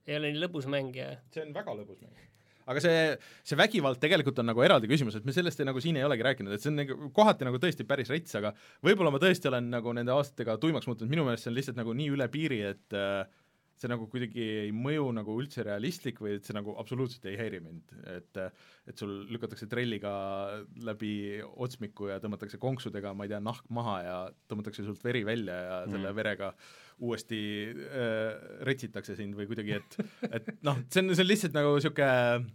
ei ole nii lõbus mäng ja see on väga lõbus mäng. aga see, see vägivald tegelikult on nagu eraldi küsimus, et me sellest ei, nagu siin ei olegi rääkinud, et see on nagu kohati nagu tõesti päris rets, aga võib-olla ma tõesti olen nagu nende aastatega tuimaks muutunud, minu meelest see on lihtsalt nagu nii üle piiri, et äh, see nagu kuidagi ei mõju nagu üldse realistlik või et see nagu absoluutselt ei häiri mind, et et sul lükatakse trelliga läbi otsmiku ja tõmmatakse konksudega, ma ei tea, nahk maha ja tõmmatakse sult veri välja ja mm. selle verega uuesti äh, retsitakse sind või kuidagi, et et noh, see on, see on lihtsalt nagu niisugune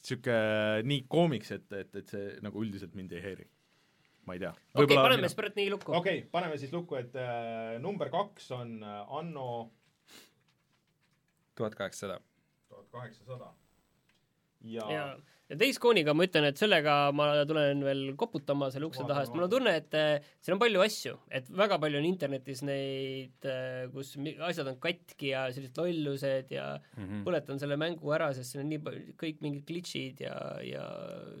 niisugune nii koomiks, et, et, et see nagu üldiselt mind ei häiri. ma ei tea. okei okay,, paneme siis Brett nii lukku okei okay,, paneme siis lukku, et äh, number kaks on äh, Anno tuhat kaheksasada. tuhat kaheksasada. ja, ja, ja Days Gone'iga ma ütlen, et sellega ma tulen veel koputama selle ukse taha, sest mul on tunne, et äh, siin on palju asju, et väga palju on internetis neid, kus mi- asjad on katki ja sellised lollused ja mm -hmm. põletan selle mängu ära, sest siin on nii palju, kõik mingid glitch'id ja, ja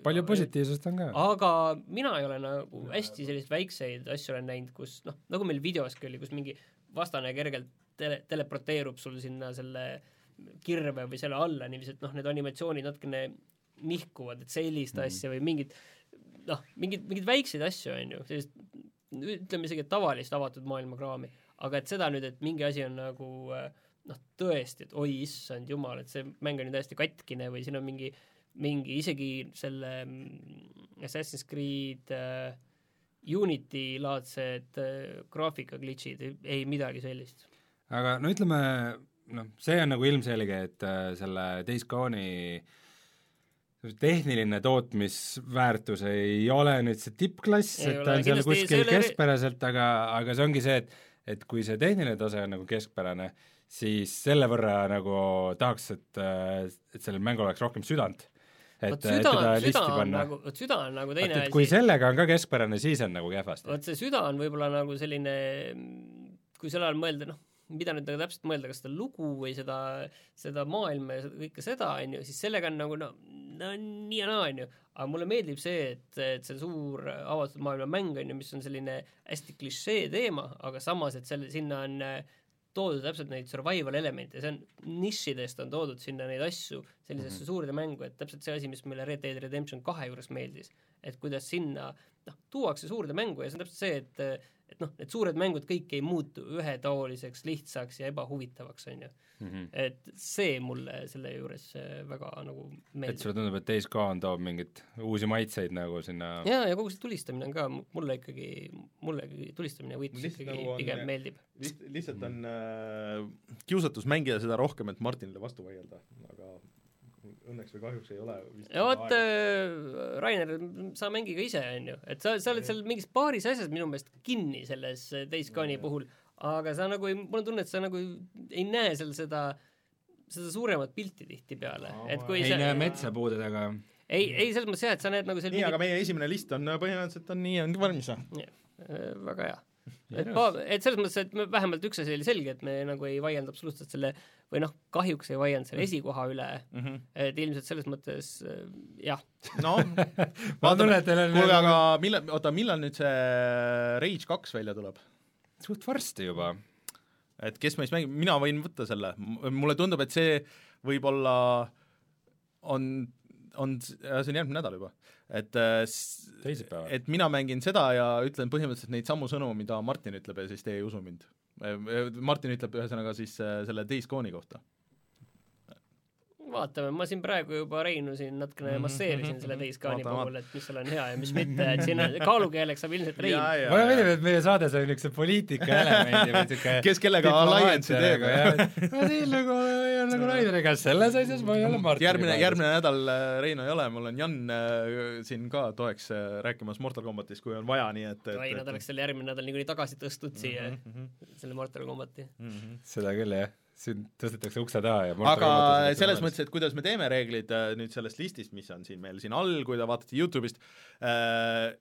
palju positiivsust on ka. aga mina ei ole nagu hästi selliseid väikseid asju olen näinud, kus noh, nagu meil videoski oli, kus mingi vastane kergelt tele, teleporteerub sul sinna selle kirve või selle alla niiviisi, et noh, need animatsioonid natukene nihkuvad, et sellist mm. asja või mingid noh, mingeid, mingeid väikseid asju, on ju, sellist ütleme isegi tavalist avatud maailma kraami, aga et seda nüüd, et mingi asi on nagu noh, tõesti, et oi issand jumal, et see mäng on ju täiesti katkine või siin on mingi mingi isegi selle mm, Assassin's Creed äh, Unity laadsed äh, graafika glitch'id, ei midagi sellist. Aga no ütleme, noh, see on nagu ilmselge, et äh, selle Days Gone'i tehniline tootmisväärtus ei ole nüüd see tippklass, et ta on seal kuskil keskpäraselt, aga, aga see ongi see, et et kui see tehniline tase on nagu keskpärane, siis selle võrra nagu tahaks, et, äh, et sellel mängul oleks rohkem südant. et, et süda, teda listi on panna. nagu, vot süda on nagu teine et kui asi. sellega on ka keskpärane, siis on nagu kehvasti. vot see süda on võib-olla nagu selline, kui selle all mõelda, noh, mida nüüd nagu täpselt mõelda, kas seda lugu või seda, seda maailma ja seda, kõike seda, on ju, siis sellega on nagu no, no nii ja naa, on ju, aga mulle meeldib see, et, et see suur avatud maailma mäng, on ju, mis on selline hästi klišee teema, aga samas, et selle, sinna on äh, toodud täpselt neid survival elemente, see on nišidest on toodud sinna neid asju sellisesse mm -hmm. suurde mängu, et täpselt see asi, mis meile Red Dead Redemption kahe juures meeldis, et kuidas sinna noh, tuuakse suurde mängu ja see on täpselt see, et et noh, need suured mängud kõik ei muutu ühetaoliseks, lihtsaks ja ebahuvitavaks, on ju. Mhm. et see mulle selle juures äh, väga nagu et meeldib. sulle tundub, et Days Gone toob mingeid uusi maitseid nagu sinna jaa, ja kogu see tulistamine on ka mulle ikkagi, mulle ikkagi tulistamine ja võitlus ikkagi nagu on- pigem meeldib. Liht, lihtsalt on äh, kiusatus mängida seda rohkem, et Martinile vastu vaielda, aga õnneks või kahjuks ei ole vist ja vot äh, Rainer, sa mängi ka ise, on ju, et sa, sa oled seal mingis paaris asjas minu meelest kinni selles äh, Days Gone'i puhul, aga sa nagu ei, mul on tunne, et sa nagu ei näe seal seda seda suuremat pilti tihtipeale, et kui ei sa näe metsa puude taga. ei, ei selles mõttes jah, et sa näed nagu seal nii, aga meie esimene list on põhimõtteliselt on nii, ongi valmis või? Äh, väga hea. Et ma, et selles mõttes, et me vähemalt üks asi oli selge, et me nagu ei vaielnud absoluutselt selle või noh, kahjuks ei vaielnud selle esikoha üle, et ilmselt selles mõttes äh, jah, no. Ma tunnen, et teil on kuulge, aga millal, oota, millal nüüd see Rage kaks välja tuleb? suht varsti juba. et kes meist mängib, mina võin võtta selle, mulle tundub, et see võib-olla on, on, see on järgmine nädal juba, et äh, et mina mängin seda ja ütlen põhimõtteliselt neid samu sõnu, mida Martin ütleb ja siis te ei usu mind. Martin ütleb ühesõnaga siis äh, selle Days Gone'i kohta. vaatame, ma siin praegu juba Reinu siin natukene masseerisin selle Dayscane'i Vaatame, puhul, et mis seal on hea ja mis mitte, et siin on kaalukeeleks saab ilmselt Rein. mulle meeldib, et meie saades on niisuguse poliitika elemendi või niisugune Kes kellega alliance'i teeb. ma siin nagu on nagu Raideri käes selles asjas, ma ei ole Martini järgmine, järgmine nädal äh, Reino ei ole, mul on Jan äh, siin ka toeks äh, rääkimas Mortal Combatist, kui on vaja, nii et, et Oi, nad oleks selle järgmine nädal niikuinii tagasi tõstnud siia selle Mortal Combati. seda küll jah, siin tõstetakse ukse taha ja aga selles mõttes, et kuidas me teeme reeglid äh, nüüd sellest listist, mis on siin meil siin all, kui te vaatate Youtube'ist äh,,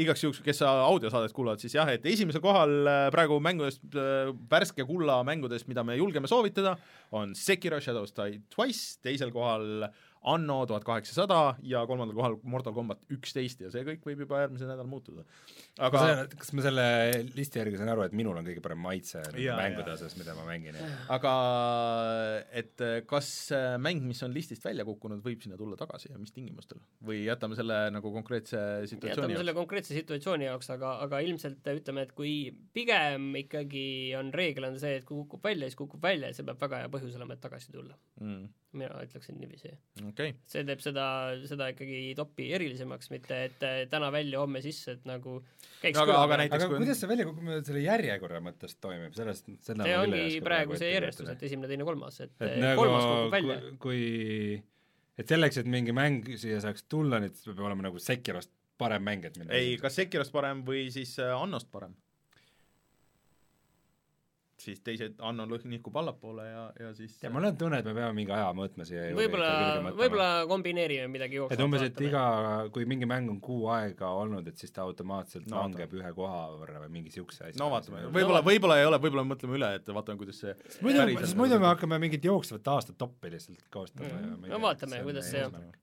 igaks juhuks, kes audiosaadet kuulavad, siis jah, et esimesel kohal äh, praegu mängudest äh,, värske kulla mängudest, mida me julgeme soovitada, on Sekiro Shadows Die Twice, teisel kohal Anno tuhat kaheksasada ja kolmandal kohal Mortal Combat üksteist ja see kõik võib juba järgmisel nädalal muutuda. aga kas ma selle listi järgi saan aru, et minul on kõige parem maitse Jaa, mängude osas, mida ma mängin ja aga et äh, kas äh, mäng, mis on listist välja kukkunud, võib sinna tulla tagasi ja mis tingimustel? või jätame selle nagu konkreetse situatsiooni jätame selle jaoks? konkreetse situatsiooni jaoks, aga, aga ilmselt ütleme, et kui pigem ikkagi on reegel on see, et kui kukub välja, siis kukub välja ja see peab väga hea põhjus olema, et tagasi tulla. Mm, mina ütleksin niiviisi. okei, see teeb seda, seda ikkagi topi erilisemaks, mitte et täna välja, homme sisse, et nagu käiks Aga- küla aga peal. näiteks aga kui kuidas see väljakukkumine selle järjekorra mõttes toimib, sellest, seda see ongi praegu see järjestus, et esimene, teine, kolmas, et, et et nagu kolmas kukub välja. kui, et selleks, et mingi mäng siia saaks tulla, nüüd peab olema nagu Sekirost parem mäng, et minna ei, kas Sekirost parem või siis äh, Annost parem? Siis teised, Anno nihkub allapoole ja, ja siis ja mul on tunne, et me peame mingi aja mõõtma siia võib-olla võib-olla kombineerime midagi et jooksvalt. umbes, et iga, kui mingi mäng on kuu aega olnud, et siis ta automaatselt No no, langeb ühe koha võrra või mingi siukse asja. no vaatame, võib-olla, võib-olla ei ole, võib-olla mõtleme üle, et vaatame, kuidas see muidu, muidu me hakkame mingit jooksvat aasta toppi lihtsalt koostama ja ma ei No vaatame, kuidas see on. eesmärk.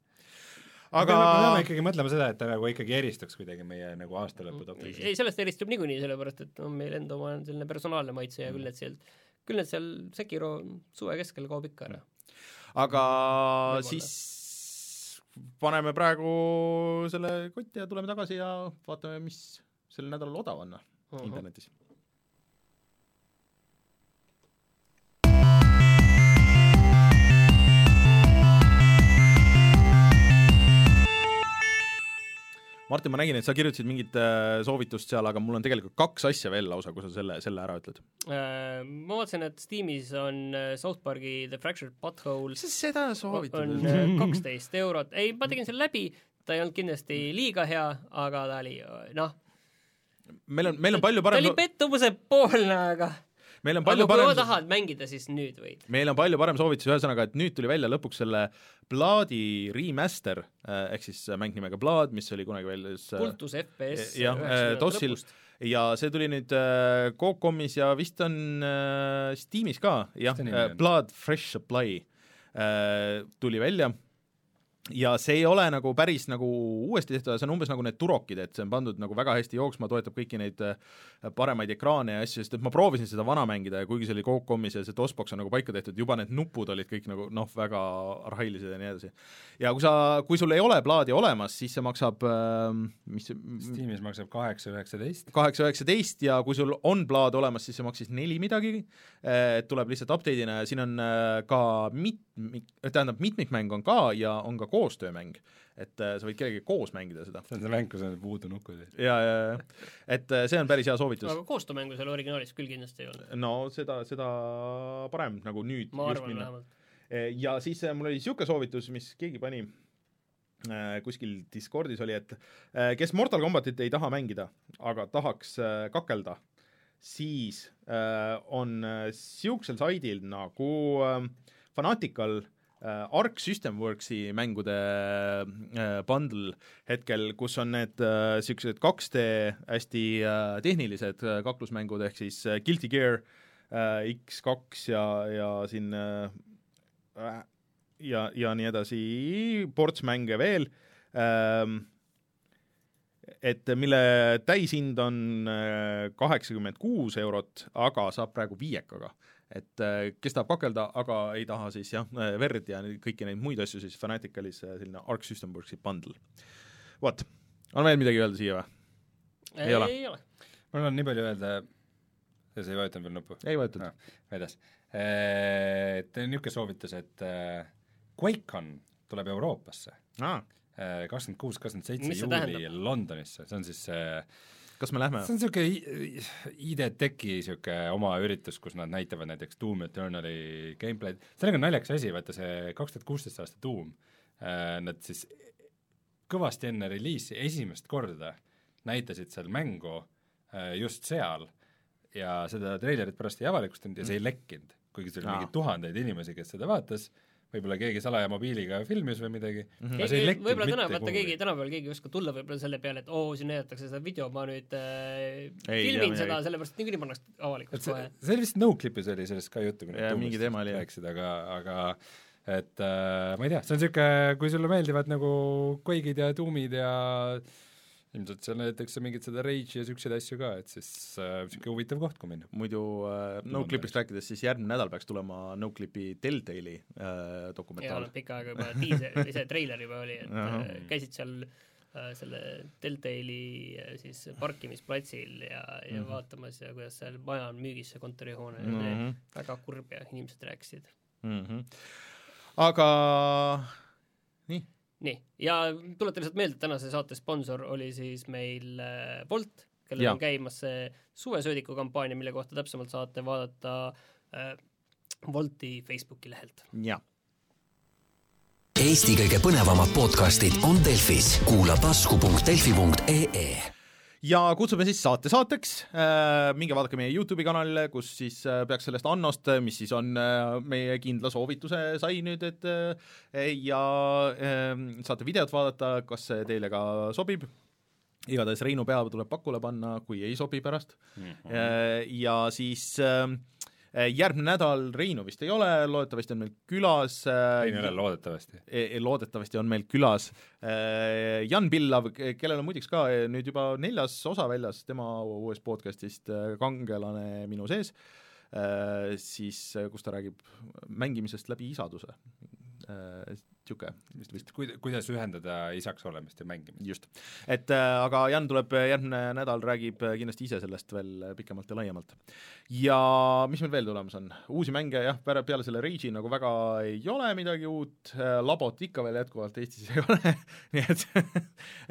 Aga me peame ikkagi mõtlema seda, et ta nagu ikkagi eristuks kuidagi meie nagu aastalõpu topist. ei, sellest eristub niikuinii, sellepärast et on meil enda oma selline personaalne maitse ja Mm. küll need sealt, küll need seal Sekiro suve keskel kaob ikka ära. aga Võib-olla. siis paneme praegu selle kotti ja tuleme tagasi ja vaatame, mis sel nädalal odav on internetis. Martin, ma nägin, et sa kirjutasid mingit äh, soovitust seal, aga mul on tegelikult kaks asja veel lausa, kui sa selle, selle ära ütled. Äh, ma vaatasin, et Steamis on äh, South Park'i The Fractured Butthole sa seda on äh, kaksteist eurot, ei, ma tegin selle läbi, ta ei olnud kindlasti liiga hea, aga ta oli noh, meil on, meil on palju ta parem oli, pettumuse poolne, aga meil on palju kui parem tahad mängida, siis nüüd võid. meil on palju parem soovitus, ühesõnaga, et nüüd tuli välja lõpuks selle Bloodi remaster, ehk siis mäng nimega Blood, mis oli kunagi väljas äh, kultus FPS jah, äh, DOS-il. ja see tuli nüüd äh, Coop.com-is ja vist on äh, Steamis ka, jah? Blood Fresh Supply äh, tuli välja ja see ei ole nagu päris nagu uuesti tehtud, see on umbes nagu need turokid, et see on pandud nagu väga hästi jooksma, toetab kõiki neid äh, paremaid ekraane ja asju, sest et ma proovisin seda vana mängida ja kuigi see oli Coop.com-is ja see DOS-box on nagu paika tehtud, juba need nupud olid kõik nagu noh, väga arhailised ja nii edasi. ja kui sa, kui sul ei ole plaadi olemas, siis see maksab äh, mis see Steamis maksab kaheksa üheksateist. kaheksa, üheksateist ja kui sul on plaad olemas, siis see maksis neli midagi, et tuleb lihtsalt update'ina ja siin on äh, ka mit-, tähendab, mitmikmäng on ka ja on ka koostöömäng. et äh, sa võid kellegagi koos mängida seda. see on see mäng, kus on puudu nukud. ja, ja, ja, et äh, see on päris hea soovitus. aga koostöömängu seal originaalis küll kindlasti ei olnud, no seda, seda parem nagu nüüd ma just arvan minna. vähemalt. ja siis äh, mul oli niisugune soovitus, mis keegi pani äh, kuskil Discordis oli, et äh, kes Mortal Combatit ei taha mängida, aga tahaks äh, kakelda, siis on niisugusel saidil nagu äh, Fanatical äh, Arc System Worksi mängude äh, bundle hetkel, kus on need niisugused äh, 2D hästi äh, tehnilised äh, kaklusmängud, ehk siis äh, Guilty Gear äh, X2 ja, ja siin äh, ja, ja nii edasi, ports mänge veel ähm,, et mille täishind on äh, kaheksakümmend kuus eurot, aga saab praegu viiekaga. Et äh, kes tahab kakelda, aga ei taha siis jah, äh, verd ja kõiki neid muid asju, siis Fanaticalis selline Arc System Worksi bundle. vot, on veel midagi öelda siia või? Ei ole. ei ole. mul on nii palju öelda, sa ei vajutanud veel nuppu? ei võetud no,. vedas. Et niisugune soovitus, et QuakeCon tuleb Euroopasse aa kakskümmend kuus, kakskümmend seitse juuli Londonisse, see on siis see kas me lähme? see on niisugune ID-Techi niisugune oma üritus, kus nad näitavad näiteks Doom Eternali gameplay'd, sellega on naljakas asi, vaata see kaks tuhat kuusteist aasta Doom, nad siis kõvasti enne reliisi esimest korda näitasid seal mängu just seal. Ja seda treilerit pärast ei avalikustanud ja see ei lekkinud, kuigi seal oli mingi tuhandeid inimesi, kes seda vaatas võib-olla keegi salaja mobiiliga filmis või midagi mm, -hmm. aga see ei lekkinud võib-olla täna, vaata keegi, tänapäeval keegi ei oska tulla võib-olla selle peale, et oo oh,, siin näidatakse seda video, ma nüüd äh, ei, filmin seda, sellepärast niikuinii pannakse avalikult kohe. see oli vist Noclipis oli sellest ka juttu, kui nad mingi teema oli, rääkisid, aga, aga et äh, ma ei tea, see on niisugune, kui sulle meeldivad nagu Quake'id ja Doom'id ja äh, ilmselt seal näidatakse mingit seda Rage'i ja niisuguseid asju ka, et siis niisugune äh, huvitav koht, kui minna. muidu äh, Noclipist rääkides, siis järgmine nädal peaks tulema Noclipi Telltale'i äh, dokumentaal. jaa, pikka aega juba diiser, ise treiler juba oli, et äh, käisid seal äh, selle Telltale'i äh, siis parkimisplatsil ja, ja mm -hmm. vaatamas ja kuidas seal maja on müügis, see kontorihoone mm, -hmm. väga kurb ja inimesed rääkisid mm. -hmm. aga nii nii, ja tuletan lihtsalt meelde, et tänase saate sponsor oli siis meil äh, Bolt, kellel ja. on käimas see suvesöödiku kampaania, mille kohta täpsemalt saate vaadata äh, Wolti Facebooki lehelt. jah. Eesti kõige põnevamad podcastid on Delfis, kuula tasku.delfi.ee ja kutsume siis saate saateks. Äh,, minge vaadake meie YouTube'i kanalile, kus siis äh, peaks sellest Annost, mis siis on äh, meie kindla soovituse sai nüüd, et äh, ja äh, saate videot vaadata, kas see teile ka sobib, igatahes Reinu pea tuleb pakule panna, kui ei sobi pärast. Mm, -hmm. ja siis äh, Äh, järgmine nädal Reinu vist ei ole, loodetavasti on meil külas äh, Reinu ei ole, loodetavasti e. loodetavasti on meil külas äh, Jan Pillav, kellel on muideks ka nüüd juba neljas osa väljas tema uuest podcastist Kangelane minu sees, siis kus ta räägib mängimisest läbi isaduse niisugune vist, vist kuid-, kuidas ühendada isaks olemist ja mängimist. just. et äh, aga Jan tuleb järgmine nädal, räägib äh, kindlasti ise sellest veel pikemalt ja laiemalt. ja mis meil veel tulemas on? uusi mänge jah, peale selle Rage'i nagu väga ei ole midagi uut äh,, labot ikka veel jätkuvalt Eestis ei ole nii et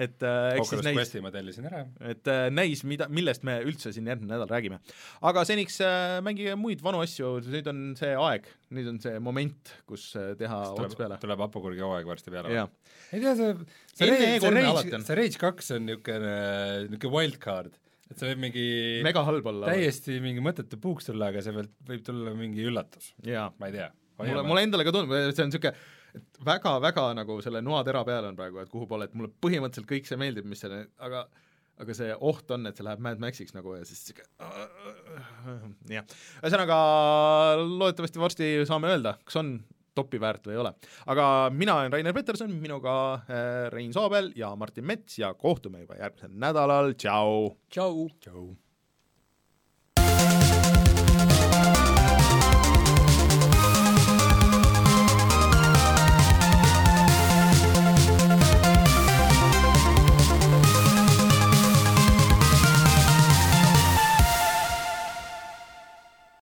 et äh, eks siis näis ma tellisin ära. et äh, näis, mida, millest me üldse siin järgmine nädal räägime. aga seniks äh, mängige muid vanu asju, nüüd on see aeg, nüüd on see moment, kus äh, teha ots peale. tuleb Apo Kurgi hooaeg varsti peale. ei tea, see, see Rage, see Rage, see Rage kaks on niisugune, niisugune wildcard, et see võib mingi mega halb olla. täiesti mingi mõttetu puuks tulla, aga see võib, võib tulla mingi üllatus. ma ei tea. mulle, mulle endale ka tundub, see on niisugune et väga-väga nagu selle noatera peal on praegu, et kuhu poole, et mulle põhimõtteliselt kõik see meeldib, mis selle, aga aga see oht on, et see läheb Mad Maxiks nagu ja siis sihuke jah, ühesõnaga loodetavasti varsti saame öelda, kas on topi väärt või ei ole. aga mina olen Rainer Peterson, minuga äh, Rein Soobel ja Martin Mets ja kohtume juba järgmisel nädalal, tšau! tšau! tšau!